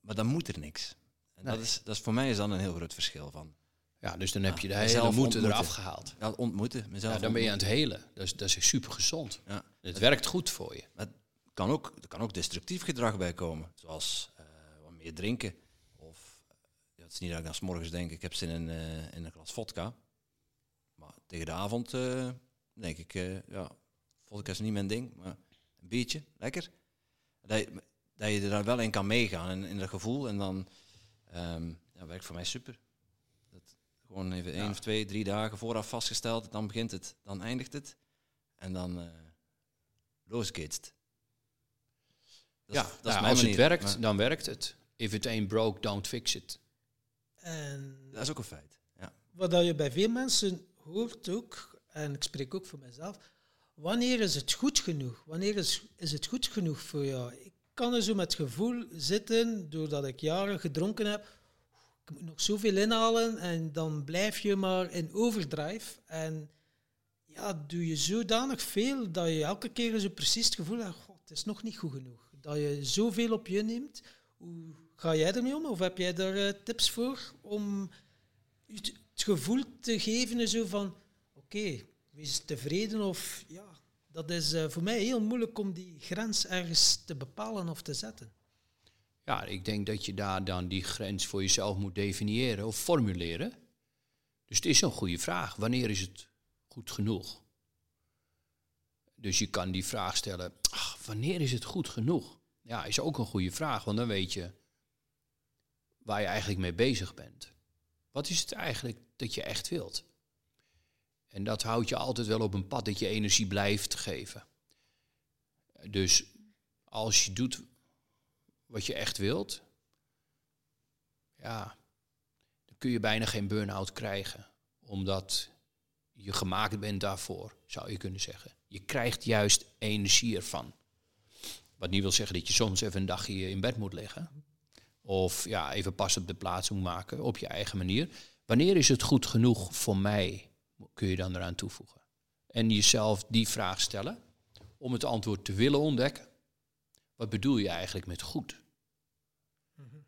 Maar dan moet er niks. En dat, is, dat is voor mij is dan een heel groot verschil van ja, dus dan heb je de Ja, hele moeten ontmoeten. eraf gehaald. ja, ontmoeten. Mezelf Ja, dan ben je aan het helen. Dat is, dat is super gezond. Ja. Het werkt goed voor je. Maar het kan ook, er kan ook destructief gedrag bij komen. Zoals eh, wat meer drinken. Of ja, het is niet dat ik dan 's morgens denk, ik heb zin in, eh, in een glas vodka. Maar tegen de avond eh, denk ik, ja, vodka is niet mijn ding. Maar een biertje, lekker. Dat je, dat je er dan wel in kan meegaan in, in dat gevoel. En dan ehm, ja, werkt voor mij super. Dat, gewoon even één Ja. of twee, drie dagen vooraf vastgesteld. Dan begint het, dan eindigt het. En dan... eh losgeetst. Dat is- ja, dat is nou, mijn als het werkt, Maar dan werkt het. If it ain't broke, don't fix it. En dat is ook een feit. Ja. wat dat je bij veel mensen hoort ook, en ik spreek ook voor mezelf, wanneer is het goed genoeg? Wanneer is, is het goed genoeg voor jou? Kan er zo met gevoel zitten, doordat ik jaren gedronken heb, ik moet nog zoveel inhalen en dan blijf je maar in overdrive. En ja, doe je zodanig veel dat je elke keer zo precies het gevoel hebt, "God, het is nog niet goed genoeg. Dat je zoveel op je neemt. Hoe ga jij ermee om? Of heb jij daar eh, tips voor om het gevoel te geven zo van, oké, wees tevreden of ja, dat is eh, voor mij heel moeilijk om die grens ergens te bepalen of te zetten. Ja, ik denk dat je daar dan die grens voor jezelf moet definiëren of formuleren. Dus het is een goede vraag. Wanneer is het goed genoeg? Dus je kan die vraag stellen, ach, wanneer is het goed genoeg? Ja, is ook een goede vraag, want dan weet je waar je eigenlijk mee bezig bent. Wat is het eigenlijk dat je echt wilt? En dat houdt je altijd wel op een pad dat je energie blijft geven. Dus als je doet wat je echt wilt, ja, dan kun je bijna geen burn-out krijgen. Omdat je gemaakt bent daarvoor, zou je kunnen zeggen. Je krijgt juist energie ervan. Wat niet wil zeggen dat je soms even een dagje in bed moet liggen. Of ja, even pas op de plaats moet maken op je eigen manier. Wanneer is het goed genoeg voor mij, kun je dan eraan toevoegen. En jezelf die vraag stellen om het antwoord te willen ontdekken. Wat bedoel je eigenlijk met goed?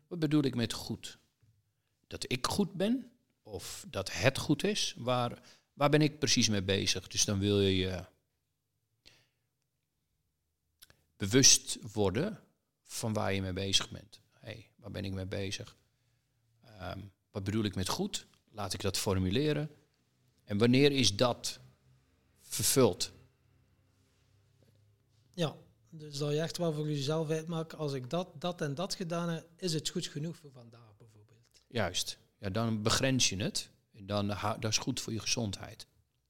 Wat bedoel ik met goed? Dat ik goed ben? Of dat het goed is? Waar, waar ben ik precies mee bezig? Dus dan wil je je bewust worden van waar je mee bezig bent. hey, waar ben ik mee bezig? Ehm, wat bedoel ik met goed? Laat ik dat formuleren. En wanneer is dat vervuld? Ja, dus dat je echt wel voor jezelf uitmaakt, als ik dat, dat en dat gedaan heb, is het goed genoeg voor vandaag bijvoorbeeld. Juist. Ja, dan begrens je het. En dan, dat is goed voor je gezondheid.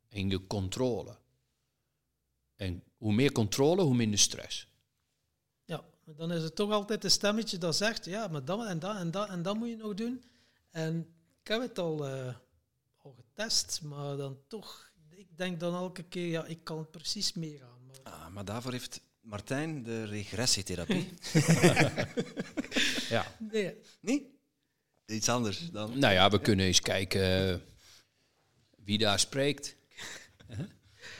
En je controle. En hoe meer controle, hoe minder stress. Ja, dan is het toch altijd een stemmetje dat zegt, ja, maar dat en dat en dat en dat moet je nog doen. En ik heb het al, eh, al getest, maar dan toch, ik denk dan elke keer, ja, ik kan het precies meer aan. Maar Ah, maar daarvoor heeft Martijn de regressietherapie. Ja. nee, niet? iets anders dan. Nou ja, we kunnen eens kijken eh, wie daar spreekt. Hè?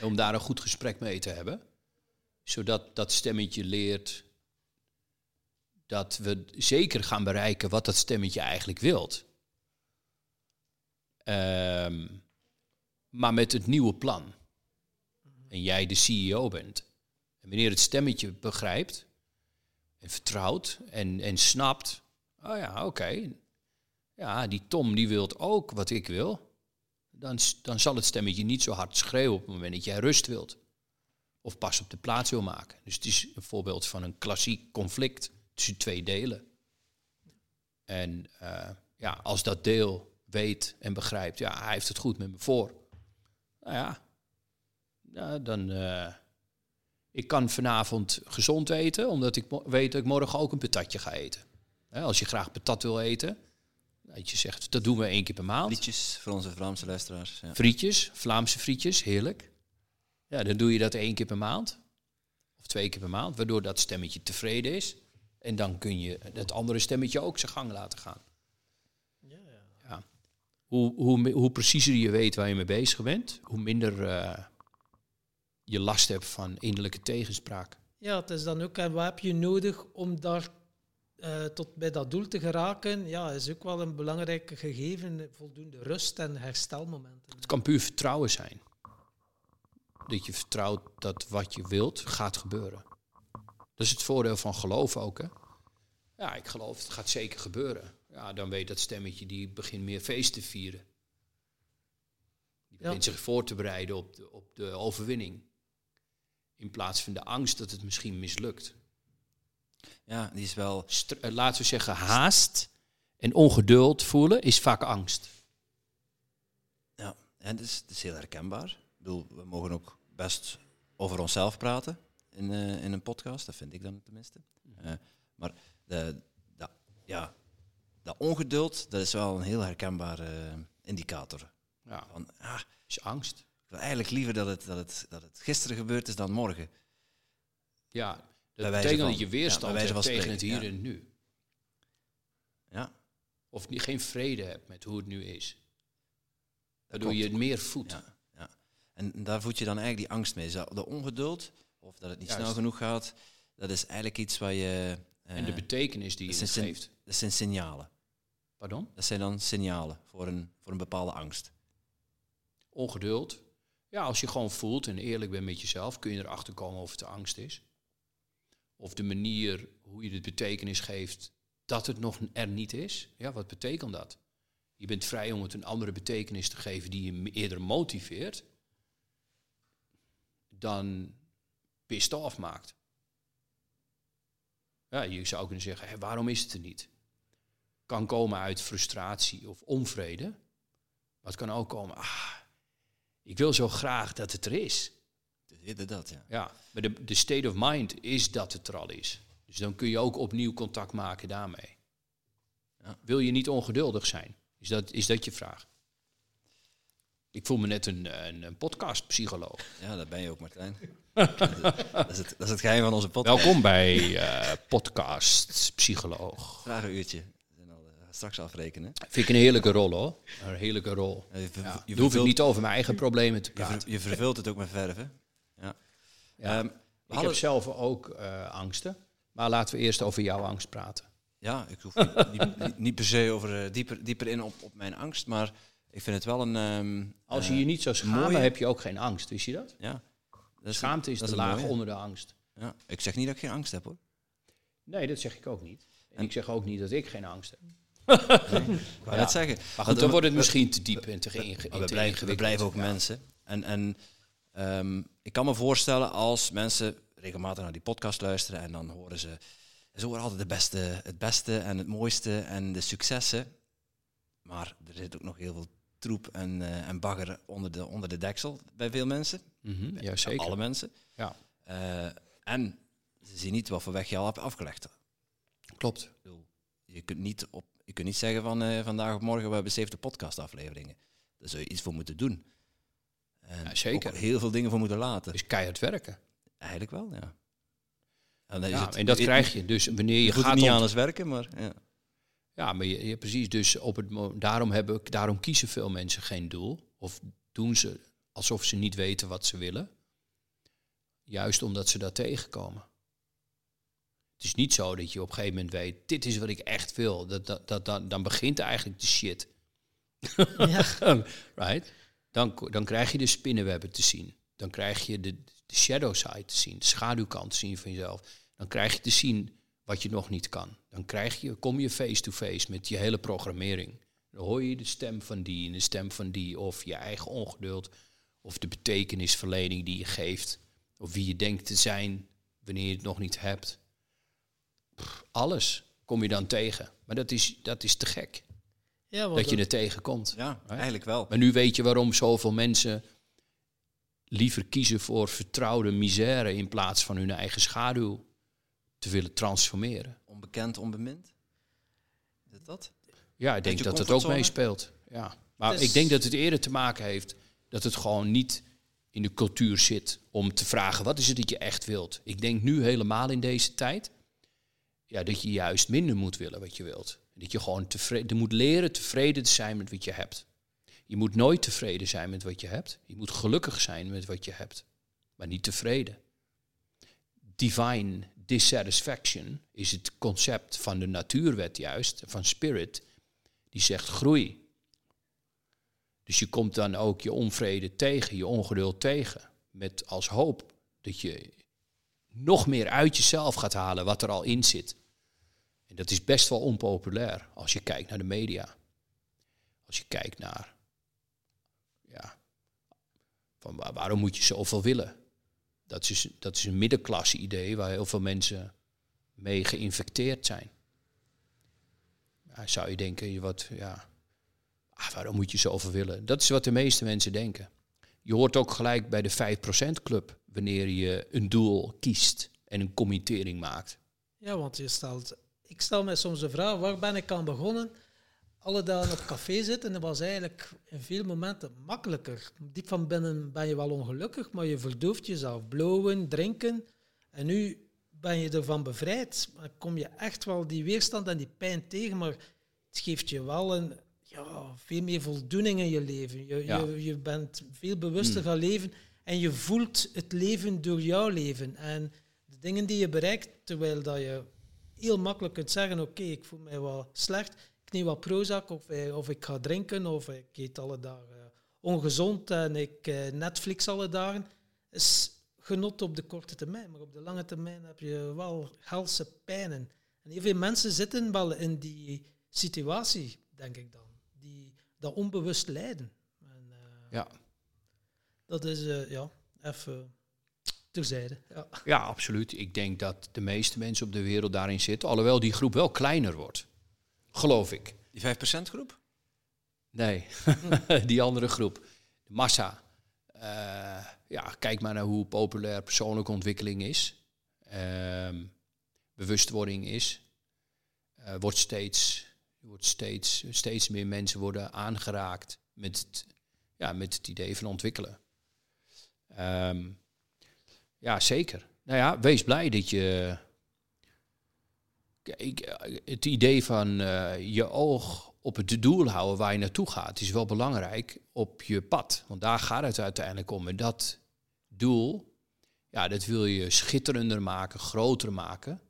Om daar een goed gesprek mee te hebben. Zodat dat stemmetje leert dat we zeker gaan bereiken wat dat stemmetje eigenlijk wilt. Ehm, maar met het nieuwe plan. En jij de CEO bent. En wanneer het stemmetje begrijpt en vertrouwt en, en snapt. Oh ja, oké. Ja, die Tom die wil ook wat ik wil. Dan, dan zal het stemmetje niet zo hard schreeuwen op het moment dat jij rust wilt. Of pas op de plaats wil maken. Dus het is een voorbeeld van een klassiek conflict tussen twee delen. En eh, ja, als dat deel weet en begrijpt, ja, hij heeft het goed met me voor. Nou ja, ja dan. eh, ik kan vanavond gezond eten, omdat ik weet dat ik morgen ook een patatje ga eten. Hè, als je graag patat wil eten, dat je zegt, dat doen we één keer per maand. Liedjes voor onze Vlaamse luisteraars. Ja. Frietjes, Vlaamse frietjes, heerlijk. Ja, dan doe je dat één keer per maand. Of twee keer per maand, waardoor dat stemmetje tevreden is. En dan kun je dat andere stemmetje ook zijn gang laten gaan. Hoe, hoe, preciezer je weet waar je mee bezig bent, hoe minder eh, je last hebt van innerlijke tegenspraak. Ja, het is dan ook, en wat heb je nodig om daar eh, tot bij dat doel te geraken? Ja, is ook wel een belangrijk gegeven, voldoende rust en herstelmomenten. Het kan puur vertrouwen zijn. Dat je vertrouwt dat wat je wilt gaat gebeuren. Dat is het voordeel van geloven ook. Hè? Ja, ik geloof het gaat zeker gebeuren. Ja, dan weet dat stemmetje die begint meer feest te vieren. Die Ja. begint zich voor te bereiden op de, op de overwinning. In plaats van de angst dat het misschien mislukt. ja, die is wel. Str- eh, laten we zeggen, haast en ongeduld voelen is vaak angst. Ja, en het is, het is heel herkenbaar. Ik bedoel, we mogen ook best over onszelf praten in, eh, in een podcast. Dat vind ik dan tenminste. Eh, maar de, dat- ja, dat ongeduld, dat is wel een heel herkenbare eh, indicator. Ja, Van, ah, is angst. ik wil eigenlijk liever dat het, dat, het, dat het gisteren gebeurd is dan morgen. Ja, dat betekent van- dat je weerstand ja, hebt tegen het hier ja. en nu. Ja, Of niet, geen vrede hebt met hoe het nu is. Waardoor je het meer voedt. ja, ja. En daar voed je dan eigenlijk die angst mee. De ongeduld, of dat het niet Juist. snel genoeg gaat, dat is eigenlijk iets waar je... eh, En de betekenis die je het geeft. dat zijn signalen. Pardon? Dat zijn dan signalen voor een, voor een bepaalde angst. Ongeduld. Ja, als je gewoon voelt en eerlijk bent met jezelf, kun je erachter komen of het de angst is. Of de manier hoe je de betekenis geeft dat het nog er niet is. Ja, wat betekent dat? Je bent vrij om het een andere betekenis te geven die je eerder motiveert dan pissed off maakt. Ja, je zou kunnen zeggen, hé, waarom is het er niet? Kan komen uit frustratie of onvrede. Maar het kan ook komen, ah, ik wil zo graag dat het er is. Dat, ja. Ja, maar de, de state of mind is dat het er al is. Dus dan kun je ook opnieuw contact maken daarmee. Ja. Wil je niet ongeduldig zijn? Is dat, is dat je vraag? Ik voel me net een, een, een podcastpsycholoog. Ja, dat ben je ook, Martijn. Dat, is, het, dat is het geheim van onze podcast. Welkom bij eh podcast psycholoog. We zijn al, eh, straks afrekenen. Vind ik een heerlijke rol hoor. Een heerlijke rol. Ja, je, ver- Ja, je dan hoef ik vervult- niet over mijn eigen problemen te je, ver- praten. je vervult het ook met verven. Ja. Ja. Ehm, we Ik hadden- heb zelf ook eh, angsten. Maar laten we eerst over jouw angst praten. Ja, ik hoef niet, niet, per se over dieper, dieper in op, op mijn angst, maar ik vind het wel een... ehm, Als je je niet zou schamen, mooie- heb je ook geen angst. Wist je dat? Ja. Dat Schaamte is dat de laag mooie. onder de angst. Ja. Ik zeg niet dat ik geen angst heb hoor. Nee, dat zeg ik ook niet. En En- ik zeg ook niet dat ik geen angst heb. Ik wou net zeggen. Maar goed, dan wordt het misschien te diep en te, ge- Maar inge- we, te blijven, we ingewikkeld. blijven ook Ja. mensen. En, en ehm, ik kan me voorstellen als mensen regelmatig naar die podcast luisteren en dan horen ze, ze horen altijd de beste, het beste en het mooiste en de successen. Maar er zit ook nog heel veel troep en, eh, en bagger onder de, onder de deksel bij veel mensen. Ja, Bij zeker. Alle mensen. Ja, Eh, en ze zien niet wat voor weg je al hebt afgelegd. klopt. Bedoel, Je kunt niet, op, je kunt niet zeggen van eh, vandaag of morgen we hebben 70 podcastafleveringen. Daar zul je iets voor moeten doen. En Ja, zeker. heel veel dingen voor moeten laten. Dus keihard werken. Eigenlijk wel, ja. En, Ja, het- en dat krijg je. Dus wanneer Je, gaat niet aan als werken, maar ja. Ja, maar je, je- precies. Dus op het, daarom, hebben, daarom kiezen veel mensen geen doel. Of doen ze alsof ze niet weten wat ze willen. Juist omdat ze dat tegenkomen. Het is niet zo dat je op een gegeven moment weet, dit is wat ik echt wil. Dat, dat, dat, dan, dan begint eigenlijk de shit. Ja. right? Dan, dan krijg je de spinnenwebben te zien. Dan krijg je de, de shadow side te zien, de schaduwkant te zien van jezelf. Dan krijg je te zien wat je nog niet kan. Dan krijg je, kom je face-to-face met je hele programmering. Dan hoor je de stem van die en de stem van die, of je eigen ongeduld, of de betekenisverlening die je geeft, of wie je denkt te zijn wanneer je het nog niet hebt. Pff, alles kom je dan tegen. Maar dat is, dat is te gek, Ja, dat je het tegenkomt. Ja, eigenlijk wel. Maar nu weet je waarom zoveel mensen liever kiezen voor vertrouwde misère in plaats van hun eigen schaduw te willen transformeren. Onbekend, onbemind. Is het dat? Ja, ik denk dat dat ook meespeelt. Ja. Maar Het ik denk dat het eerder te maken heeft dat het gewoon niet in de cultuur zit om te vragen wat is het dat je echt wilt. Ik denk nu helemaal in deze tijd ja, dat je juist minder moet willen wat je wilt. Dat je gewoon tevreden moet leren tevreden te zijn met wat je hebt. Je moet nooit tevreden zijn met wat je hebt. Je moet gelukkig zijn met wat je hebt, maar niet tevreden. Divine dissatisfaction is het concept van de natuurwet juist, van spirit, die zegt groei. Dus je komt dan ook je onvrede tegen, je ongeduld tegen, met als hoop dat je nog meer uit jezelf gaat halen wat er al in zit. En dat is best wel onpopulair als je kijkt naar de media. Als je kijkt naar, ja, van waar- waarom moet je zoveel willen? Dat is, dat is een middenklasse idee waar heel veel mensen mee geïnfecteerd zijn. Ja, zou je denken, wat, ja, ah, waarom moet je zoveel willen? Dat is wat de meeste mensen denken. Je hoort ook gelijk bij de 5% club wanneer je een doel kiest en een committering maakt. Ja, want je stelt, ik stel mij soms de vraag, waar ben ik aan begonnen? Alle dagen op café zitten, dat was eigenlijk in veel momenten makkelijker. Diep van binnen ben je wel ongelukkig, maar je verdooft jezelf. Blowen, drinken. En nu ben je ervan bevrijd. Dan kom je echt wel die weerstand en die pijn tegen, maar het geeft je wel een, ja, veel meer voldoening in je leven. Je, Ja. je, je bent veel bewuster gaan leven en je voelt het leven door jouw leven. En de dingen die je bereikt, terwijl dat je heel makkelijk kunt zeggen, oké, ik voel mij wel slecht, ik neem wat Prozac of, eh, of ik ga drinken of ik eet alle dagen ongezond en ik eh, Netflix alle dagen, is genot op de korte termijn. Maar op de lange termijn heb je wel helse pijnen. En heel veel mensen zitten wel in die situatie, denk ik dan, die dat onbewust lijden. En, eh, Ja, Dat is, eh, ja, even terzijde. Ja. ja, absoluut. Ik denk dat de meeste mensen op de wereld daarin zitten, alhoewel die groep wel kleiner wordt. Geloof ik. Die 5% groep? Nee, die andere groep. De massa. Eh, ja, kijk maar naar hoe populair persoonlijke ontwikkeling is. Ehm, bewustwording is. Eh, wordt steeds, wordt steeds, steeds meer mensen worden aangeraakt met het, ja, met het idee van ontwikkelen. Ehm, ja, zeker. Nou ja, wees blij dat je. Kijk, eh, het idee van eh, je oog op het doel houden waar je naartoe gaat, is wel belangrijk op je pad. Want daar gaat het uiteindelijk om. En dat doel, ja, dat wil je schitterender maken, groter maken.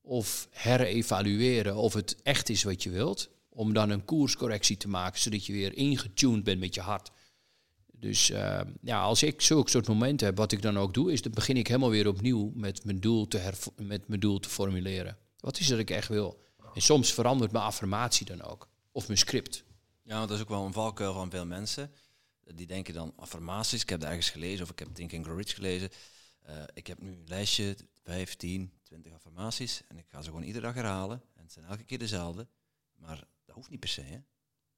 Of herevalueren of het echt is wat je wilt. Om dan een koerscorrectie te maken, zodat je weer ingetuned bent met je hart. Dus eh, ja, als ik zulke soort momenten heb, wat ik dan ook doe, is dan begin ik helemaal weer opnieuw met mijn doel te, met mijn doel te formuleren. Wat is dat ik echt wil? En soms verandert mijn affirmatie dan ook. Of mijn script. Ja, want dat is ook wel een valkuil van veel mensen. Die denken dan affirmaties. Ik heb het ergens gelezen of ik heb Think and Grow Rich gelezen. Eh, ik heb nu een lijstje, 15, 20 affirmaties. En ik ga ze gewoon iedere dag herhalen. En het zijn elke keer dezelfde. Maar dat hoeft niet per se. Hè?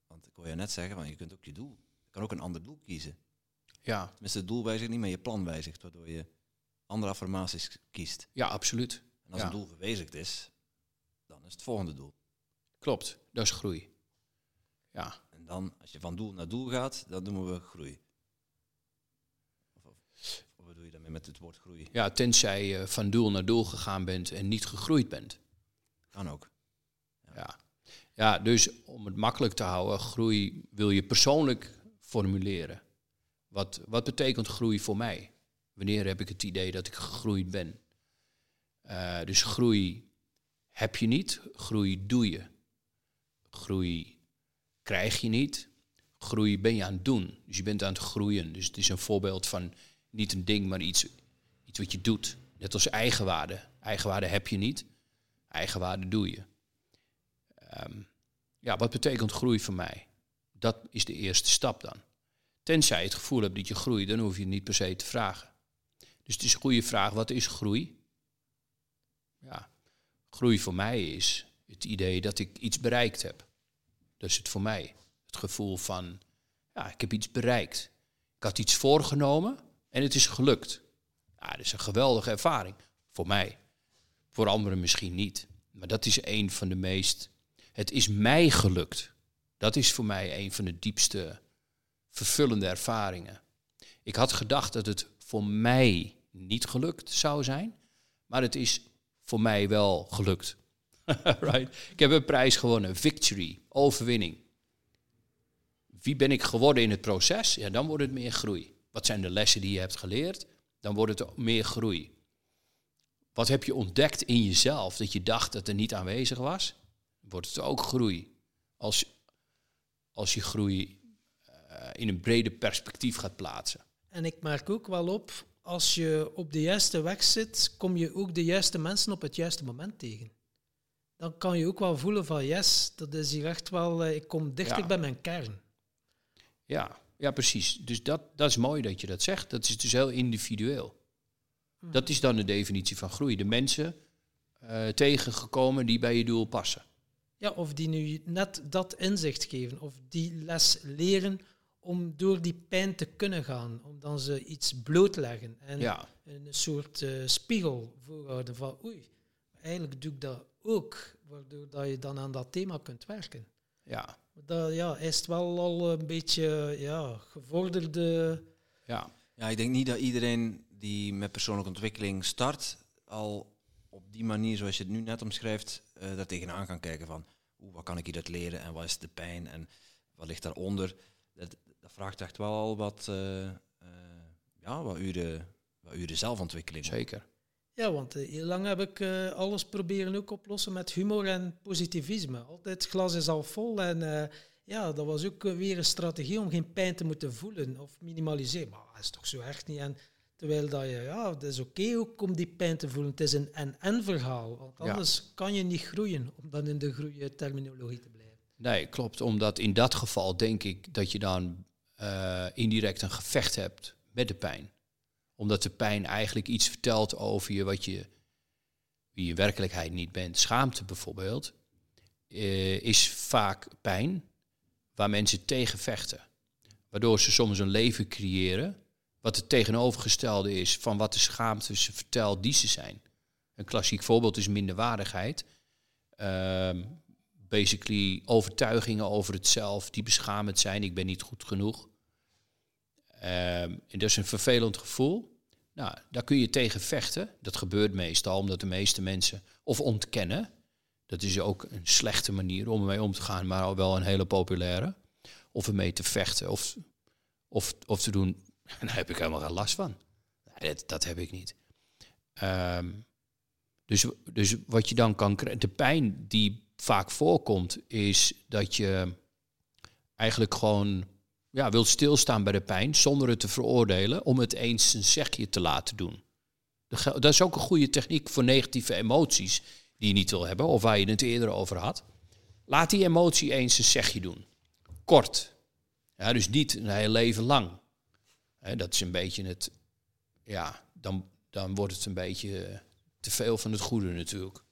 Want ik wil je net zeggen, van, je kunt ook je doel. Je kan ook een ander doel kiezen. Ja, Tenminste, het doel wijzigt niet, maar je plan wijzigt. Waardoor je andere affirmaties kiest. ja absoluut. En als Ja. een doel gewijzigd is, dan is het volgende doel. Klopt, dat is groei. Ja, En dan, als je van doel naar doel gaat, dan noemen we groei. Of, of, of wat doe je daarmee met het woord groei? ja tenzij je van doel naar doel gegaan bent en niet gegroeid bent. Kan ook. Ja. Ja, dus om het makkelijk te houden, groei wil je persoonlijk formuleren. Wat, wat betekent groei voor mij? Wanneer heb ik het idee dat ik gegroeid ben? Uh, dus groei heb je niet, groei doe je. Groei krijg je niet, groei ben je aan het doen. Dus je bent aan het groeien. Dus het is een voorbeeld van niet een ding, maar iets, iets wat je doet. Net als eigenwaarde. Eigenwaarde heb je niet, eigenwaarde doe je. Um, ja, wat betekent groei voor mij? Dat is de eerste stap dan. Tenzij je het gevoel hebt dat je groeit, dan hoef je het niet per se te vragen. Dus het is een goede vraag, wat is groei? Ja, groei voor mij is het idee dat ik iets bereikt heb. Dat is het voor mij. Het gevoel van, ja, ik heb iets bereikt. Ik had iets voorgenomen en het is gelukt. Ja, dat is een geweldige ervaring. Voor mij. Voor anderen misschien niet. Maar dat is een van de meest het is mij gelukt. Dat is voor mij een van de diepste vervullende ervaringen. Ik had gedacht dat het voor mij niet gelukt zou zijn, maar het is voor mij wel gelukt. right? Ik heb een prijs gewonnen, victory, overwinning. Wie ben ik geworden in het proces? Ja, dan wordt het meer groei. Wat zijn de lessen die je hebt geleerd? Dan wordt het meer groei. Wat heb je ontdekt in jezelf dat je dacht dat er niet aanwezig was? wordt het ook groei. Als, als je groei uh, in een breder perspectief gaat plaatsen. En ik merk ook wel op, als je op de juiste weg zit, kom je ook de juiste mensen op het juiste moment tegen. Dan kan je ook wel voelen van yes, dat is hier echt wel, uh, ik kom dichter bij mijn kern. Ja, ja precies. Dus dat, dat is mooi dat je dat zegt. Dat is dus heel individueel. Hmm. Dat is dan de definitie van groei. De mensen uh, tegengekomen die bij je doel passen. Ja, of die nu net dat inzicht geven, of die les leren om door die pijn te kunnen gaan, om dan ze iets blootleggen en een soort uh, spiegel voorhouden van oei, eigenlijk doe ik dat ook, waardoor dat je dan aan dat thema kunt werken. Ja. Dat ja, is het wel al een beetje ja, gevorderde... Ja. ja, ik denk niet dat iedereen die met persoonlijke ontwikkeling start, al op die manier zoals je het nu net omschrijft, uh, daar tegenaan kan kijken van hoe, wat kan ik hieruit leren en wat is de pijn en wat ligt daaronder. Dat, dat vraagt echt wel al wat, uh, uh, ja, wat, uren, wat uren zelfontwikkeling. Zeker. Ja, want heel lang heb ik alles proberen ook oplossen met humor en positivisme. Altijd glas is al vol en ja, dat was ook weer een strategie om geen pijn te moeten voelen of minimaliseren. Maar dat is toch zo echt niet. En Terwijl dat je, ja, het is oké ook om die pijn te voelen. Het is een en-en verhaal. Want anders kan je niet groeien, om dan in de groeiterminologie te blijven. Nee, klopt. Omdat in dat geval denk ik dat je dan uh, indirect een gevecht hebt met de pijn. Omdat de pijn eigenlijk iets vertelt over je wat je, wie je werkelijkheid niet bent. Schaamte bijvoorbeeld uh, is vaak pijn waar mensen tegen vechten. Waardoor ze soms een leven creëren wat het tegenovergestelde is van wat de schaamte ze vertelt die ze zijn. Een klassiek voorbeeld is minderwaardigheid. Um, basically overtuigingen over het zelf die beschamend zijn. Ik ben niet goed genoeg. Um, en dat is een vervelend gevoel. Nou, daar kun je tegen vechten. Dat gebeurt meestal omdat de meeste mensen of ontkennen. Dat is ook een slechte manier om ermee om te gaan, maar wel een hele populaire. Of ermee te vechten. Of, of, of te doen, En daar heb ik helemaal geen last van. dat, dat heb ik niet. Ehm, dus, dus wat je dan kan krijgen, de pijn die vaak voorkomt, is dat je eigenlijk gewoon ja, wilt stilstaan bij de pijn zonder het te veroordelen, om het eens een zegje te laten doen. Dat is ook een goede techniek voor negatieve emoties die je niet wil hebben, of waar je het eerder over had. Laat die emotie eens een zegje doen. Kort. Ja, dus niet een heel leven lang dat is een beetje het, ja, dan, dan wordt het een beetje eh, te veel van het goede natuurlijk.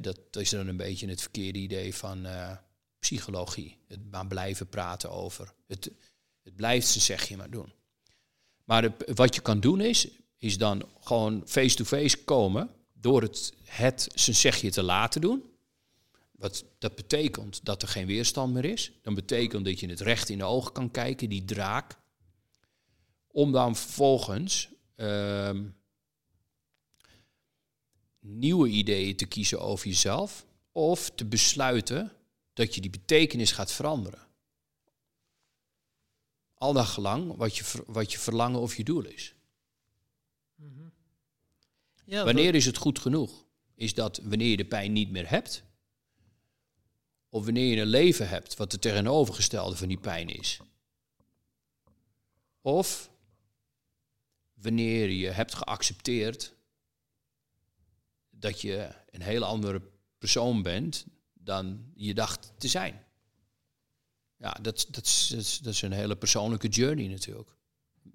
dat, is dan een beetje het verkeerde idee van uh, psychologie. Het maar blijven praten over. Het, het blijft ze zeg je maar doen. Maar wat je kan doen is, is dan gewoon face-to-face komen door het, het zijn zegje te laten doen. Wat, dat betekent dat er geen weerstand meer is. Dan betekent dat je het recht in de ogen kan kijken, die draak. Om dan vervolgens ehm, nieuwe ideeën te kiezen over jezelf. Of te besluiten dat je die betekenis gaat veranderen. Al dag lang wat je, wat je verlangen of je doel is. Ja, Wanneer is het goed genoeg? Is dat wanneer je de pijn niet meer hebt? Of wanneer je een leven hebt wat het tegenovergestelde van die pijn is? Of wanneer je hebt geaccepteerd dat je een hele andere persoon bent dan je dacht te zijn. Ja, dat, dat, is, dat, is, een hele persoonlijke journey natuurlijk.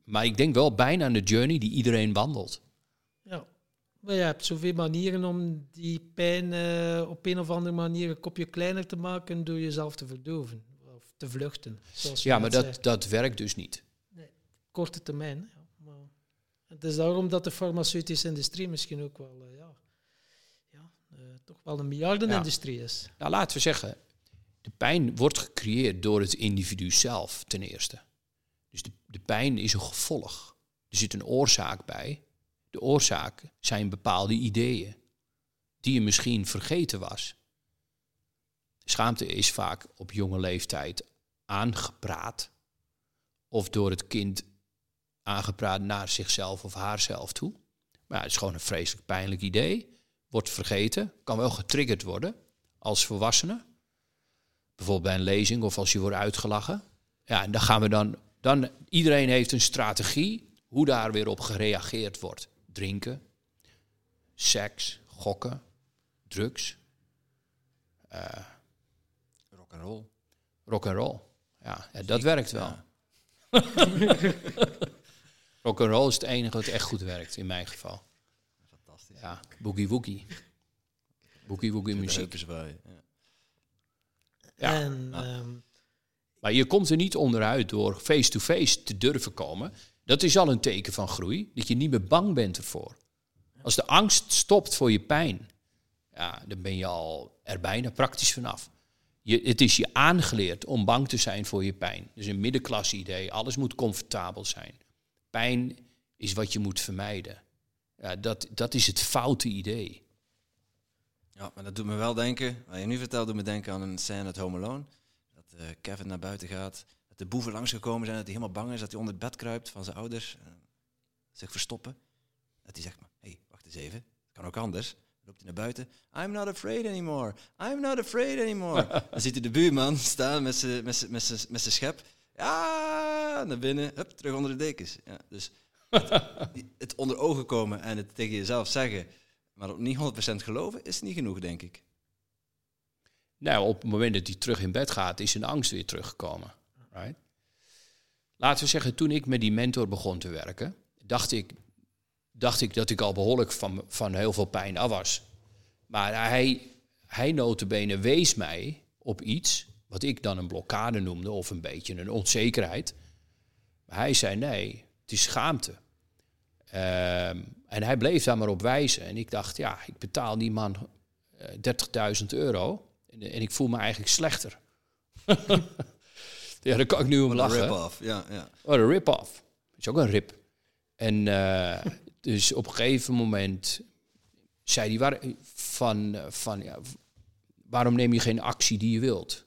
Maar ik denk wel bijna een journey die iedereen wandelt. Ja. Maar je hebt zoveel manieren om die pijn eh, op een of andere manier een kopje kleiner te maken door jezelf te verdoven of te vluchten. Zoals Ja, maar dat, dat werkt dus niet. korte termijn. hè. Maar het is daarom dat de farmaceutische industrie misschien ook wel, eh, toch wel een miljardenindustrie is. Nou, laten we zeggen, de pijn wordt gecreëerd door het individu zelf ten eerste. Dus de, de pijn is een gevolg. Er zit een oorzaak bij. De oorzaak zijn bepaalde ideeën die je misschien vergeten was. Schaamte is vaak op jonge leeftijd aangepraat of door het kind aangepraat naar zichzelf of haarzelf toe. Maar het is gewoon een vreselijk pijnlijk idee. Wordt vergeten, kan wel getriggerd worden als volwassene. Bijvoorbeeld bij een lezing of als je wordt uitgelachen. Ja, en dan gaan we dan, dan. Iedereen heeft een strategie hoe daar weer op gereageerd wordt. Drinken, seks, gokken, drugs, Rock and roll. rock and roll. Ja, ja dat werkt wel. Ja. Rock and roll is het enige wat echt goed werkt in mijn geval. Ja, boogie woogie. Boogie woogie De muziek. zwaaien, ja. Ja, en ja. ehm, Maar je komt er niet onderuit door face-to-face te durven komen. Dat is al een teken van groei, dat je niet meer bang bent ervoor. Als de angst stopt voor je pijn, ja, dan ben je al er bijna praktisch vanaf. Je, het is je aangeleerd om bang te zijn voor je pijn. Dus een middenklasse idee, alles moet comfortabel zijn. Pijn is wat je moet vermijden. Ja, dat, dat is het foute idee. Ja, maar dat doet me wel denken, wat je nu vertelt, doet me denken aan een scène uit Home Alone. Dat eh, Kevin naar buiten gaat, dat de boeven langsgekomen zijn, dat hij helemaal bang is, dat hij onder het bed kruipt van zijn ouders, eh, zich verstoppen. Dat hij zegt, hé, hey, wacht eens even, het kan ook anders. Dan loopt hij naar buiten, I'm not afraid anymore, I'm not afraid anymore. Dan ziet hij de buurman staan met zijn schep. Ja, naar binnen, hup, terug onder de dekens. Ja, dus het, onder ogen komen en het tegen jezelf zeggen, maar op niet 100% geloven, is niet genoeg, denk ik. Nou, op het moment dat hij terug in bed gaat, is zijn angst weer teruggekomen. Right? Laten we zeggen, toen ik met die mentor begon te werken, dacht ik, dacht ik dat ik al behoorlijk van, van heel veel pijn af was. Maar hij, hij notabene wees mij op iets wat ik dan een blokkade noemde of een beetje een onzekerheid. Maar hij zei nee, het is schaamte. Ehm, en hij bleef daar maar op wijzen. En ik dacht, ja, ik betaal die man eh, 30.000 euro. En, en ik voel me eigenlijk slechter. ja, daar kan ik nu om Een lachen. rip-off, ja, ja. Oh, een rip-off. is ook een rip. En eh, dus op een gegeven moment zei hij waar, van, eh, van ja, waarom neem je geen actie die je wilt?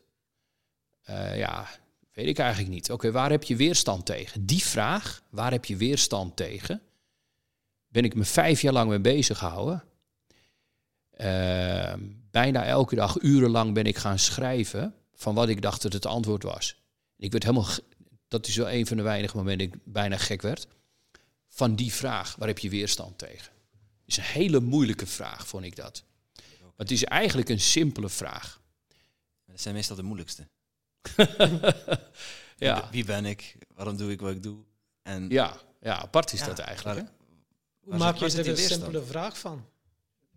Eh, ja, weet ik eigenlijk niet. Oké, waar heb je weerstand tegen? Die vraag, waar heb je weerstand tegen? Ben ik me vijf jaar lang mee bezig gehouden. Eh, bijna elke dag, urenlang ben ik gaan schrijven van wat ik dacht dat het antwoord was. Ik werd helemaal dat is wel een van de weinige momenten dat ik bijna gek werd. Van die vraag, waar heb je weerstand tegen? is een hele moeilijke vraag, vond ik dat. Het is eigenlijk een simpele vraag. Dat zijn meestal de moeilijkste. Ja, Wie ben ik? Waarom doe ik wat ik doe? En ja, ja apart is Ja, dat eigenlijk. waar- hoe maak je er een simpele vraag van?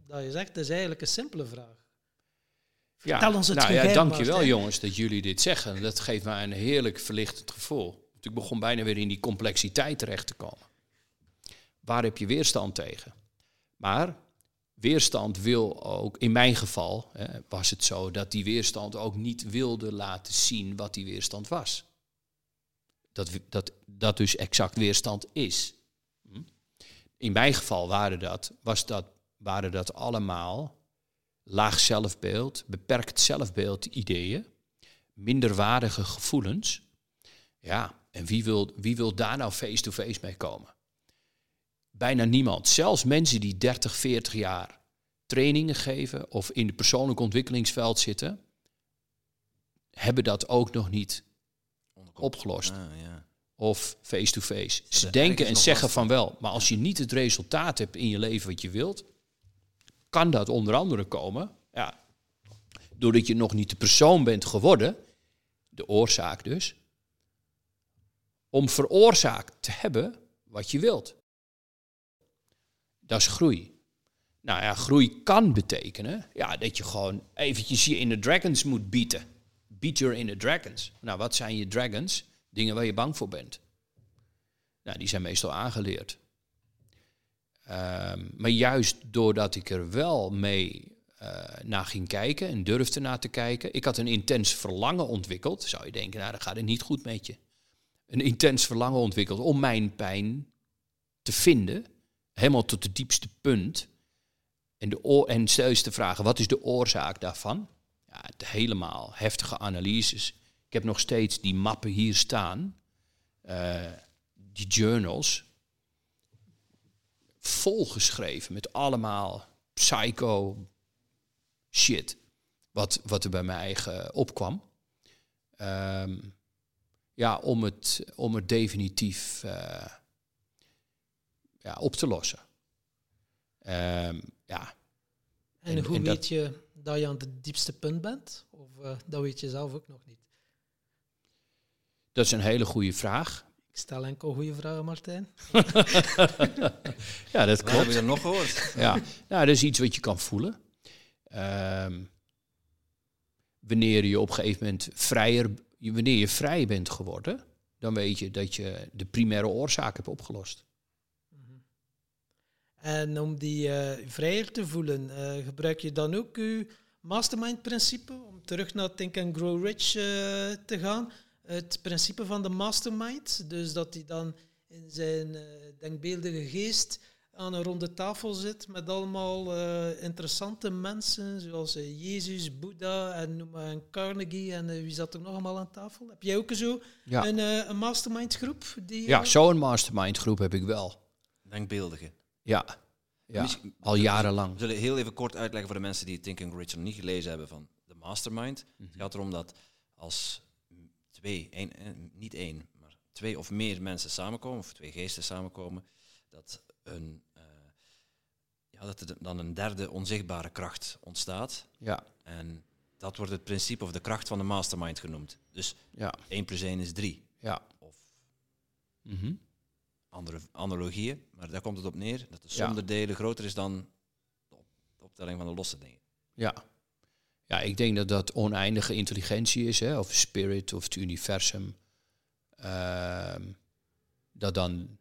Dat je zegt, het is eigenlijk een simpele vraag. Ja, Vertel ons het nou, ja, dankjewel Martijn. jongens dat jullie dit zeggen. Dat geeft mij een heerlijk verlichtend gevoel. Want ik begon bijna weer in die complexiteit terecht te komen. Waar heb je weerstand tegen? Maar weerstand wil ook, in mijn geval was het zo dat die weerstand ook niet wilde laten zien wat die weerstand was. Dat, dat, dat dus exact weerstand is. Hm? In mijn geval waren dat, was dat, waren dat allemaal laag zelfbeeld, beperkt zelfbeeld ideeën, minderwaardige gevoelens. Ja, en wie wil, wie wil daar nou face-to-face mee komen? Bijna niemand. Zelfs mensen die 30, 40 jaar trainingen geven of in het persoonlijk ontwikkelingsveld zitten, hebben dat ook nog niet opgelost. Ah, ja. Of face-to-face. Ze er denken en zeggen van wel, maar als je niet het resultaat hebt in je leven wat je wilt, kan dat onder andere komen, ja, doordat je nog niet de persoon bent geworden, de oorzaak dus, om veroorzaakt te hebben wat je wilt. Dat is groei. Nou ja, groei kan betekenen ja, dat je gewoon eventjes je inner dragons moet bieten. Beat your inner dragons. Nou, wat zijn je dragons? Dingen waar je bang voor bent. Nou, die zijn meestal aangeleerd. Ehm, maar juist doordat ik er wel mee eh, naar ging kijken en durfde naar te kijken. Ik had een intens verlangen ontwikkeld. Zou je denken, nou, dan gaat het niet goed met je. Een intens verlangen ontwikkeld om mijn pijn te vinden. Helemaal tot het diepste punt. En, de en stel je de vragen, wat is de oorzaak daarvan? Ja, helemaal heftige analyses. Ik heb nog steeds die mappen hier staan. eh, die journals. Volgeschreven met allemaal psycho shit. Wat, wat er bij mij eigen opkwam. Ehm, ja, om het, om het definitief eh, ja, op te lossen. Ehm, ja, En, En- hoe en dat- weet je dat je aan het diepste punt bent? Of eh, dat weet je zelf ook nog niet? dat is een hele goede vraag. Ik stel enkel goede vragen, Martijn. Ja, dat Wat heb je er nog gehoord? Ja, nou, dat is iets wat je kan voelen. Ehm, wanneer je op een gegeven moment vrijer, wanneer je vrij bent geworden, dan weet je dat je de primaire oorzaak hebt opgelost. En om die eh, vrijer te voelen, eh, gebruik je dan ook je mastermind-principe? Om terug naar Think and Grow Rich eh, te gaan. Het principe van de mastermind. Dus dat hij dan in zijn eh, denkbeeldige geest aan een ronde tafel zit met allemaal eh, interessante mensen, zoals Jezus, Boeddha en noem maar een Carnegie. En wie zat er nog allemaal aan tafel? Heb jij ook zo Ja, een, eh, een mastermind groep? Die, ja zo'n mastermind groep heb ik wel. Denkbeeldige. Ja, ja al jarenlang. We zullen heel even kort uitleggen voor de mensen die Think and Grow Rich nog niet gelezen hebben van de Mastermind. Mhm. Het gaat erom dat als twee, één, eh, niet één, maar twee of meer mensen samenkomen, of twee geesten samenkomen, dat, een, eh, ja, dat er dan een derde onzichtbare kracht ontstaat. Ja, En dat wordt het principe of de kracht van de mastermind genoemd. Dus ja, 1 plus 1 is 3. ja. Of Mhm. Andere analogieën. Maar daar komt het op neer dat de som Ja. der delen groter is dan de op- de optelling van de losse dingen. Ja. ja, ik denk dat dat oneindige intelligentie is, hè, of spirit of het universum. Ehm, dat dan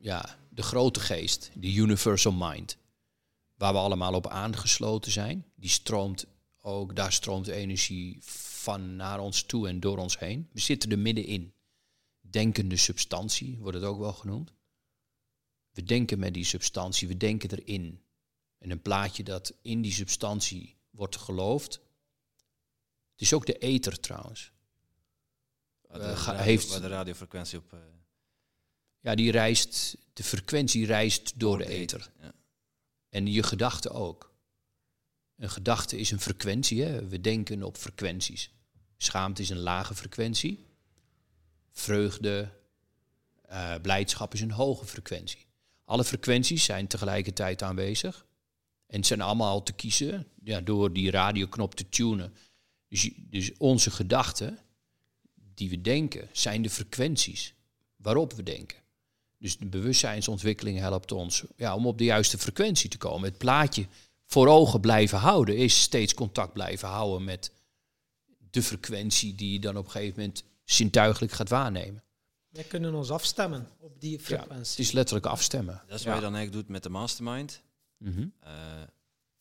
ja, de grote geest, de universal mind, waar we allemaal op aangesloten zijn, die stroomt ook, daar stroomt energie van naar ons toe en door ons heen. We zitten er middenin. Denkende substantie wordt het ook wel genoemd. We denken met die substantie, we denken erin. En een plaatje dat in die substantie wordt geloofd. Het is ook de ether trouwens. Waar Eh, de, ga- radio- heeft- waar de radiofrequentie op... eh, Ja, die reist, de frequentie reist door de ether. Ja. En je gedachte ook. Een gedachte is een frequentie. Hè? We denken op frequenties. Schaamte is een lage frequentie. Vreugde, eh, blijdschap is een hoge frequentie. Alle frequenties zijn tegelijkertijd aanwezig. En zijn allemaal te kiezen ja, door die radioknop te tunen. Dus, dus onze gedachten, die we denken, zijn de frequenties waarop we denken. Dus de bewustzijnsontwikkeling helpt ons ja, om op de juiste frequentie te komen. Het plaatje voor ogen blijven houden is steeds contact blijven houden met de frequentie die je dan op een gegeven moment zintuigelijk gaat waarnemen. Wij kunnen ons afstemmen op die Ja, frequentie. het is letterlijk afstemmen. Dat is Ja. wat je dan eigenlijk doet met de mastermind. Mhm. Eh,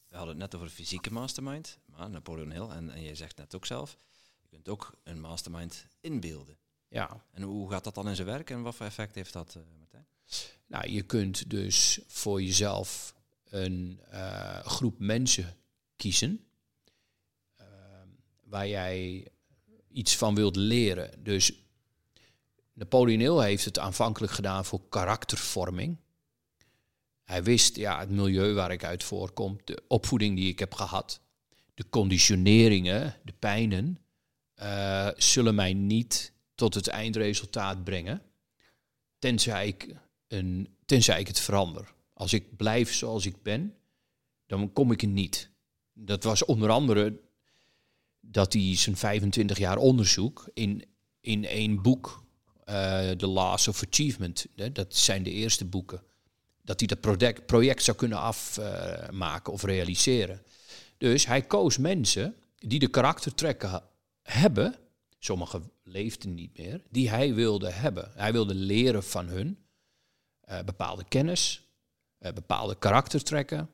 we hadden het net over fysieke mastermind, maar Napoleon Hill, en, en jij zegt net ook zelf, je kunt ook een mastermind inbeelden. Ja, En hoe gaat dat dan in zijn werk en wat voor effect heeft dat, eh, Martijn? nou je kunt dus voor jezelf een eh, groep mensen kiezen eh, waar jij iets van wilt leren. Dus Napoleon heeft het aanvankelijk gedaan voor karaktervorming. Hij wist, ja, het milieu waar ik uit voorkom, de opvoeding die ik heb gehad, de conditioneringen, de pijnen, eh, zullen mij niet tot het eindresultaat brengen, tenzij ik, een, tenzij ik het verander. Als ik blijf zoals ik ben, dan kom ik er niet. Dat was onder andere dat hij zijn 25 jaar onderzoek in, in één boek, uh, The Laws of Achievement, hè, dat zijn de eerste boeken, dat hij dat project, project zou kunnen afmaken of realiseren. Dus hij koos mensen die de karaktertrekken hebben, sommigen leefden niet meer, die hij wilde hebben. Hij wilde leren van hun uh, bepaalde kennis, uh, bepaalde karaktertrekken,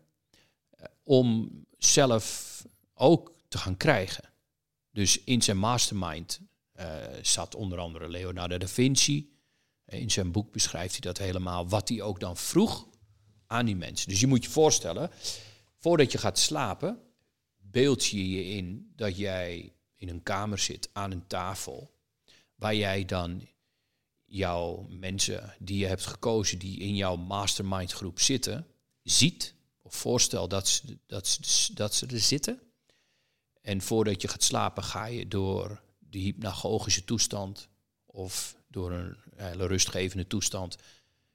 om zelf ook te gaan krijgen. Dus in zijn mastermind zat onder andere Leonardo da Vinci. In zijn boek beschrijft hij dat helemaal, wat hij ook dan vroeg aan die mensen. Dus je moet je voorstellen, voordat je gaat slapen, beeld je je in dat jij in een kamer zit aan een tafel, waar jij dan jouw mensen die je hebt gekozen, die in jouw mastermind groep zitten, ziet of voorstel dat ze, dat, ze, dat ze er zitten. En voordat je gaat slapen ga je door de hypnagogische toestand of door een hele rustgevende toestand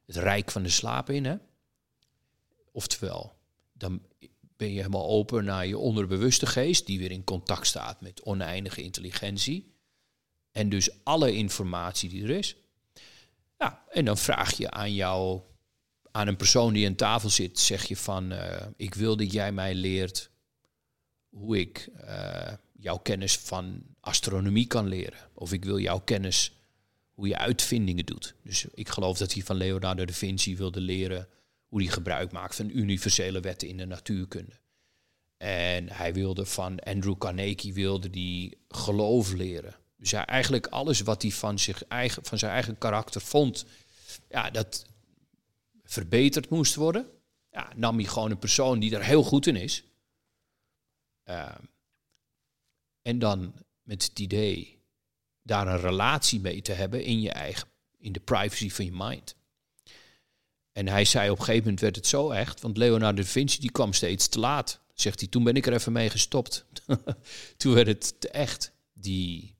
het rijk van de slaap in. Hè? Oftewel, dan ben je helemaal open naar je onderbewuste geest, die weer in contact staat met oneindige intelligentie. En dus alle informatie die er is. En dan vraag je aan jou, aan een persoon die aan tafel zit, zeg je van, uh, ik wil dat jij mij leert hoe ik uh, jouw kennis van astronomie kan leren. Of ik wil jouw kennis hoe je uitvindingen doet. Dus ik geloof dat hij van Leonardo da Vinci wilde leren hoe hij gebruik maakt van universele wetten in de natuurkunde. En hij wilde van Andrew Carnegie wilde die geloof leren. Dus ja, eigenlijk alles wat hij van, zich eigen, van zijn eigen karakter vond, ja, dat verbeterd moest worden. Ja, nam hij gewoon een persoon die er heel goed in is. Uh, en dan met het idee daar een relatie mee te hebben in je eigen, in de privacy van je mind. En hij zei op een gegeven moment werd het zo echt, want Leonardo da Vinci die kwam steeds te laat. Zegt hij, toen ben ik er even mee gestopt. toen werd het te echt, die,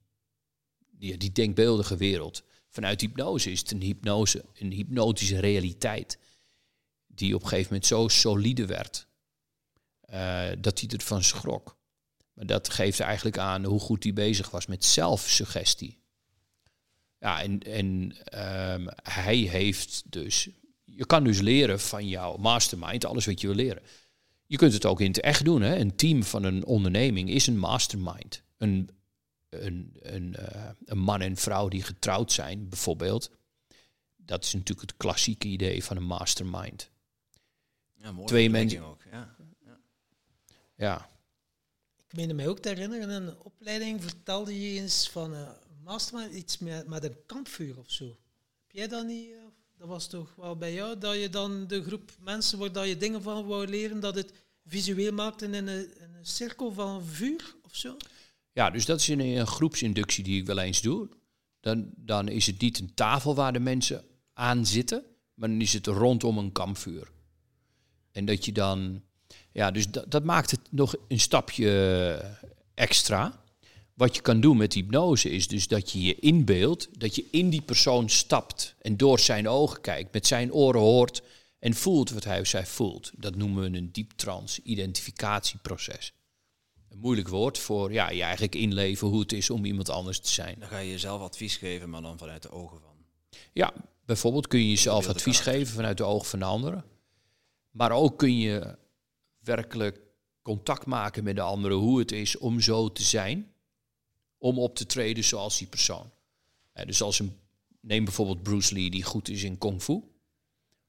die, die denkbeeldige wereld. Vanuit hypnose is het een hypnose, een hypnotische realiteit. Die op een gegeven moment zo solide werd, uh, dat hij ervan schrok. Maar dat geeft eigenlijk aan hoe goed hij bezig was met zelfsuggestie. Ja, en, en um, hij heeft dus je kan dus leren van jouw mastermind, alles wat je wil leren. Je kunt het ook in het echt doen. Hè? Een team van een onderneming is een mastermind. Een, een, een, uh, een man en vrouw die getrouwd zijn, bijvoorbeeld. Dat is natuurlijk het klassieke idee van een mastermind. Ja, mooi Twee mensen. ook. Ja. Ja. Ik meen mij ook te herinneren, in een opleiding vertelde je eens van uh, mastermind iets met, met een kampvuur of zo. Heb jij dat niet? Uh, dat was toch wel bij jou, dat je dan de groep mensen waar dat je dingen van wou leren, dat het visueel maakte in een, in een cirkel van vuur of zo? Ja, dus dat is een, een groepsinductie die ik wel eens doe. Dan, dan is het niet een tafel waar de mensen aan zitten, maar dan is het rondom een kampvuur. En dat je dan, ja, dus dat, dat maakt het nog een stapje extra. Wat je kan doen met hypnose is dus dat je je inbeeldt, dat je in die persoon stapt en door zijn ogen kijkt, met zijn oren hoort en voelt wat hij of zij voelt. Dat noemen we een diep trance identificatieproces. Een moeilijk woord voor ja, je eigenlijk inleven hoe het is om iemand anders te zijn. Dan ga je jezelf advies geven, maar dan vanuit de ogen van. Ja, bijvoorbeeld kun je jezelf advies geven vanuit de ogen van de anderen. Maar ook kun je werkelijk contact maken met de anderen hoe het is om zo te zijn om op te treden zoals die persoon. Eh, dus als een, neem bijvoorbeeld Bruce Lee die goed is in kung fu,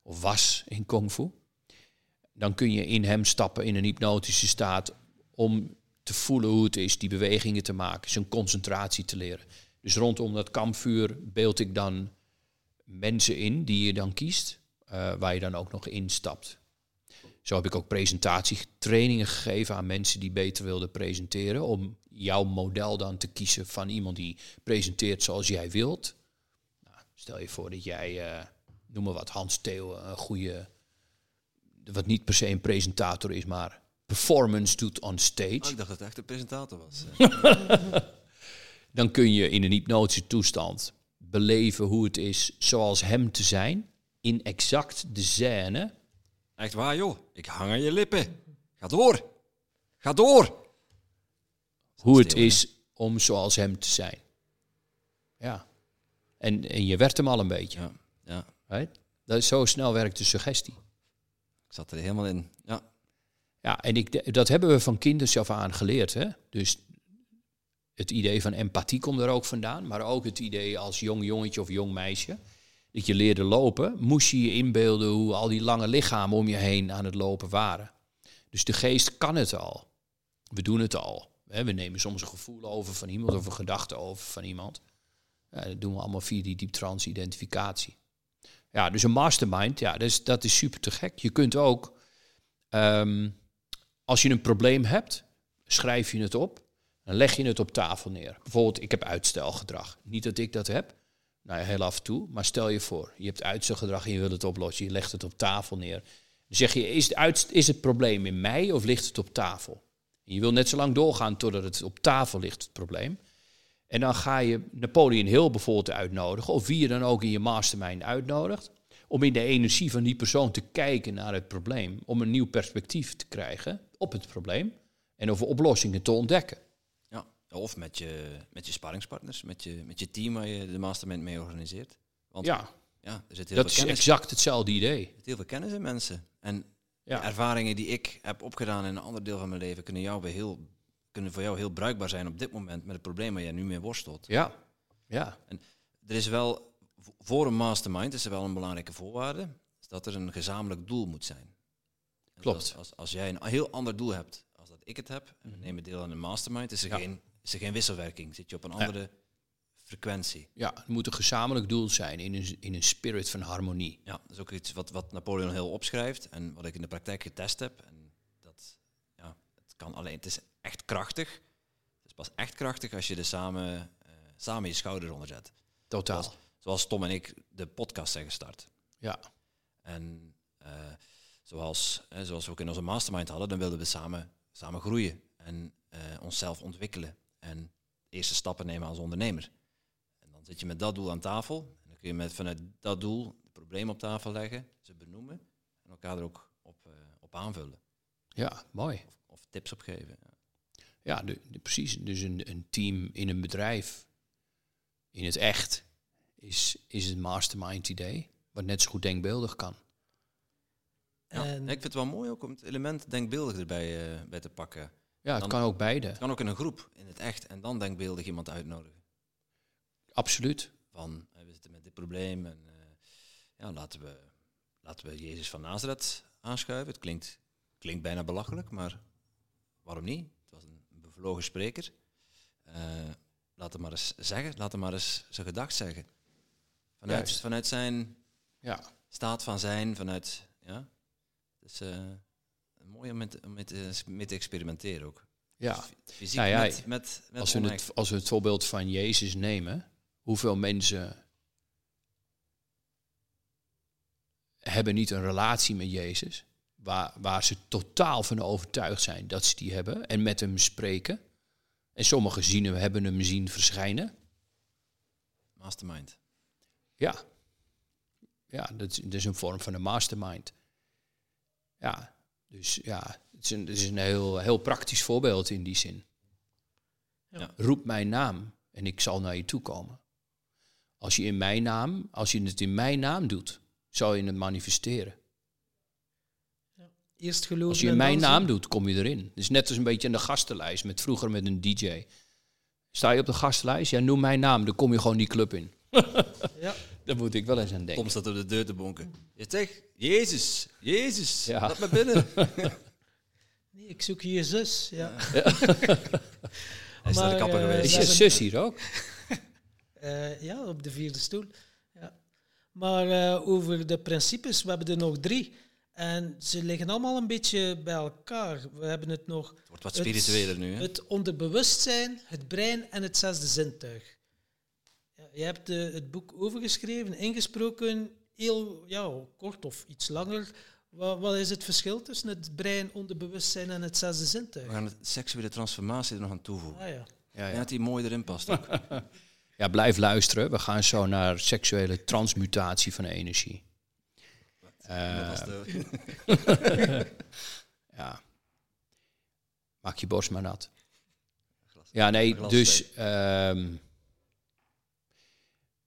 of was in kung fu, dan kun je in hem stappen in een hypnotische staat om te voelen hoe het is die bewegingen te maken, zijn concentratie te leren. Dus rondom dat kampvuur beeld ik dan mensen in die je dan kiest, uh, waar je dan ook nog instapt. Zo heb ik ook presentatietrainingen gegeven aan mensen die beter wilden presenteren. Om jouw model dan te kiezen van iemand die presenteert zoals jij wilt. Nou, stel je voor dat jij, uh, noem maar wat, Hans Theo, een goede, wat niet per se een presentator is, maar performance doet on stage. Oh, ik dacht dat het echt een presentator was. dan kun je in een hypnotische toestand beleven hoe het is zoals hem te zijn. In exact de scène. Echt waar, joh. Ik hang aan je lippen. Ga door. Ga door. Hoe het is om zoals hem te zijn. Ja. En, en je werd hem al een beetje. Ja. ja. Right? Dat is zo snel werkt de suggestie. Ik zat er helemaal in. Ja. Ja, en ik, dat hebben we van kinders af aan geleerd. Hè? Dus het idee van empathie komt er ook vandaan, maar ook het idee als jong jongetje of jong meisje. Dat je leerde lopen, moest je je inbeelden hoe al die lange lichamen om je heen aan het lopen waren. Dus de geest kan het al. We doen het al. We nemen soms een gevoel over van iemand of een gedachte over van iemand. Dat doen we allemaal via die dieptrans identificatie. Ja, dus een mastermind, ja, dat is, dat is super te gek. Je kunt ook, ehm, als je een probleem hebt, schrijf je het op. Dan leg je het op tafel neer. Bijvoorbeeld, ik heb uitstelgedrag. Niet dat ik dat heb, nou heel af en toe. Maar stel je voor, je hebt uitstelgedrag en je wilt het oplossen. Je legt het op tafel neer. Dan zeg je, is het, is het probleem in mij of ligt het op tafel? En je wil net zo lang doorgaan totdat het op tafel ligt, het probleem. En dan ga je Napoleon Hill bijvoorbeeld uitnodigen, of wie je dan ook in je mastermind uitnodigt, om in de energie van die persoon te kijken naar het probleem, om een nieuw perspectief te krijgen op het probleem en over oplossingen te ontdekken. Of met je, met je sparringspartners, met je, met je team waar je de mastermind mee organiseert. Want ja, ja er zit heel dat veel is exact hetzelfde idee. Er zit heel veel kennis in mensen. En ja. ervaringen die ik heb opgedaan in een ander deel van mijn leven kunnen, jou weer heel, kunnen voor jou heel bruikbaar zijn op dit moment met het probleem waar jij nu mee worstelt. Ja. ja. En er is wel, voor een mastermind is er wel een belangrijke voorwaarde, is dat er een gezamenlijk doel moet zijn. Klopt. Als, als, als, jij een heel ander doel hebt als dat ik het heb, en we mhm. nemen deel aan een mastermind, is er geen is er geen wisselwerking. Zit je op een andere frequentie. Ja, het moet een gezamenlijk doel zijn in een, in een spirit van harmonie. Ja, dat is ook iets wat, wat Napoleon heel opschrijft en wat ik in de praktijk getest heb. En dat, ja, het kan alleen, het is echt krachtig. Het is pas echt krachtig als je er samen, uh, samen je schouder onder zet. Totaal. Zoals, zoals, Tom en ik de podcast zijn gestart. Ja. En uh, zoals, uh, zoals we ook in onze mastermind hadden, dan wilden we samen, samen groeien en onszelf ontwikkelen en eerste stappen nemen als ondernemer. En dan zit je met dat doel aan tafel. En dan kun je met, vanuit dat doel de problemen op tafel leggen, ze benoemen en elkaar er ook op, uh, op aanvullen. Ja, mooi. Of, of tips op geven. Ja, ja de, de, precies. Dus een, een team in een bedrijf, in het echt, is, is het mastermind idee, wat net zo goed denkbeeldig kan. Ja, en... ik vind het wel mooi ook om het element denkbeeldig erbij uh, bij te pakken. Ja, het kan ook beide. Het kan ook in een groep, in het echt, en dan denkbeeldig iemand uitnodigen. Absoluut. Van, uh, we zitten met dit probleem en uh, ja, laten we, laten we Jezus van Nazareth aanschuiven. Het klinkt, klinkt bijna belachelijk, maar waarom niet? Het was een bevlogen spreker. Uh, laat hem maar eens zeggen, laat hem maar eens zijn gedacht zeggen. Vanuit, vanuit zijn ja. staat van zijn, vanuit... Ja, dus, mooi om met, met, eh, met te experimenteren ook. Ja. Fysiek nou ja, met, met, met als, we het, als we het voorbeeld van Jezus nemen, hoeveel mensen hebben niet een relatie met Jezus, waar, waar ze totaal van overtuigd zijn dat ze die hebben en met hem spreken. En sommigen zien hem, hebben hem zien verschijnen. Mastermind. Ja. Ja, dat is, dat is een vorm van een mastermind. Ja, dus ja, het is een, het is een heel, heel praktisch voorbeeld in die zin. Ja. Roep mijn naam en ik zal naar je toe komen. Als je in mijn naam, als je het in mijn naam doet, zal je het manifesteren. Ja. Eerst geloven als je in mijn naam doet, kom je erin. Dus net als een beetje in de gastenlijst, met vroeger met een DJ. Sta je op de gastenlijst? Ja, noem mijn naam, dan kom je gewoon die club in. ja. Daar moet ik wel eens aan denken. Tom staat op de deur te bonken. Je zegt, Jezus, Jezus, ja. laat me binnen. nee, ik zoek je zus. Ja. ja. Hij is naar de kapper uh, geweest. Is je zus hier ook? uh, ja, op de vierde stoel. Ja. Maar uh, over de principes, we hebben er nog drie. En ze liggen allemaal een beetje bij elkaar. We hebben het nog Het wordt wat Het- spiritueler nu. Hè? het onderbewustzijn, het brein en het zesde zintuig. Je hebt eh, het boek overgeschreven, ingesproken, heel ja, kort of iets langer. Wat, wat is het verschil tussen het brein, onderbewustzijn en het zesde zintuig? We gaan de seksuele transformatie er nog aan toevoegen. Ah, ja. Ja, ja. dat die mooi erin past ook. ja, blijf luisteren. We gaan zo naar seksuele transmutatie van energie. Dat was de- Ja. Maak je borst maar nat. Ja, nee, dus ehm,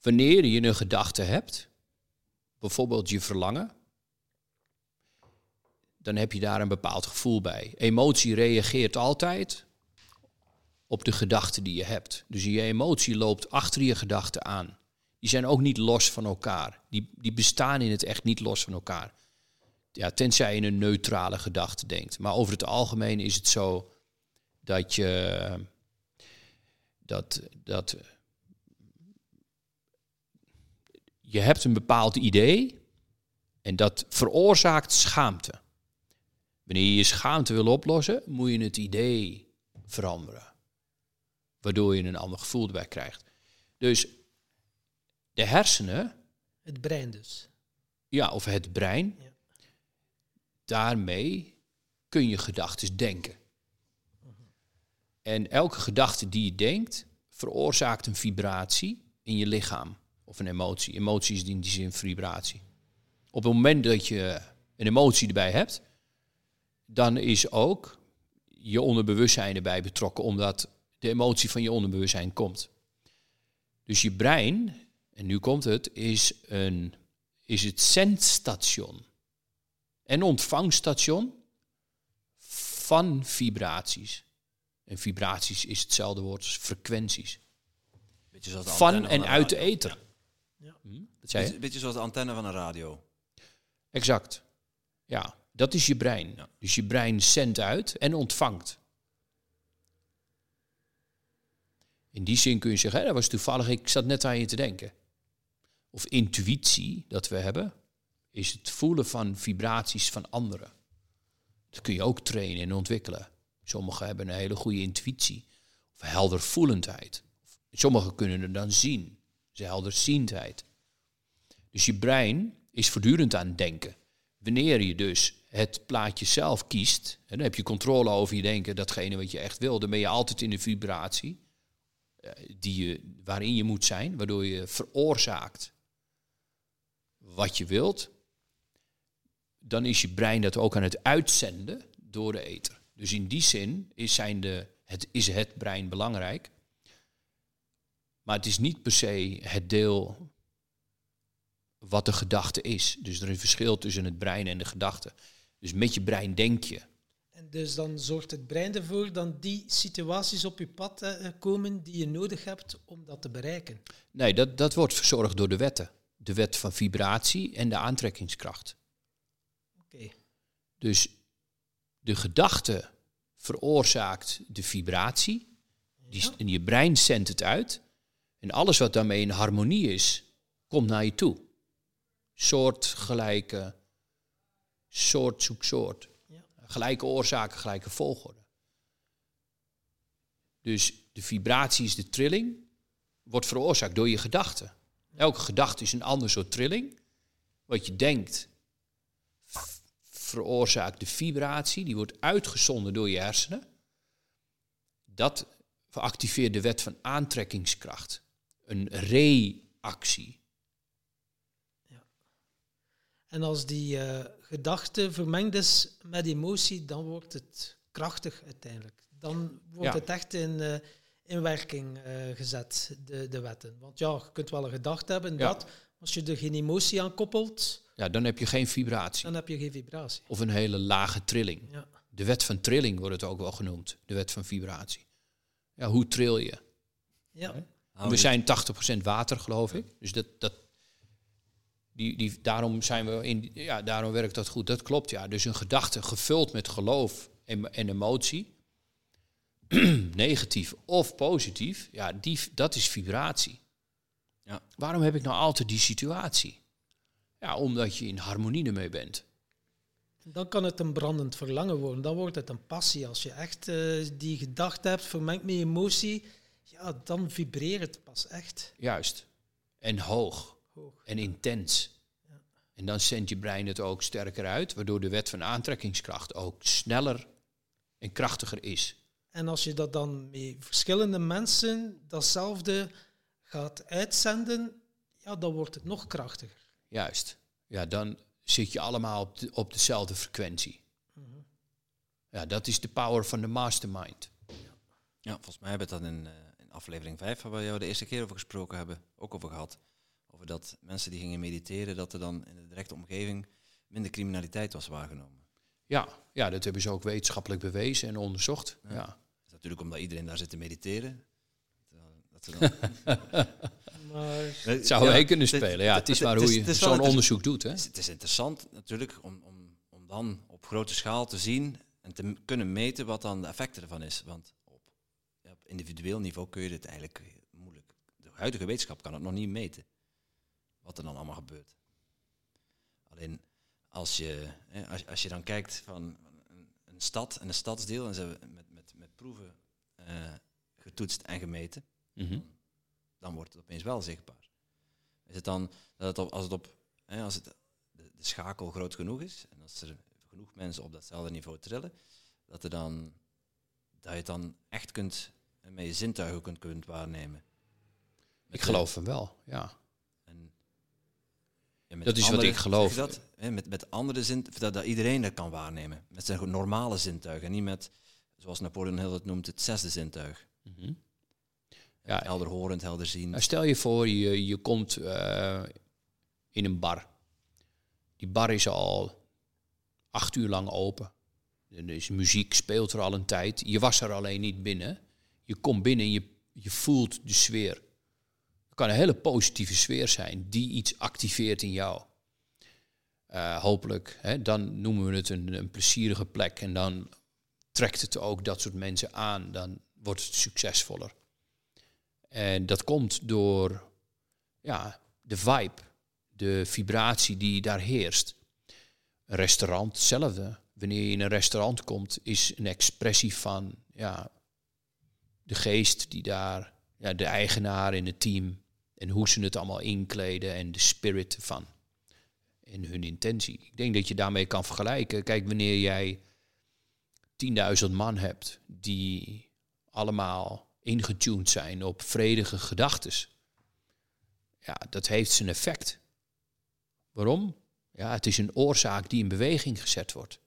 wanneer je een gedachte hebt, bijvoorbeeld je verlangen, dan heb je daar een bepaald gevoel bij. Emotie reageert altijd op de gedachte die je hebt. Dus je emotie loopt achter je gedachte aan. Die zijn ook niet los van elkaar. Die, die bestaan in het echt niet los van elkaar. Ja, tenzij je een neutrale gedachte denkt. Maar over het algemeen is het zo dat je dat, dat je hebt een bepaald idee en dat veroorzaakt schaamte. Wanneer je je schaamte wil oplossen, moet je het idee veranderen. Waardoor je een ander gevoel erbij krijgt. Dus de hersenen, Het brein dus. ja, of het brein, Ja. daarmee kun je gedachten denken. En elke gedachte die je denkt, veroorzaakt een vibratie in je lichaam. Of een emotie. Emotie is in die zin vibratie. Op het moment dat je een emotie erbij hebt, dan is ook je onderbewustzijn erbij betrokken, omdat de emotie van je onderbewustzijn komt. Dus je brein, en nu komt het, is, een, is het zendstation en ontvangstation van vibraties. En vibraties is hetzelfde woord als frequenties. Van en uit de radio. Ja. Hm? Zei je? Beetje, beetje zoals de antenne van een radio. Exact. Ja, dat is je brein. Ja. Dus je brein zendt uit en ontvangt. In die zin kun je zeggen, hè, dat was toevallig, ik zat net aan je te denken. Of intuïtie dat we hebben, is het voelen van vibraties van anderen. Dat kun je ook trainen en ontwikkelen. Sommigen hebben een hele goede intuïtie of heldervoelendheid. Sommigen kunnen er dan zien, dus helderziendheid. Dus je brein is voortdurend aan het denken. Wanneer je dus het plaatje zelf kiest, en dan heb je controle over je denken, datgene wat je echt wil, dan ben je altijd in de vibratie eh, die je, waarin je moet zijn, waardoor je veroorzaakt wat je wilt. Dan is je brein dat ook aan het uitzenden door de ether. Dus in die zin is, zijn de, het, is het brein belangrijk. Maar het is niet per se het deel wat de gedachte is. Dus er is een verschil tussen het brein en de gedachte. Dus met je brein denk je. En dus dan zorgt het brein ervoor dat die situaties op je pad eh, komen die je nodig hebt om dat te bereiken. Nee, dat, dat wordt verzorgd door de wetten. De wet van vibratie en de aantrekkingskracht. Oké. Dus de gedachte veroorzaakt de vibratie. Die, Ja. En je brein zendt het uit. En alles wat daarmee in harmonie is, komt naar je toe. Soort, gelijke, soort zoekt soort. Ja. Gelijke oorzaken, gelijke volgorde. Dus de vibratie is de trilling, wordt veroorzaakt door je gedachten. Elke gedachte is een ander soort trilling. Wat je denkt veroorzaakt de vibratie, die wordt uitgezonden door je hersenen. Dat activeert de wet van aantrekkingskracht. Een reactie. En als die eh, gedachte vermengd is met emotie, dan wordt het krachtig uiteindelijk. Dan wordt Ja. het echt in, eh, in werking eh, gezet, de, de wetten. Want ja, je kunt wel een gedachte hebben, Ja. dat. Als je er geen emotie aan koppelt, Ja, dan heb je geen vibratie. dan heb je geen vibratie. Of een hele lage trilling. Ja. De wet van trilling wordt het ook wel genoemd. De wet van vibratie. Ja, hoe tril je? Ja. We zijn 80% water, geloof ik. Dus dat, dat, die, die, daarom, zijn we in, ja, daarom werkt dat goed. Dat klopt, ja. Dus een gedachte gevuld met geloof en, en emotie, negatief of positief, ja, die, dat is vibratie. Ja. Waarom heb ik nou altijd die situatie? Ja, omdat je in harmonie ermee bent. Dan kan het een brandend verlangen worden. Dan wordt het een passie. Als je echt eh, die gedachte hebt, vermengd met emotie, ja, dan vibreert het pas echt. Juist. En hoog. Hoog. En intens. En dan zendt je brein het ook sterker uit, waardoor de wet van aantrekkingskracht ook sneller en krachtiger is. En als je dat dan met verschillende mensen datzelfde gaat uitzenden, ja, dan wordt het nog krachtiger. Juist. Ja, dan zit je allemaal op, de- op dezelfde frequentie. Ja, dat is de power van de mastermind. Ja, volgens mij hebben we dan in, eh, in aflevering 5, waar we jou de eerste keer over gesproken hebben, ook over gehad. Over dat mensen die gingen mediteren, dat er dan in de directe omgeving minder criminaliteit was waargenomen. Ja, ja, dat hebben ze ook wetenschappelijk bewezen en onderzocht. Ja. Dat is natuurlijk omdat iedereen daar zit te mediteren. Dat ze dan- Maar Het zou Ja, wij kunnen spelen. Ja, het is maar hoe je zo'n onderzoek doet. Hè? Het is, interessant natuurlijk om, om, om dan op grote schaal te zien en te kunnen meten wat dan de effecten ervan is. Want individueel niveau kun je dit eigenlijk moeilijk. De huidige wetenschap kan het nog niet meten. Wat er dan allemaal gebeurt. Alleen als je, hè, als, als je dan kijkt van een, een stad en een stadsdeel en ze hebben met, met, met proeven eh, getoetst en gemeten Mhm. dan wordt het opeens wel zichtbaar. Is het dan dat het op, als het op hè, als het de, de schakel groot genoeg is en als er genoeg mensen op datzelfde niveau trillen, dat er dan dat je het dan echt kunt eh, met je zintuigen kunt, kunt waarnemen. Met Ik geloof hem wel, ja. en, Dat is wat ik geloof. Dat, hè, met, met andere zin, dat, dat iedereen dat kan waarnemen. Met zijn normale zintuigen. En niet met, zoals Napoleon Hill het noemt, het zesde zintuig. Mhm. Ja, Helder horend, helder zien. Nou, stel je voor, je, je komt eh, in een bar. Die bar is al acht uur lang open. Er is muziek, speelt er al een tijd. Je was er alleen niet binnen. Je komt binnen en je, je voelt de sfeer. Het kan een hele positieve sfeer zijn die iets activeert in jou. Eh, hopelijk, hè, dan noemen we het een, een plezierige plek. En dan trekt het ook dat soort mensen aan. Dan wordt het succesvoller. En dat komt door ja, de vibe, de vibratie die daar heerst. Een restaurant, hetzelfde. Wanneer je in een restaurant komt, is een expressie van ja, de geest die daar, ja, de eigenaar in het team en hoe ze het allemaal inkleden en de spirit van en hun intentie. Ik denk dat je daarmee kan vergelijken. Kijk, wanneer jij 10.000 man hebt die allemaal ingetuned zijn op vredige gedachtes. Ja, dat heeft zijn effect. Waarom? Ja, het is een oorzaak die in beweging gezet wordt.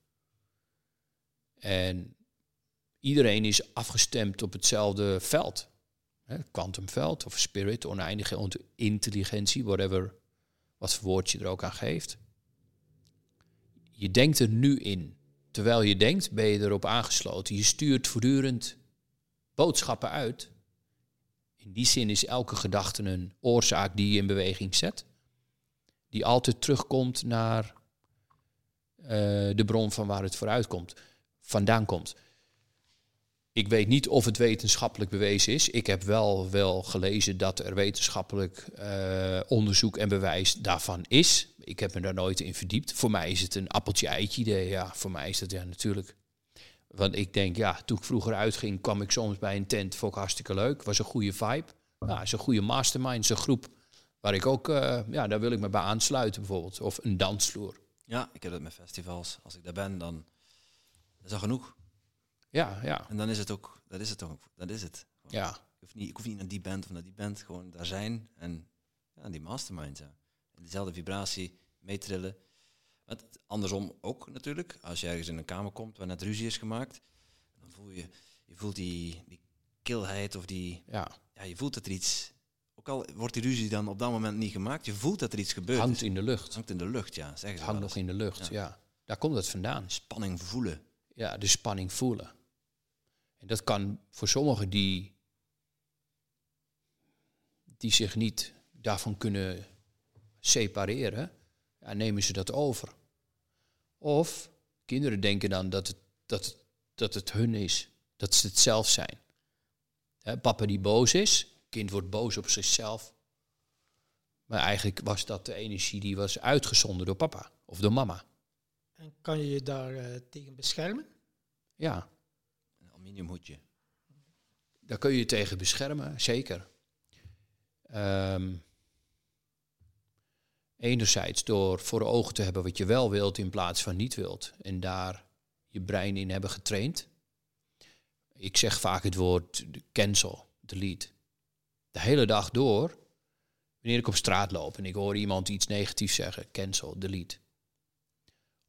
En iedereen is afgestemd op hetzelfde veld. Quantumveld of spirit, oneindige intelligentie, whatever, wat voor woord je er ook aan geeft. Je denkt er nu in. Terwijl je denkt, ben je erop aangesloten. Je stuurt voortdurend boodschappen uit. In die zin is elke gedachte een oorzaak die je in beweging zet. Die altijd terugkomt naar eh, de bron van waar het vooruit komt, vandaan komt. Ik weet niet of het wetenschappelijk bewezen is. Ik heb wel, wel gelezen dat er wetenschappelijk eh, onderzoek en bewijs daarvan is. Ik heb me daar nooit in verdiept. Voor mij is het een appeltje-eitje idee. Ja, voor mij is dat ja natuurlijk. Want ik denk, ja, toen ik vroeger uitging, kwam ik soms bij een tent. Vond ik hartstikke leuk. Was een goede vibe. Ja, is een goede mastermind. Is een groep waar ik ook, eh, ja, daar wil ik me bij aansluiten bijvoorbeeld. Of een dansvloer. Ja, ik heb dat met festivals. Als ik daar ben, dan is dat genoeg. Ja, ja, En dan is het ook, dat is het ook, dat is het. Gewoon, ja. Ik, hoef niet, ik hoef niet naar die band of naar die band, gewoon daar zijn en ja, die mastermind, ja. En dezelfde vibratie meetrillen. Want andersom ook natuurlijk, als je ergens in een kamer komt waar net ruzie is gemaakt, dan voel je, je voelt die, die kilheid of die, ja. ja, je voelt dat er iets, ook al wordt die ruzie dan op dat moment niet gemaakt, je voelt dat er iets gebeurt. Hangt is. in de lucht. Hangt in de lucht, ja, zeggen ze hangt nog in de lucht, Ja. ja. Daar komt het vandaan. Spanning voelen. Ja, de spanning voelen. En dat kan voor sommigen die, die zich niet daarvan kunnen separeren, ja, nemen ze dat over. Of kinderen denken dan dat het, dat het, dat het hun is, dat ze het zelf zijn. Papa die boos is, kind wordt boos op zichzelf. Maar eigenlijk was dat de energie die was uitgezonden door papa of door mama. En kan je je daar eh, tegen beschermen? Ja, aluminiumhoedje. daar kun je je tegen beschermen, zeker. Ehm, enerzijds door voor ogen te hebben wat je wel wilt in plaats van niet wilt. En daar je brein in hebben getraind. Ik zeg vaak het woord cancel, delete. De hele dag door, wanneer ik op straat loop en ik hoor iemand iets negatiefs zeggen, cancel, delete.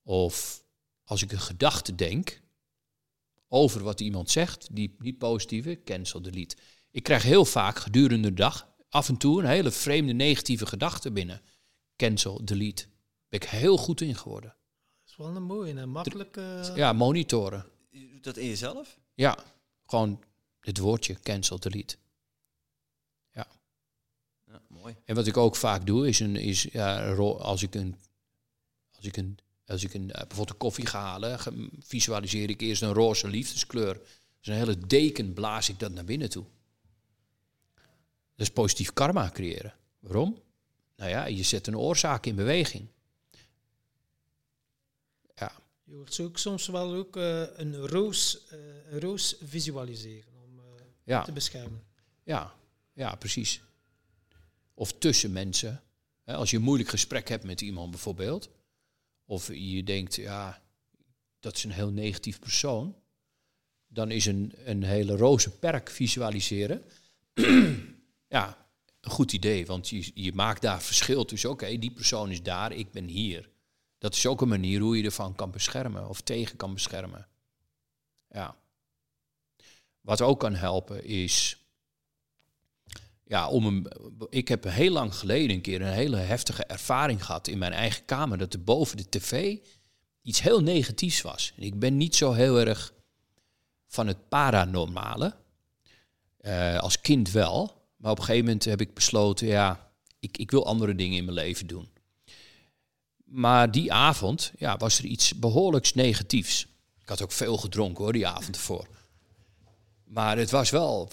Of als ik een gedachte denk over wat iemand zegt, die niet positieve, cancel, delete. Ik krijg heel vaak gedurende de dag af en toe een hele vreemde negatieve gedachte binnen. Cancel, delete. Ben ik heel goed in geworden. Dat is wel een mooie en makkelijke... Ja, monitoren. Je doet dat in jezelf? Ja, gewoon het woordje cancel, delete. Ja, mooi. En wat ik ook vaak doe, is, een, is ja, als ik een, als ik een, als ik een, eh, bijvoorbeeld een koffie ga halen, visualiseer ik eerst een roze liefdeskleur. Dus een hele deken blaas ik dat naar binnen toe. Dat is positief karma creëren. Waarom? Nou ja, je zet een oorzaak in beweging. Ja, Je hoort zo ook soms wel ook eh, een, roos, eh, een roos visualiseren om ja. te beschermen. Ja, ja, precies. Of tussen mensen. Als je een moeilijk gesprek hebt met iemand bijvoorbeeld. Of je denkt, ja, dat is een heel negatief persoon. Dan is een, een hele roze perk visualiseren. ja, een goed idee. Want je, je maakt daar verschil tussen. Oké, die persoon is daar, ik ben hier. Dat is ook een manier hoe je ervan kan beschermen. Of tegen kan beschermen. Ja. Wat ook kan helpen is ja, om een, ik heb heel lang geleden een keer een hele heftige ervaring gehad in mijn eigen kamer. Dat er boven de tv iets heel negatiefs was. Ik ben niet zo heel erg van het paranormale. Eh, als kind wel. Maar op een gegeven moment heb ik besloten, ja, ik, ik wil andere dingen in mijn leven doen. Maar die avond ja, was er iets behoorlijks negatiefs. Ik had ook veel gedronken hoor, die avond ervoor. Maar het was wel,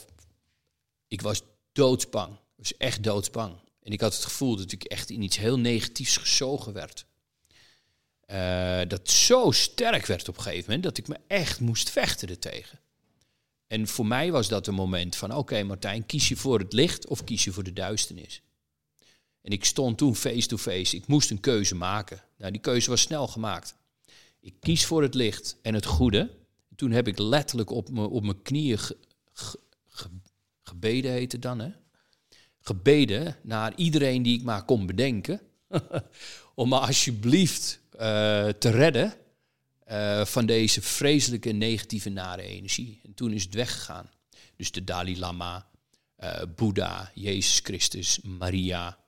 ik was doodsbang. Ik was echt doodsbang. En ik had het gevoel dat ik echt in iets heel negatiefs gezogen werd. Eh, dat zo sterk werd op een gegeven moment dat ik me echt moest vechten ertegen. En voor mij was dat een moment van: oké, Martijn, kies je voor het licht of kies je voor de duisternis? En ik stond toen face-to-face. Ik moest een keuze maken. Nou, die keuze was snel gemaakt. Ik kies voor het licht en het goede. Toen heb ik letterlijk op, op mijn knieën gebeden, heet het dan, hè? Gebeden naar iedereen die ik maar kon bedenken. om me alsjeblieft eh, te redden eh, van deze vreselijke negatieve nare energie. En toen is het weggegaan. Dus de Dalai Lama, eh Boeddha, Jezus Christus, Maria.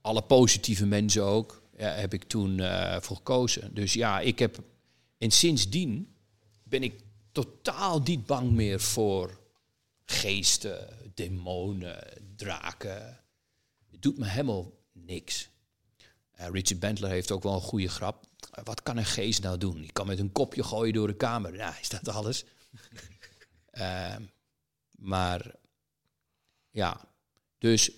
alle positieve mensen ook, ja, heb ik toen voor gekozen. Dus ja, ik heb... En sindsdien ben ik totaal niet bang meer voor geesten, demonen, draken. Het doet me helemaal niks. Eh, Richard Bentler heeft ook wel een goede grap. Eh, Wat kan een geest nou doen? Die kan met een kopje gooien door de kamer. Ja, is dat alles? Ehm, maar ja, dus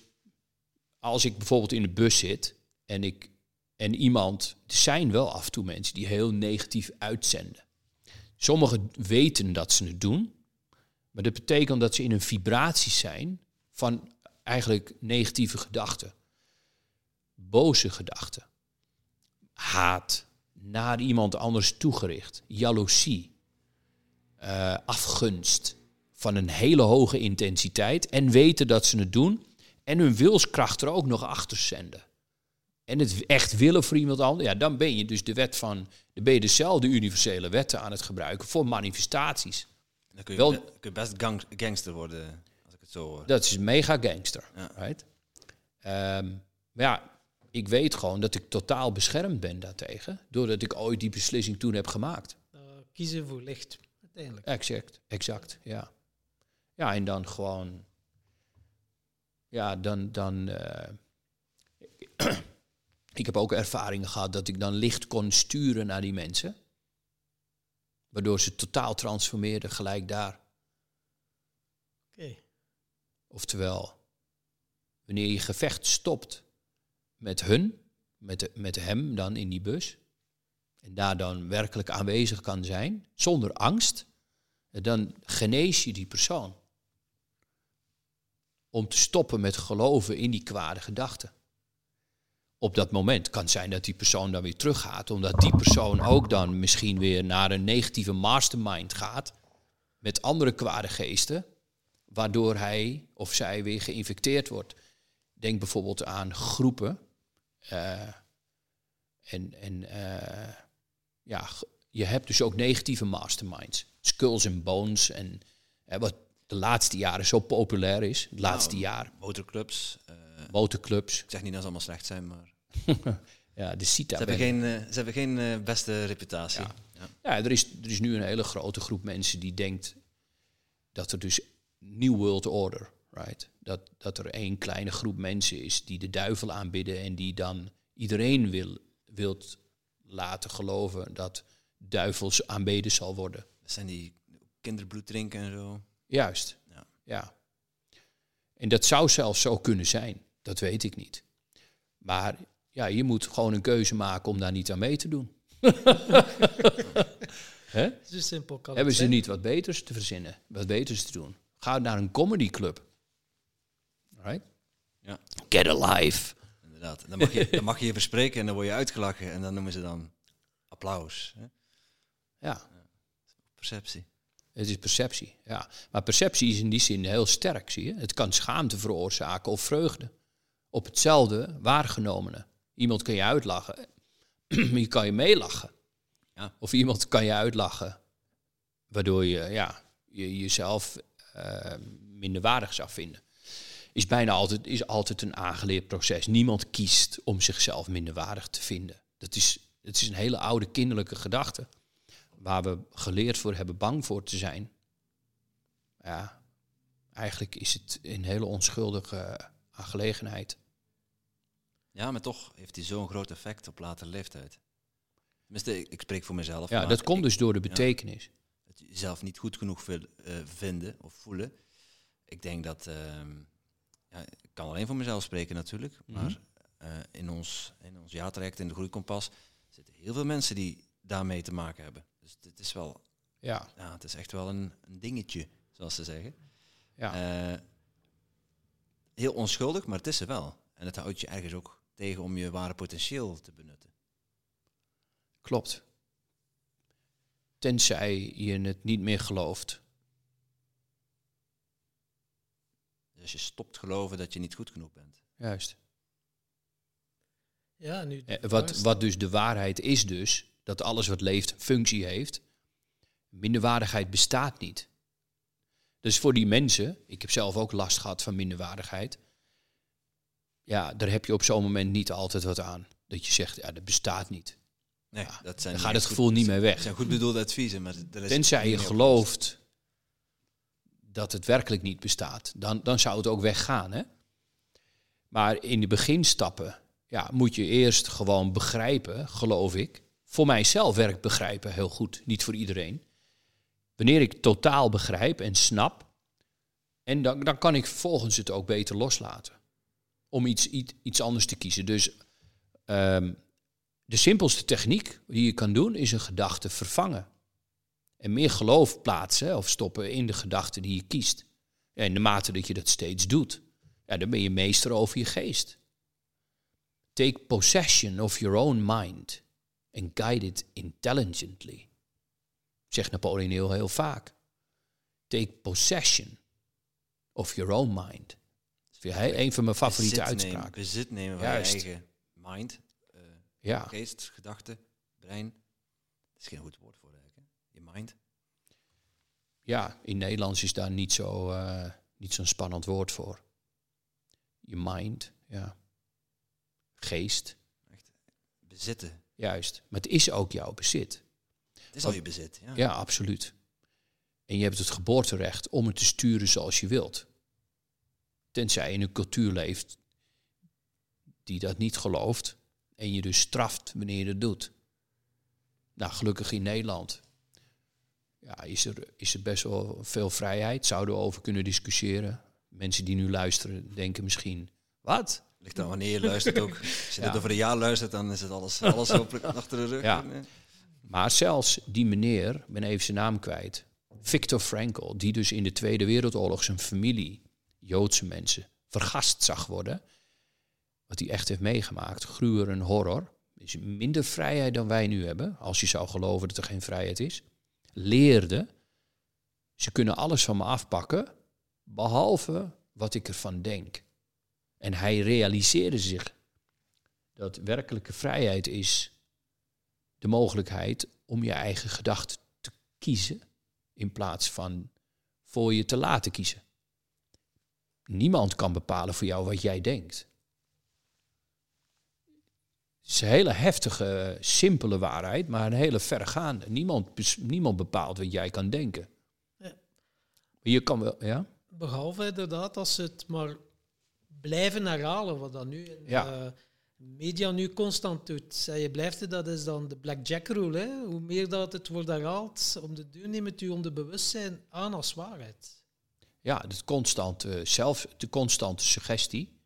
als ik bijvoorbeeld in de bus zit en ik en iemand, er zijn wel af en toe mensen die heel negatief uitzenden. Sommigen weten dat ze het doen, maar dat betekent dat ze in een vibratie zijn van eigenlijk negatieve gedachten. Boze gedachten. Haat. Naar iemand anders toegericht. Jaloezie. eh, afgunst. Van een hele hoge intensiteit. En weten dat ze het doen. En hun wilskracht er ook nog achter zenden. En het echt willen voor iemand anders. Ja, dan ben je dus de wet van. Dan ben je dezelfde universele wetten aan het gebruiken voor manifestaties. Dan kun je, Wel- be- kun je best gang- gangster worden, als ik het zo hoor. Dat is mega gangster. Ja. Right? Ehm, maar ja, ik weet gewoon dat ik totaal beschermd ben daartegen. Doordat ik ooit die beslissing toen heb gemaakt. Uh, kiezen voor licht, uiteindelijk. Exact, exact, ja. Ja, en dan gewoon... Ja, dan... dan eh, ik heb ook ervaringen gehad dat ik dan licht kon sturen naar die mensen. Waardoor ze totaal transformeerden gelijk daar. Oké. Oftewel, wanneer je gevecht stopt met hun, met, de, met hem dan in die bus, en daar dan werkelijk aanwezig kan zijn, zonder angst, dan genees je die persoon. Om te stoppen met geloven in die kwade gedachten. Op dat moment kan zijn dat die persoon dan weer teruggaat, omdat die persoon ook dan misschien weer naar een negatieve mastermind gaat met andere kwade geesten, waardoor hij of zij weer geïnfecteerd wordt. Denk bijvoorbeeld aan groepen. eh, en en eh, ja, je hebt dus ook negatieve masterminds. Skulls and Bones en eh, wat de laatste jaren zo populair is. Het laatste Nou, jaar. Motorclubs. Motorclubs. ik zeg niet dat ze allemaal slecht zijn, maar Ja, de ze CITA. hebben geen, eh, ze hebben geen eh, beste reputatie. Ja. Ja. Ja, er is, er is nu een hele grote groep mensen die denkt dat er dus New World Order, right? Dat, dat er één kleine groep mensen is die de duivel aanbidden en die dan iedereen wil, wilt laten geloven dat duivels aanbeden zal worden. Dat zijn die kinderbloed drinken en zo. Juist. Ja. ja. En dat zou zelfs zo kunnen zijn. Dat weet ik niet. Maar ja, je moet gewoon een keuze maken om daar niet aan mee te doen. Zo simpel kan Hebben ze zijn. niet wat beters te verzinnen, wat beters te doen? Ga naar een comedyclub. Right? Ja. Get alive. Inderdaad. Dan mag, je, dan mag je je verspreken en dan word je uitgelachen. En dan noemen ze dan applaus. Hè? Ja, Perceptie. het is perceptie. Ja. Maar perceptie is in die zin heel sterk, zie je. Het kan schaamte veroorzaken of vreugde. Op hetzelfde waargenomene. Iemand kan je uitlachen, je kan je meelachen. Ja. Of iemand kan je uitlachen, waardoor je, ja, je jezelf eh, minder waardig zou vinden. Is bijna altijd, is altijd een aangeleerd proces. Niemand kiest om zichzelf minderwaardig te vinden. Dat is, het is een hele oude kinderlijke gedachte. Waar we geleerd voor hebben bang voor te zijn. Ja, eigenlijk is het een hele onschuldige aangelegenheid. Ja, maar toch heeft hij zo'n groot effect op latere leeftijd. Tenminste, ik, spreek voor mezelf. Ja, dat komt ik- dus door de betekenis. het jezelf niet goed genoeg vil- eh, vinden of voelen. Ik denk dat, ehm, ja, ik kan alleen voor mezelf spreken natuurlijk, Mhm. maar eh, in, ons, in ons jaartraject, in de groeikompas, zitten heel veel mensen die daarmee te maken hebben. Dus het is wel, Ja, ja, het is echt wel een, een dingetje, zoals ze zeggen. ja. Eh, heel onschuldig, maar het is er wel. En het houdt je ergens ook tegen om je ware potentieel te benutten. klopt. Tenzij je het niet meer gelooft. Dus als je stopt geloven dat je niet goed genoeg bent. Juist. Ja, nu Eh, Wat, wat dus de waarheid is dus, dat alles wat leeft functie heeft. Minderwaardigheid bestaat niet. Dus voor die mensen, ik heb zelf ook last gehad van minderwaardigheid. Ja, daar heb je op zo'n moment niet altijd wat aan. Dat je zegt, ja, dat bestaat niet. Nee, Ja, dat zijn Dan gaat het gevoel goed- niet meer weg. zijn goed bedoelde adviezen, maar er is Tenzij je gelooft dat het werkelijk niet bestaat, dan, dan zou het ook weggaan. Hè? Maar in de beginstappen ja, moet je eerst gewoon begrijpen, geloof ik. Voor mijzelf werkt begrijpen heel goed, niet voor iedereen. Wanneer ik totaal begrijp en snap, en dan, dan kan ik vervolgens het ook beter loslaten. Om iets, iets, iets anders te kiezen. Dus ehm, de simpelste techniek die je kan doen, is een gedachte vervangen. En meer geloof plaatsen of stoppen in de gedachte die je kiest. In de mate dat je dat steeds doet, ja, dan ben je meester over je geest. Take possession of your own mind and guide it intelligently. Zegt Napoleon heel, heel vaak. Take possession of your own mind. Een van mijn favoriete bezit nemen- uitspraken. bezit nemen van Juist. je eigen mind, eh, Ja. geest, gedachte, brein. Dat is geen goed woord voor eigenlijk. Je mind. Ja, in Nederlands is daar niet zo, eh, niet zo'n spannend woord voor. Je mind, ja. Geest, Bezitten. juist. Maar het is ook jouw bezit. Het is al je bezit. Ja. Ja, absoluut. En je hebt het geboorterecht om het te sturen zoals je wilt. Tenzij je in een cultuur leeft die dat niet gelooft en je dus straft wanneer je dat doet. Nou, gelukkig in Nederland ja, is, er, is er best wel veel vrijheid. Zouden we over kunnen discussiëren. Mensen die nu luisteren denken misschien, wat? Ligt aan wanneer je luistert ook. Als je dit over een jaar luistert, dan is het alles, alles hopelijk achter de rug. Ja. Maar zelfs die meneer, ben even zijn naam kwijt, Viktor Frankl, die dus in de Tweede Wereldoorlog zijn familie, Joodse mensen, vergast zag worden. Wat hij echt heeft meegemaakt, gruwer en horror. Is minder vrijheid dan wij nu hebben, als je zou geloven dat er geen vrijheid is. Leerde, ze kunnen alles van me afpakken, behalve wat ik ervan denk. En hij realiseerde zich dat werkelijke vrijheid is de mogelijkheid om je eigen gedachten te kiezen in plaats van voor je te laten kiezen. Niemand kan bepalen voor jou wat jij denkt. Het is een hele heftige, simpele waarheid, maar een hele verregaande. Niemand, niemand bepaalt wat jij kan denken. Ja. Je kan wel, ja? Behalve inderdaad als ze het maar blijven herhalen, wat dat nu in Ja. de media nu constant doet. En je blijft het, dat is dan de blackjack rule. Hè? Hoe meer dat het wordt herhaald, om de deur neemt u om de bewustzijn aan als waarheid. Ja, de constante, zelf, de constante suggestie.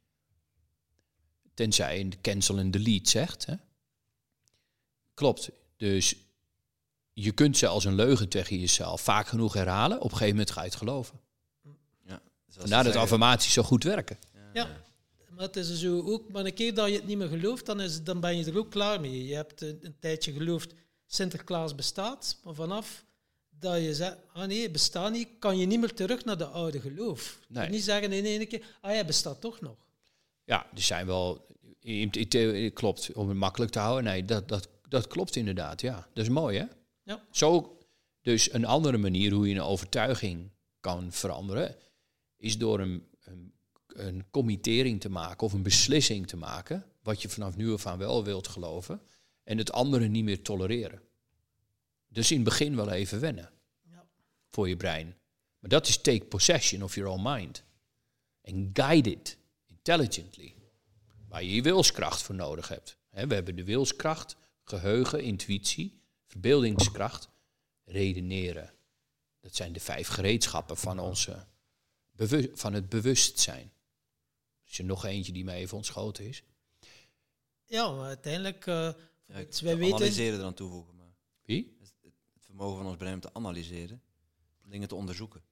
Tenzij de cancel en delete zegt. Hè? Klopt. Dus je kunt zelfs een leugen tegen jezelf vaak genoeg herhalen. Op een gegeven moment ga je het geloven. ja. Dus als Vandaar ze dat affirmaties zo goed werken. Ja. Maar het is zo ook, maar een keer dat je het niet meer gelooft, dan, is, dan ben je er ook klaar mee. Je hebt een, een tijdje geloofd, Sinterklaas bestaat, maar vanaf dat je zegt, ah nee, bestaat niet, kan je niet meer terug naar de oude geloof. Je Nee. niet zeggen in één keer, ah ja, bestaat toch nog. Ja, er zijn wel. Klopt, om het makkelijk te houden. Nee, dat, dat, dat klopt inderdaad. Ja, dat is mooi, hè? Ja. Zo, dus een andere manier hoe je een overtuiging kan veranderen, is door een, een, een committering te maken of een beslissing te maken, wat je vanaf nu af aan wel wilt geloven, en het andere niet meer tolereren. Dus in het begin wel even wennen. Voor je brein. Maar dat is take possession of your own mind. En guide it intelligently. Waar je je wilskracht voor nodig hebt. Hè, we hebben de wilskracht, geheugen, intuïtie, verbeeldingskracht, redeneren. Dat zijn de vijf gereedschappen van, onze van het bewustzijn. Is er nog eentje die mij even ontschoten is? Ja, maar uiteindelijk, eh, Ja, wij weten, analyseren eraan toevoegen. Maar Wie? het vermogen van ons brein om te analyseren, dingen te onderzoeken,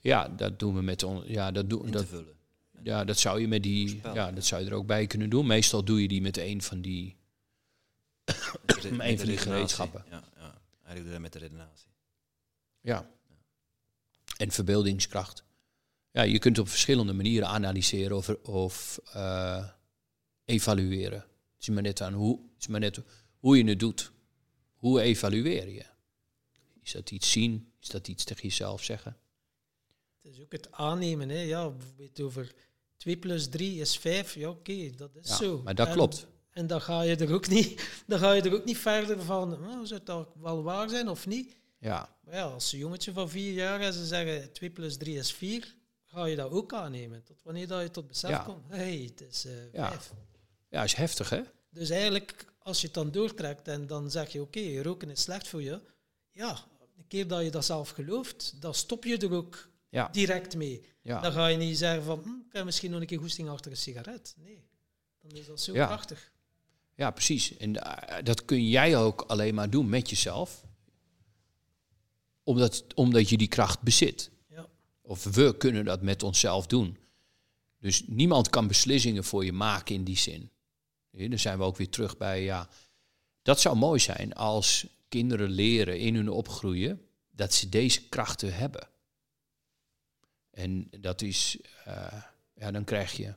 Ja, dat doen we met on, ja, dat, doen dat, vullen. ja, dat zou je met die, ja, dat zou je er ook bij kunnen doen. Meestal doe je die met een van die. Met de re- Een van die gereedschappen. Ja, ja. Eigenlijk doe je dat met de redenatie. Ja. En verbeeldingskracht. Ja, je kunt op verschillende manieren analyseren of, of eh, evalueren. Het is maar net aan hoe, het is maar net hoe je het doet. Hoe evalueer je? Is dat iets zien? Is dat iets tegen jezelf zeggen? het is ook het aannemen. Hè. Ja, bijvoorbeeld over 2 plus 3 is 5. Ja, oké, dat is Ja, zo. maar dat En- klopt. En dan ga je er ook niet, dan ga je er ook niet verder van, oh, zou het dat wel waar zijn of niet? Ja, Maar ja, als een jongetje van vier jaar en ze zeggen 2 plus 3 is 4, ga je dat ook aannemen. Tot wanneer dat je tot besef Ja. komt, hey, het is eh Ja. 5. ja is heftig hè? Dus eigenlijk, als je het dan doortrekt en dan zeg je, oké, roken is slecht voor je. Ja, een keer dat je dat zelf gelooft, dan stop je er ook Ja, direct mee. Dan ga je niet zeggen van, hm, ik heb misschien nog een keer goesting achter een sigaret. Nee, dan is dat zo Ja. krachtig. ja precies. En eh, dat kun jij ook alleen maar doen met jezelf. Omdat, omdat je die kracht bezit. Ja. Of we kunnen dat met onszelf doen. Dus niemand kan beslissingen voor je maken in die zin. Dan zijn we ook weer terug bij, ja, dat zou mooi zijn als kinderen leren in hun opgroeien dat ze deze krachten hebben. En dat is, eh, ja, dan krijg je,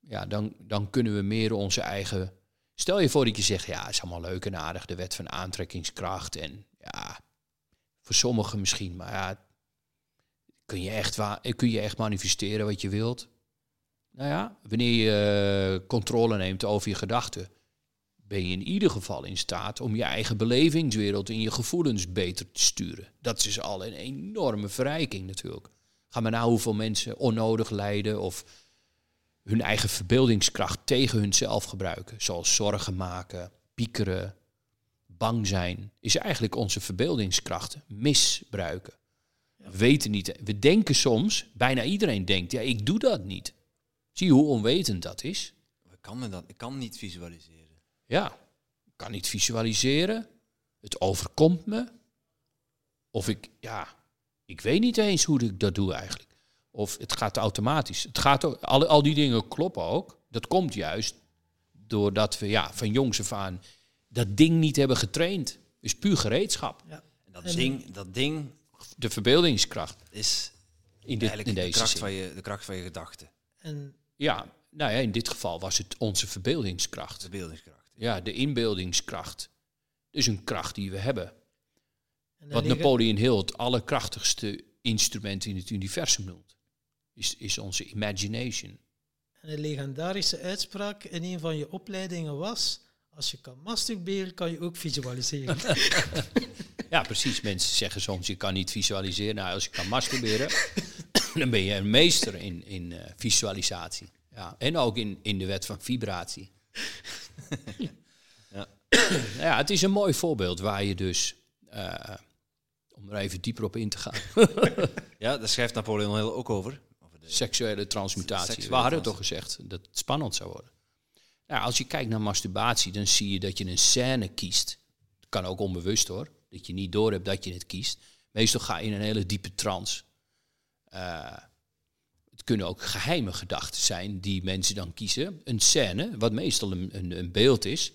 ja, dan, dan kunnen we meer onze eigen. Stel je voor dat je zegt, ja, is allemaal leuk en aardig, de wet van aantrekkingskracht. En ja, voor sommigen misschien, maar ja, kun je echt, kun je echt manifesteren wat je wilt? Nou ja, wanneer je eh, controle neemt over je gedachten, ben je in ieder geval in staat om je eigen belevingswereld en je gevoelens beter te sturen. Dat is al een enorme verrijking natuurlijk. Ga maar na hoeveel mensen onnodig lijden of hun eigen verbeeldingskracht tegen hunzelf gebruiken. Zoals zorgen maken, piekeren, bang zijn. Is eigenlijk onze verbeeldingskrachten misbruiken. We weten niet, we denken soms, bijna iedereen denkt, ja, ik doe dat niet. Zie je hoe onwetend dat is? Ik kan, me dat, ik kan niet visualiseren. Ja, ik kan niet visualiseren. Het overkomt me. Of ik, ja, ik weet niet eens hoe ik dat doe eigenlijk. Of het gaat automatisch. Het gaat ook, al, al die dingen kloppen ook. Dat komt juist doordat we ja, van jongs af aan dat ding niet hebben getraind. is puur gereedschap. Ja. En dat, En- ding, dat ding De verbeeldingskracht. is In, dit, eigenlijk in de, deze kracht zin. van je, de kracht van je gedachten. En Ja, nou ja, in dit geval was het onze verbeeldingskracht. De Ja, de inbeeldingskracht. Dus een kracht die we hebben. en Wat liggen- Napoleon Hill het allerkrachtigste instrument in het universum noemt. Is, is onze imagination. En een legendarische uitspraak in een van je opleidingen was: als je kan masturberen, kan je ook visualiseren. Ja, precies. Mensen zeggen soms, je kan niet visualiseren. Nou, als je kan masturberen, dan ben je een meester in, in eh, visualisatie. Ja, en ook in, in de wet van vibratie. Ja. Nou ja, het is een mooi voorbeeld waar je dus, eh, om er even dieper op in te gaan, Ja, daar schrijft Napoleon Hill ook over. over de, seksuele transmutatie. Seksuele We hadden toch gezegd dat het spannend zou worden. Nou, als je kijkt naar masturbatie, dan zie je dat je een scène kiest. Het kan ook onbewust hoor, dat je niet doorhebt dat je het kiest. Meestal ga je in een hele diepe trance. Eh, het kunnen ook geheime gedachten zijn die mensen dan kiezen. Een scène, wat meestal een, een, een beeld is.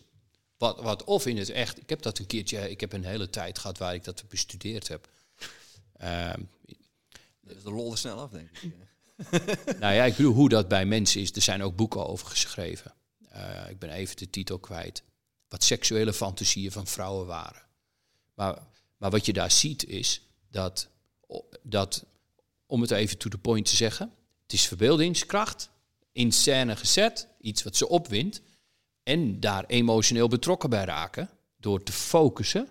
Wat, wat of in het echt, ik heb dat een keertje, ik heb een hele tijd gehad waar ik dat bestudeerd heb. Ehm, de lol er snel af, denk ik. nou ja, ik bedoel hoe dat bij mensen is. Er zijn ook boeken over geschreven. Eh, ik ben even de titel kwijt. Wat seksuele fantasieën van vrouwen waren. Maar, maar wat je daar ziet is dat, dat, om het even to the point te zeggen, het is verbeeldingskracht, in scène gezet, iets wat ze opwindt, en daar emotioneel betrokken bij raken, door te focussen,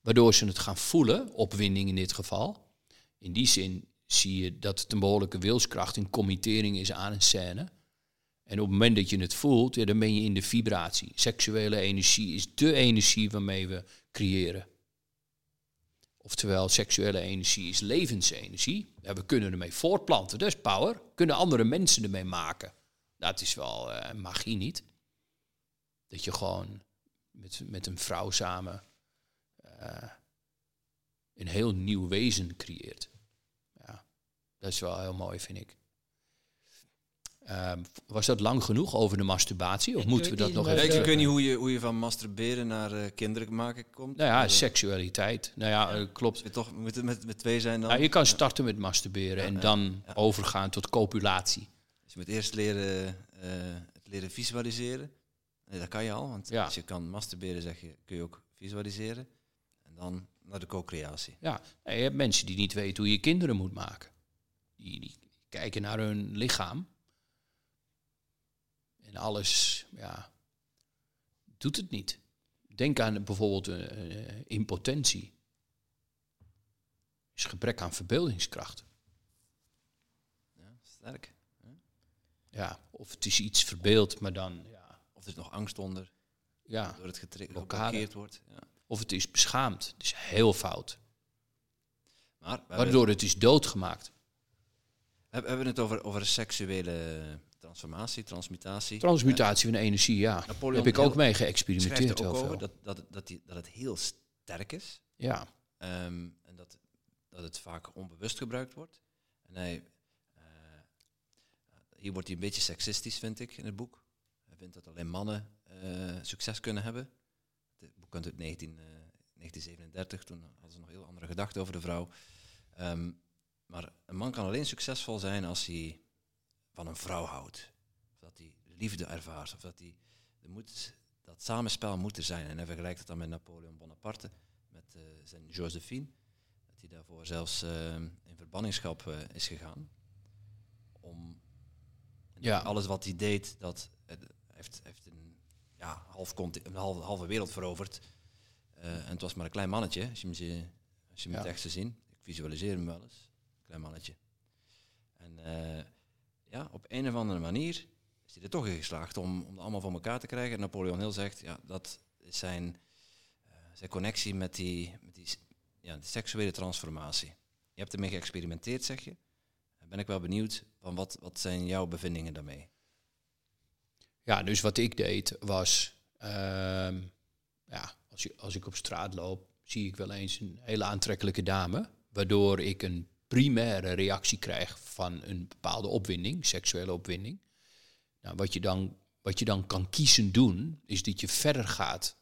waardoor ze het gaan voelen, opwinding in dit geval. In die zin zie je dat het een behoorlijke wilskracht in committering is aan een scène. En op het moment dat je het voelt, ja, dan ben je in de vibratie. Seksuele energie is de energie waarmee we creëren. Oftewel, seksuele energie is levensenergie. Ja, we kunnen ermee voortplanten, is power. Kunnen andere mensen ermee maken. Dat is wel eh, magie niet. Dat je gewoon met, met een vrouw samen eh, een heel nieuw wezen creëert. Ja, dat is wel heel mooi, vind ik. Ehm, was dat lang genoeg over de masturbatie? Of Ik moeten we dat niet, nog Ja, even... ik, ik weet niet hoe je, hoe je van masturberen naar eh, kinderen maken komt. Nou ja, eh, seksualiteit. Nou ja, eh, klopt. we toch, moet het met, met twee zijn dan? Nou, je kan starten met masturberen en ja, dan ja. overgaan tot copulatie. Dus je moet eerst leren, eh, het leren visualiseren. Nee, dat kan je al, want Ja. als je kan masturberen, zeg je, kun je ook visualiseren. En dan naar de co-creatie. Ja, en je hebt mensen die niet weten hoe je kinderen moet maken. Die, die kijken naar hun lichaam. En alles, ja, doet het niet. Denk aan bijvoorbeeld eh, impotentie. Is gebrek aan verbeeldingskracht. Ja, sterk. Ja, of het is iets verbeeld, maar dan, ja, Of er is nog angst onder, ja. door het geblokkeerd wordt. Ja. Of het is beschaamd. Het is heel fout. Maar Waardoor het is doodgemaakt. we hebben het over, over seksuele transformatie, transmutatie. Transmutatie van energie, ja. Daar Napoleon heb ik ook mee geëxperimenteerd er heel ook over veel. dat, dat, dat, die, dat het heel sterk is. Ja, Ehm, en dat, dat het vaak onbewust gebruikt wordt. En hij, eh, hier wordt hij een beetje seksistisch, vind ik, in het boek. Hij vindt dat alleen mannen eh, succes kunnen hebben. Het boek komt uit 19, eh, 1937, toen hadden ze nog heel andere gedachten over de vrouw. Ehm, maar een man kan alleen succesvol zijn als hij van een vrouw houdt. Of dat hij liefde ervaart. Of dat hij... Er moet, dat samenspel moet er zijn. En hij vergelijkt het dan met Napoleon Bonaparte met eh, zijn Josephine. Dat hij daarvoor zelfs eh, in verbanningschap eh, is gegaan. Om Ja. alles wat hij deed, dat heeft, heeft een, ja, half een halve, halve wereld veroverd. En het was maar een klein mannetje, als je hem, zie- als je hem Ja. het echt zou zien. Ik visualiseer hem wel eens. Klein mannetje. En eh, ja, op een of andere manier is hij er toch in geslaagd om, om het allemaal voor elkaar te krijgen. En Napoleon Hill zegt, ja, dat is zijn, eh, zijn connectie met die, met die, ja, seksuele transformatie. Je hebt ermee geëxperimenteerd, zeg je. ben ik wel benieuwd van wat, wat zijn jouw bevindingen daarmee? Ja, dus wat ik deed was, ehm, ja, als, je, als ik op straat loop, zie ik wel eens een hele aantrekkelijke dame, waardoor ik een primaire reactie krijg van een bepaalde opwinding, seksuele opwinding. Nou, wat, je dan, wat je dan kan kiezen doen, is dat je verder gaat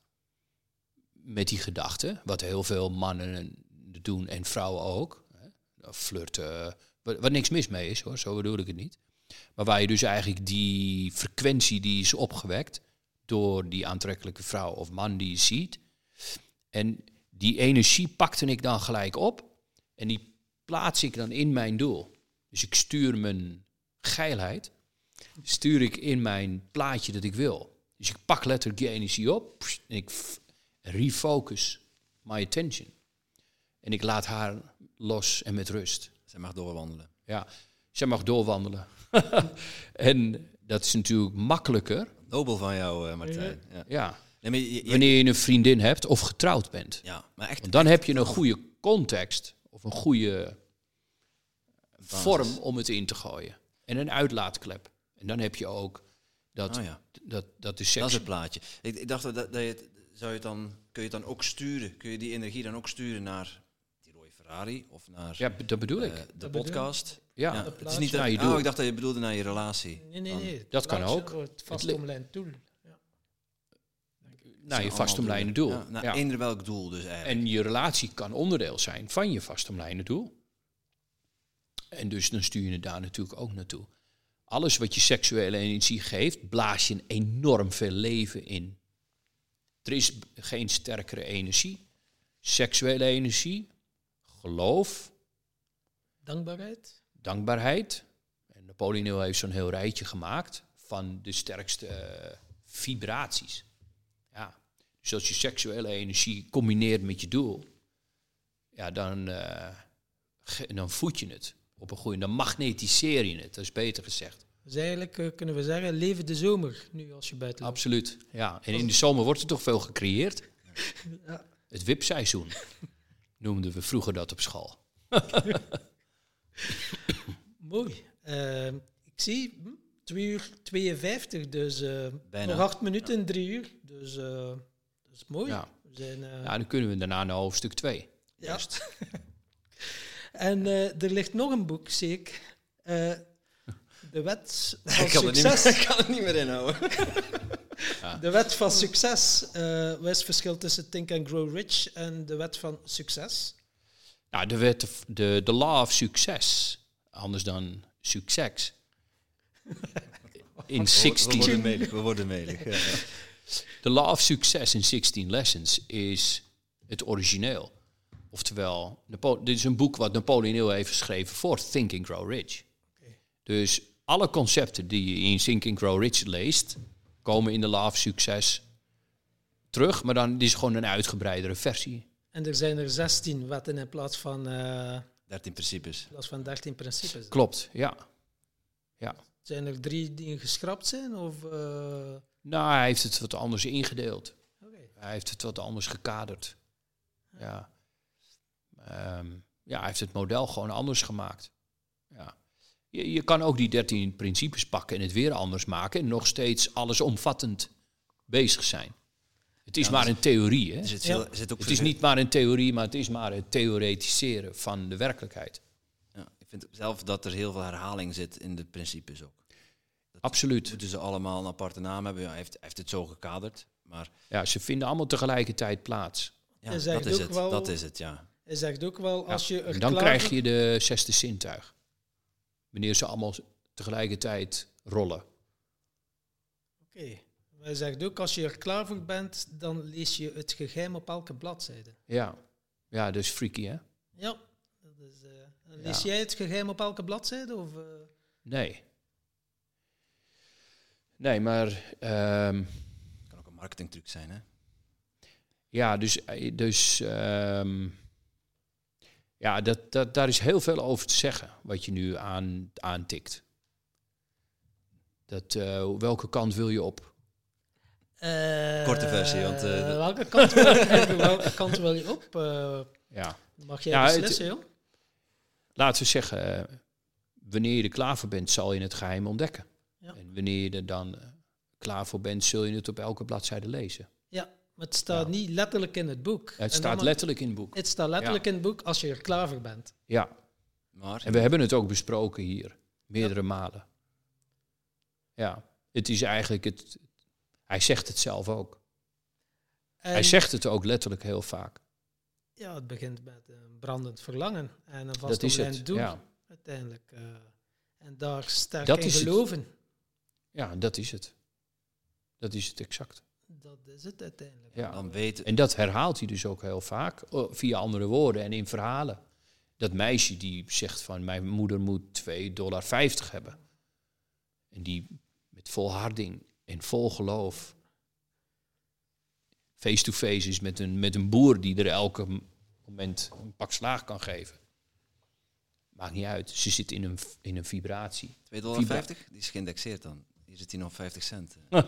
met die gedachte, wat heel veel mannen doen en vrouwen ook. Hè, flirten, wat, wat niks mis mee is hoor, zo bedoel ik het niet. Maar waar je dus eigenlijk die frequentie die is opgewekt door die aantrekkelijke vrouw of man die je ziet. En die energie pakte ik dan gelijk op en die plaats ik dan in mijn doel. Dus ik stuur mijn geilheid, stuur ik in mijn plaatje dat ik wil. Dus ik pak letterlijk die energie op en ik refocus my attention. En ik laat haar los en met rust. Zij mag doorwandelen. Ja, zij mag doorwandelen. en dat is natuurlijk makkelijker. Nobel van jou, uh, Martijn. Ja. ja. Nee, maar je, Wanneer je een vriendin hebt of getrouwd bent. Ja, maar echt. Want dan heb je een goede context of een goede vorm om het in te gooien. En een uitlaatklep. En dan heb je ook dat, oh ja. dat, dat de seks... Dat is het plaatje. Ik, ik dacht dat, dat je het, zou je het dan, kun je het dan ook sturen? Kun je die energie dan ook sturen naar die rode Ferrari of naar ja, dat bedoel ik. Uh, de podcast? Ja, ja het is niet naar je doel. Oh, ik dacht dat je bedoelde naar je relatie. Nee, nee, nee. Dat kan ook. Het vastomlijnd doel. Ja. Naar je vastomlijnde doel. Ja, naar eender welk doel dus eigenlijk. En je relatie kan onderdeel zijn van je vastomlijnde doel. En dus dan stuur je het daar natuurlijk ook naartoe. Alles wat je seksuele energie geeft, blaas je enorm veel leven in. Er is geen sterkere energie. Seksuele energie, geloof. Dankbaarheid. Dankbaarheid. En Napoleon Hill heeft zo'n heel rijtje gemaakt van de sterkste uh, vibraties. Dus als je seksuele energie combineert met je doel, ja, dan, uh, dan voed je het op een goede. Dan magnetiseer je het, dat is beter gezegd. Dus eigenlijk uh, kunnen we zeggen, leven de zomer nu als je buiten loopt. Absoluut, ja. En in de zomer wordt er toch veel gecreëerd. Ja. Het wipseizoen noemden we vroeger dat op school. Mooi. Uh, ik zie hm, 2 uur 52, dus uh, nog acht minuten, ja. drie uur. Dus is mooi. Ja. We zijn, ja, dan kunnen we daarna naar hoofdstuk 2. Ja. en er ligt nog een boek, zie ik. De wet van ik kan succes. Ik kan het niet meer inhouden. ja. De wet van succes. Uh, wat is het verschil tussen Think and Grow Rich en de wet van succes? Nou, de wet, de, de law of success, anders dan succes. In 16... We worden melig, we worden melig. De law of success in 16 lessons is het origineel. Oftewel, dit is een boek wat Napoleon Hill heeft geschreven voor Think and Grow Rich. Dus alle concepten die je in Think and Grow Rich leest, komen in de Law of Success terug, maar dan is gewoon een uitgebreidere versie. En er zijn er 16 wetten in plaats van... Uh, eh, 13 principes. In plaats van 13 principes. Klopt, ja. ja. Zijn er drie die geschrapt zijn? Of, uh... Nou, hij heeft het wat anders ingedeeld. Okay. Hij heeft het wat anders gekaderd. Ja. Um, ja, hij heeft het model gewoon anders gemaakt. Ja. Je, je kan ook die 13 principes pakken en het weer anders maken en nog steeds allesomvattend bezig zijn. Het is maar een theorie. Hè? het, is het, het is niet maar een theorie, maar het is maar het theoretiseren van de werkelijkheid. Ja, ik vind zelf dat er heel veel herhaling zit in de principes ook. Dat Absoluut. Moeten ze allemaal een aparte naam hebben? hij, heeft, heeft het zo gekaderd. Maar ja, ze vinden allemaal tegelijkertijd plaats. Ja, dat is het. Wel, dat is het, ja. Hij zegt ook wel, als je en dan krijg je de zesde zintuig wanneer ze allemaal tegelijkertijd rollen. Oké. Okay. Hij zegt ook, als je er klaar voor bent, dan lees je het geheim op elke bladzijde. Ja, ja dat is freaky, hè? Ja. Dat is, uh, lees jij het geheim op elke bladzijde? Of, uh? Nee. Nee, maar... Um, kan ook een marketingtruc zijn, hè? Ja, dus... Eh, dus um, ja, dat, dat, daar is heel veel over te zeggen, wat je nu aan, aantikt. Dat, uh, welke kant wil je op? Uh, Korte versie, want... Uh, welke, kant wil je, welke kant wil je op? ja. Mag jij ja, beslissen, joh? Laten we zeggen, wanneer je er klaar voor bent, zal je het geheim ontdekken. Ja. En wanneer je er dan eh, klaar voor bent, zul je het op elke bladzijde lezen. Ja, maar het staat Ja. niet letterlijk in het boek. Het En staat letterlijk in het boek. Het staat letterlijk in het boek als je er klaar voor bent. Ja, Maar en we hebben het ook besproken hier, meerdere malen. Ja, het is eigenlijk het. Hij zegt het zelf ook. En, Hij zegt het ook letterlijk heel vaak. Ja, het begint met een brandend verlangen en een het. doel. Ja. Uiteindelijk. eh, en daar sterk Dat in is het. Ja, dat is het. Dat is het exact. Dat is het uiteindelijk. Ja. dan weten... En dat herhaalt hij dus ook heel vaak, eh, via andere woorden en in verhalen. Dat meisje die zegt van mijn moeder moet 2,50 dollar hebben. En die met volharding en vol geloof face-to-face is met een, met een boer die er elke moment een pak slaag kan geven. Maakt niet uit, ze zit in een, in een vibratie. 2,50 dollar, Vibra- die is geïndexeerd dan. Hij nog 50 cent.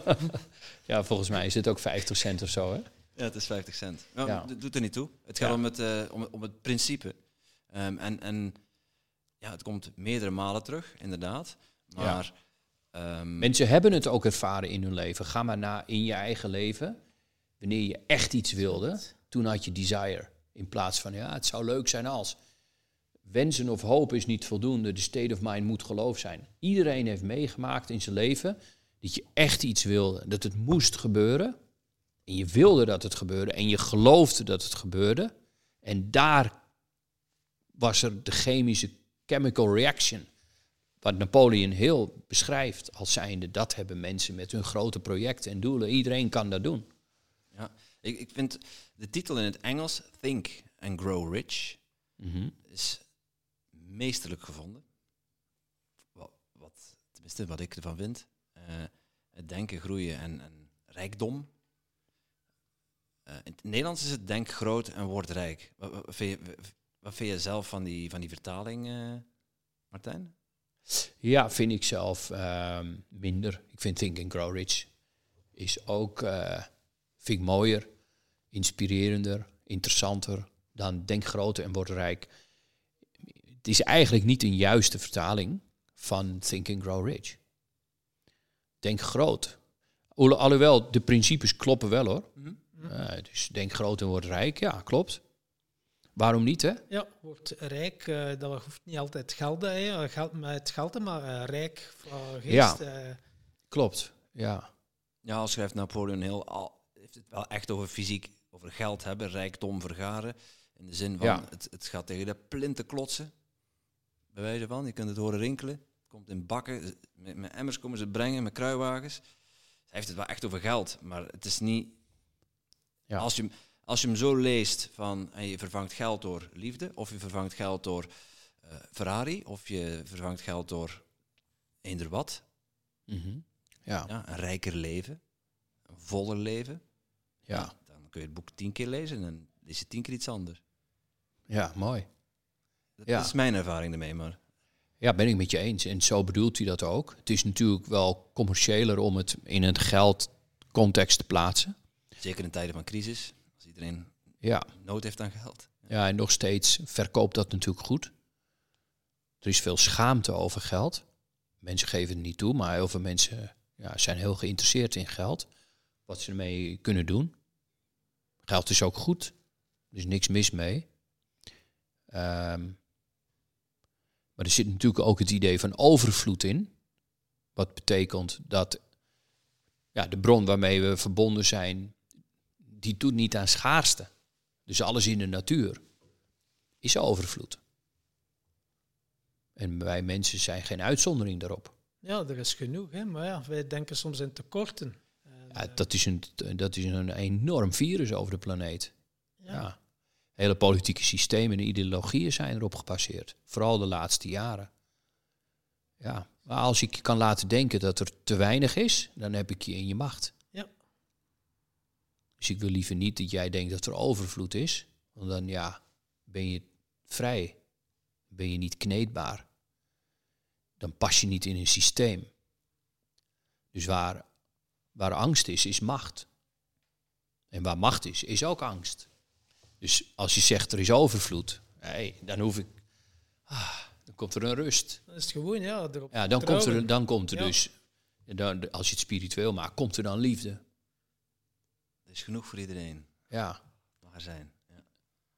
Ja, volgens mij is het ook 50 cent of zo, hè? Ja, het is 50 cent. Nou, Ja. Dat doet er niet toe. Het gaat Ja. om, het, eh, om, om het principe. Ehm, en, en ja, het komt meerdere malen terug, inderdaad. Maar ehm, Mensen hebben het ook ervaren in hun leven. Ga maar na in je eigen leven. Wanneer je echt iets wilde, toen had je desire. In plaats van, ja, het zou leuk zijn als. Wensen of hoop is niet voldoende. De state of mind moet geloof zijn. Iedereen heeft meegemaakt in zijn leven dat je echt iets wilde. Dat het moest gebeuren. En je wilde dat het gebeurde. En je geloofde dat het gebeurde. En daar was er de chemische chemical reaction. Wat Napoleon heel beschrijft als zijnde, dat hebben mensen met hun grote projecten en doelen. Iedereen kan dat doen. ja, ik, ik vind de titel in het Engels, Think and Grow Rich, is meesterlijk gevonden. Wat, wat, tenminste, wat ik ervan vind. Eh, het denken, groeien en, en rijkdom. Eh, in het Nederlands is het denk groot en word rijk. Wat, vind, je, zelf van die, van die vertaling, eh, Martijn? Ja, vind ik zelf ehm, minder. Ik vind Think and Grow Rich is ook, vind mooier, inspirerender, interessanter dan Denk groter en word rijk. Het is eigenlijk niet een juiste vertaling van Think and Grow Rich. Denk groot. Hoewel- Alhoewel, de principes kloppen wel hoor. Eh, dus denk groot en word rijk, ja, klopt. Waarom niet, hè? Ja, wordt rijk, eh, dat hoeft niet altijd geld, hè, geld met geld, maar eh, rijk van geest. Ja. eh, Klopt, ja. Ja, al schrijft Napoleon heel, al, heeft het wel echt over fysiek, over geld hebben, rijkdom vergaren. In de zin van, Ja. het, het gaat tegen de plinten klotsen. Bij wijze van, je kunt het horen rinkelen. Het komt in bakken, met, met emmers komen ze het brengen, met kruiwagens. Hij heeft het wel echt over geld, maar het is niet... Ja. Als, je, hem- als je hem zo leest van, en je vervangt geld door liefde, of je vervangt geld door eh, Ferrari, of je vervangt geld door eender wat, Mhm. ja. ja, een rijker leven, een voller leven. Ja. Dan kun je het boek tien keer lezen en dan lees je tien keer iets anders. ja, mooi. Dat Ja. is mijn ervaring ermee, maar Ja, ben ik met je eens. En zo bedoelt hij dat ook. Het is natuurlijk wel commerciëler om het in een geldcontext te plaatsen. zeker in tijden van crisis, als iedereen Ja. nood heeft aan geld. ja, en nog steeds verkoopt dat natuurlijk goed. Er is veel schaamte over geld. Mensen geven het niet toe, maar heel veel mensen ja, zijn heel geïnteresseerd in geld. Wat ze ermee kunnen doen. Geld is ook goed. Er is niks mis mee. Ehm, maar er zit natuurlijk ook het idee van overvloed in. Wat betekent dat ja, de bron waarmee we verbonden zijn, die doet niet aan schaarste. Dus alles in de natuur is overvloed. En wij mensen zijn geen uitzondering daarop. ja, er is genoeg, hè, maar ja, wij denken soms in tekorten. En, Ja, dat, is een, dat is een enorm virus over de planeet. ja. Ja. Hele politieke systemen en ideologieën zijn erop gebaseerd. Vooral de laatste jaren. Ja, maar als ik je kan laten denken dat er te weinig is, dan heb ik je in je macht. Ja. Dus ik wil liever niet dat jij denkt dat er overvloed is. Want dan ja, ben je vrij. Ben je niet kneedbaar. Dan pas je niet in een systeem. Dus waar, waar angst is, is macht. En waar macht is, is ook angst. Dus als je zegt er is overvloed, hey, dan hoef ik. Ah, dan komt er een rust. Dan is het gewoon, ja, erop Ja, dan komt er, dan komt er Ja. dus, dan, als je het spiritueel maakt, komt er dan liefde. Er is genoeg voor iedereen. Ja. Mag er zijn. Ja.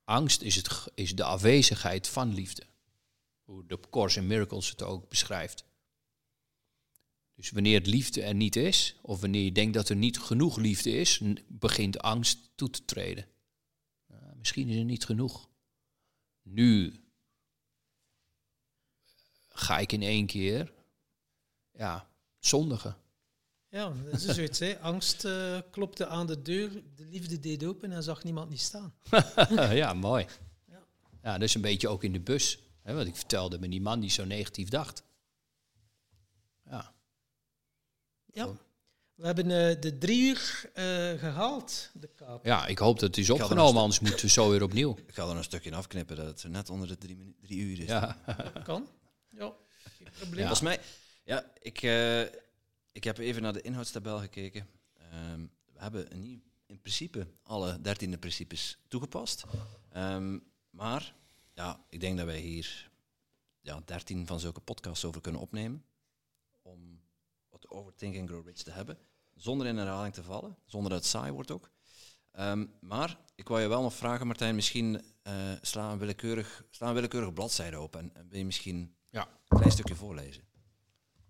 Angst is, het, is de afwezigheid van liefde. Hoe de Course in Miracles het ook beschrijft. Dus wanneer het liefde er niet is, of wanneer je denkt dat er niet genoeg liefde is, begint angst toe te treden. Misschien is er niet genoeg. Nu ga ik in één keer ja, zondigen. Ja, dat is zoiets. Hè. Angst eh, klopte aan de deur, de liefde deed open en zag niemand niet staan. ja, mooi. Ja. Ja, dat is een beetje ook in de bus. Hè, wat ik vertelde met die man die zo negatief dacht. Ja. Ja. We hebben eh, de drie uur eh, gehaald, de kaap. ja, ik hoop dat het is opgenomen, anders moeten we zo weer opnieuw. Ik ga er een stukje in afknippen dat het net onder de drie, minu- drie uur is. Ja. Kan. Ja, geen probleem. Ja. Volgens mij, ja, ik, eh, ik heb even naar de inhoudstabel gekeken. Ehm, we hebben een nieuw, in principe alle dertiende principes toegepast. Ehm, maar ja, ik denk dat wij hier ja, dertien van zulke podcasts over kunnen opnemen. Om wat over Think and Grow Rich te hebben. Zonder in herhaling te vallen, zonder dat het saai wordt ook. Ehm, maar ik wou je wel nog vragen, Martijn, misschien eh sla, een willekeurig, sla een willekeurige bladzijde open en, en wil je misschien Ja. een klein stukje voorlezen.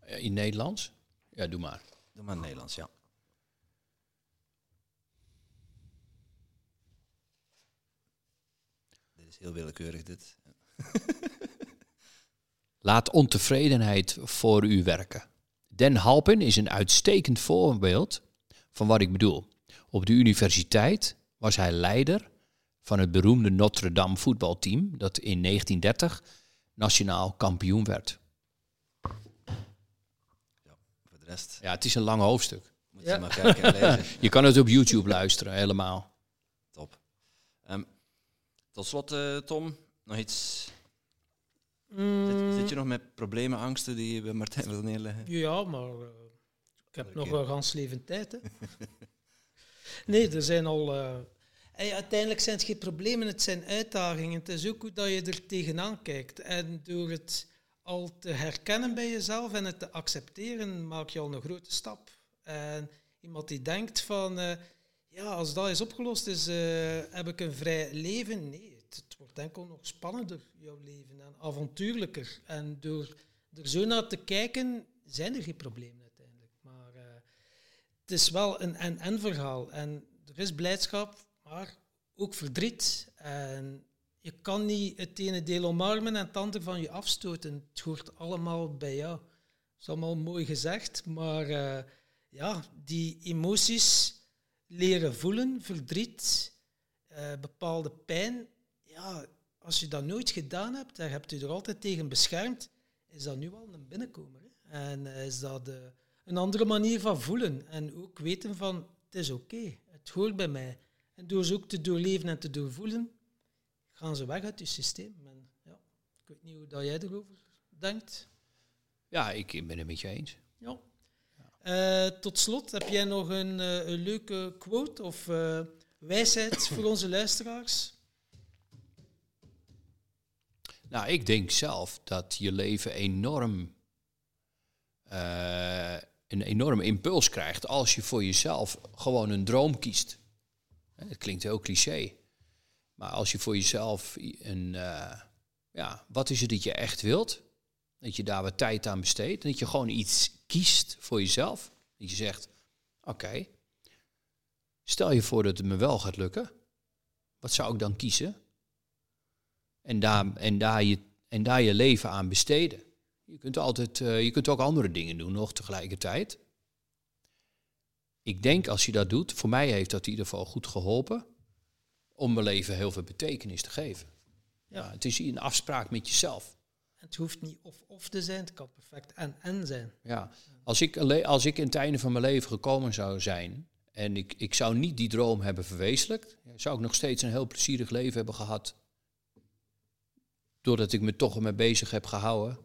In Nederlands? Ja, doe maar. Doe maar in Nederlands, ja. Dit is heel willekeurig, dit. Laat ontevredenheid voor u werken. Den Halpin is een uitstekend voorbeeld van wat ik bedoel. Op de universiteit was hij leider van het beroemde Notre Dame voetbalteam dat in 1930 nationaal kampioen werd. Voor de rest Ja, het is een lang hoofdstuk. moet Ja. je maar kijken en lezen. Je kan het op YouTube luisteren, helemaal. Top. Ehm, tot slot, eh, Tom, nog iets. Mm, Zit, zit je nog met problemen, angsten die je bij Martijn wil neerleggen? Ja, maar eh, ik heb nog een gans leven tijd. Hè. nee, er zijn al... eh, hey, uiteindelijk zijn het geen problemen, het zijn uitdagingen. Het is ook hoe dat je er tegenaan kijkt. En door het al te herkennen bij jezelf en het te accepteren, maak je al een grote stap. En iemand die denkt van... eh, ja, als dat is opgelost is, eh, heb ik een vrij leven. Nee, wordt enkel nog spannender, jouw leven, en avontuurlijker. En door er zo naar te kijken, zijn er geen problemen uiteindelijk. Maar eh, het is wel een en-en verhaal. En er is blijdschap, maar ook verdriet. En je kan niet het ene deel omarmen en het andere van je afstoten. Het hoort allemaal bij jou. Dat is allemaal mooi gezegd, maar eh, ja, die emoties leren voelen, verdriet, eh, bepaalde pijn. Ja, als je dat nooit gedaan hebt, daar hebt u er altijd tegen beschermd, is dat nu al een binnenkomer. Hè? En is dat eh, een andere manier van voelen. En ook weten van, het is oké, het hoort bij mij. En door ze ook te doorleven en te doorvoelen, gaan ze weg uit je systeem. En, ja, ik weet niet hoe dat jij erover denkt. Ja, ik ben het met je eens. Ja. Eh, tot slot, heb jij nog een, eh, een leuke quote of wijsheid voor onze luisteraars? Nou, ik denk zelf dat je leven enorm eh, een enorme impuls krijgt als je voor jezelf gewoon een droom kiest. Hè, Het klinkt heel cliché. Maar als je voor jezelf een, eh, ja, wat is het dat je echt wilt? Dat je daar wat tijd aan besteedt. En dat je gewoon iets kiest voor jezelf. Dat je zegt, oké, stel je voor dat het me wel gaat lukken. Wat zou ik dan kiezen? En daar, en daar, je, en daar je leven aan besteden. Je kunt, altijd, eh, je kunt ook andere dingen doen nog tegelijkertijd. Ik denk als je dat doet, voor mij heeft dat in ieder geval goed geholpen om mijn leven heel veel betekenis te geven. Ja. het is een afspraak met jezelf. Het hoeft niet of-of te zijn, het kan perfect en-en zijn. Ja. Als, ik, als ik in het einde van mijn leven gekomen zou zijn en ik, ik zou niet die droom hebben verwezenlijkt, zou ik nog steeds een heel plezierig leven hebben gehad. Doordat ik me toch ermee bezig heb gehouden.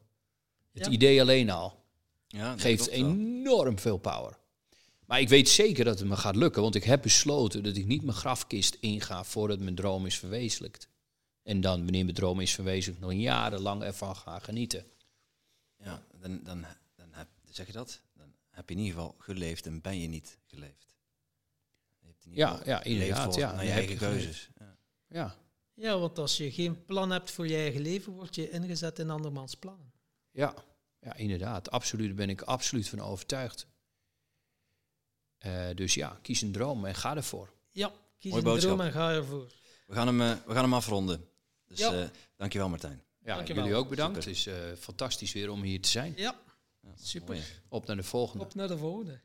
Het Ja. idee alleen al Ja, geeft wel. enorm veel power. Maar ik weet zeker dat het me gaat lukken, want ik heb besloten dat ik niet mijn grafkist inga voordat mijn droom is verwezenlijkt. En dan, wanneer mijn droom is verwezenlijk, nog jarenlang ervan gaan genieten. Ja, dan, dan, dan heb, zeg je dat? Dan heb je in ieder geval geleefd en ben je niet geleefd. Je hebt in ieder Ja, geval ja, geleefd inderdaad, ja. Naar je eigen keuzes. Ja. Ja, Ja, want als je geen plan hebt voor je eigen leven, word je ingezet in andermans plannen. ja, ja inderdaad. Absoluut, daar ben ik absoluut van overtuigd. Eh, dus ja, kies een droom en ga ervoor. Ja, kies Mooi een boodschap. droom en ga ervoor. We, gaan hem, eh, we gaan hem afronden. Dus Ja. eh, dankjewel Martijn. Ja, Dankjewel. jullie ook bedankt. Super. Het is eh, fantastisch weer om hier te zijn. Ja, Ja, Super. mooi. Op naar de volgende. op naar de volgende.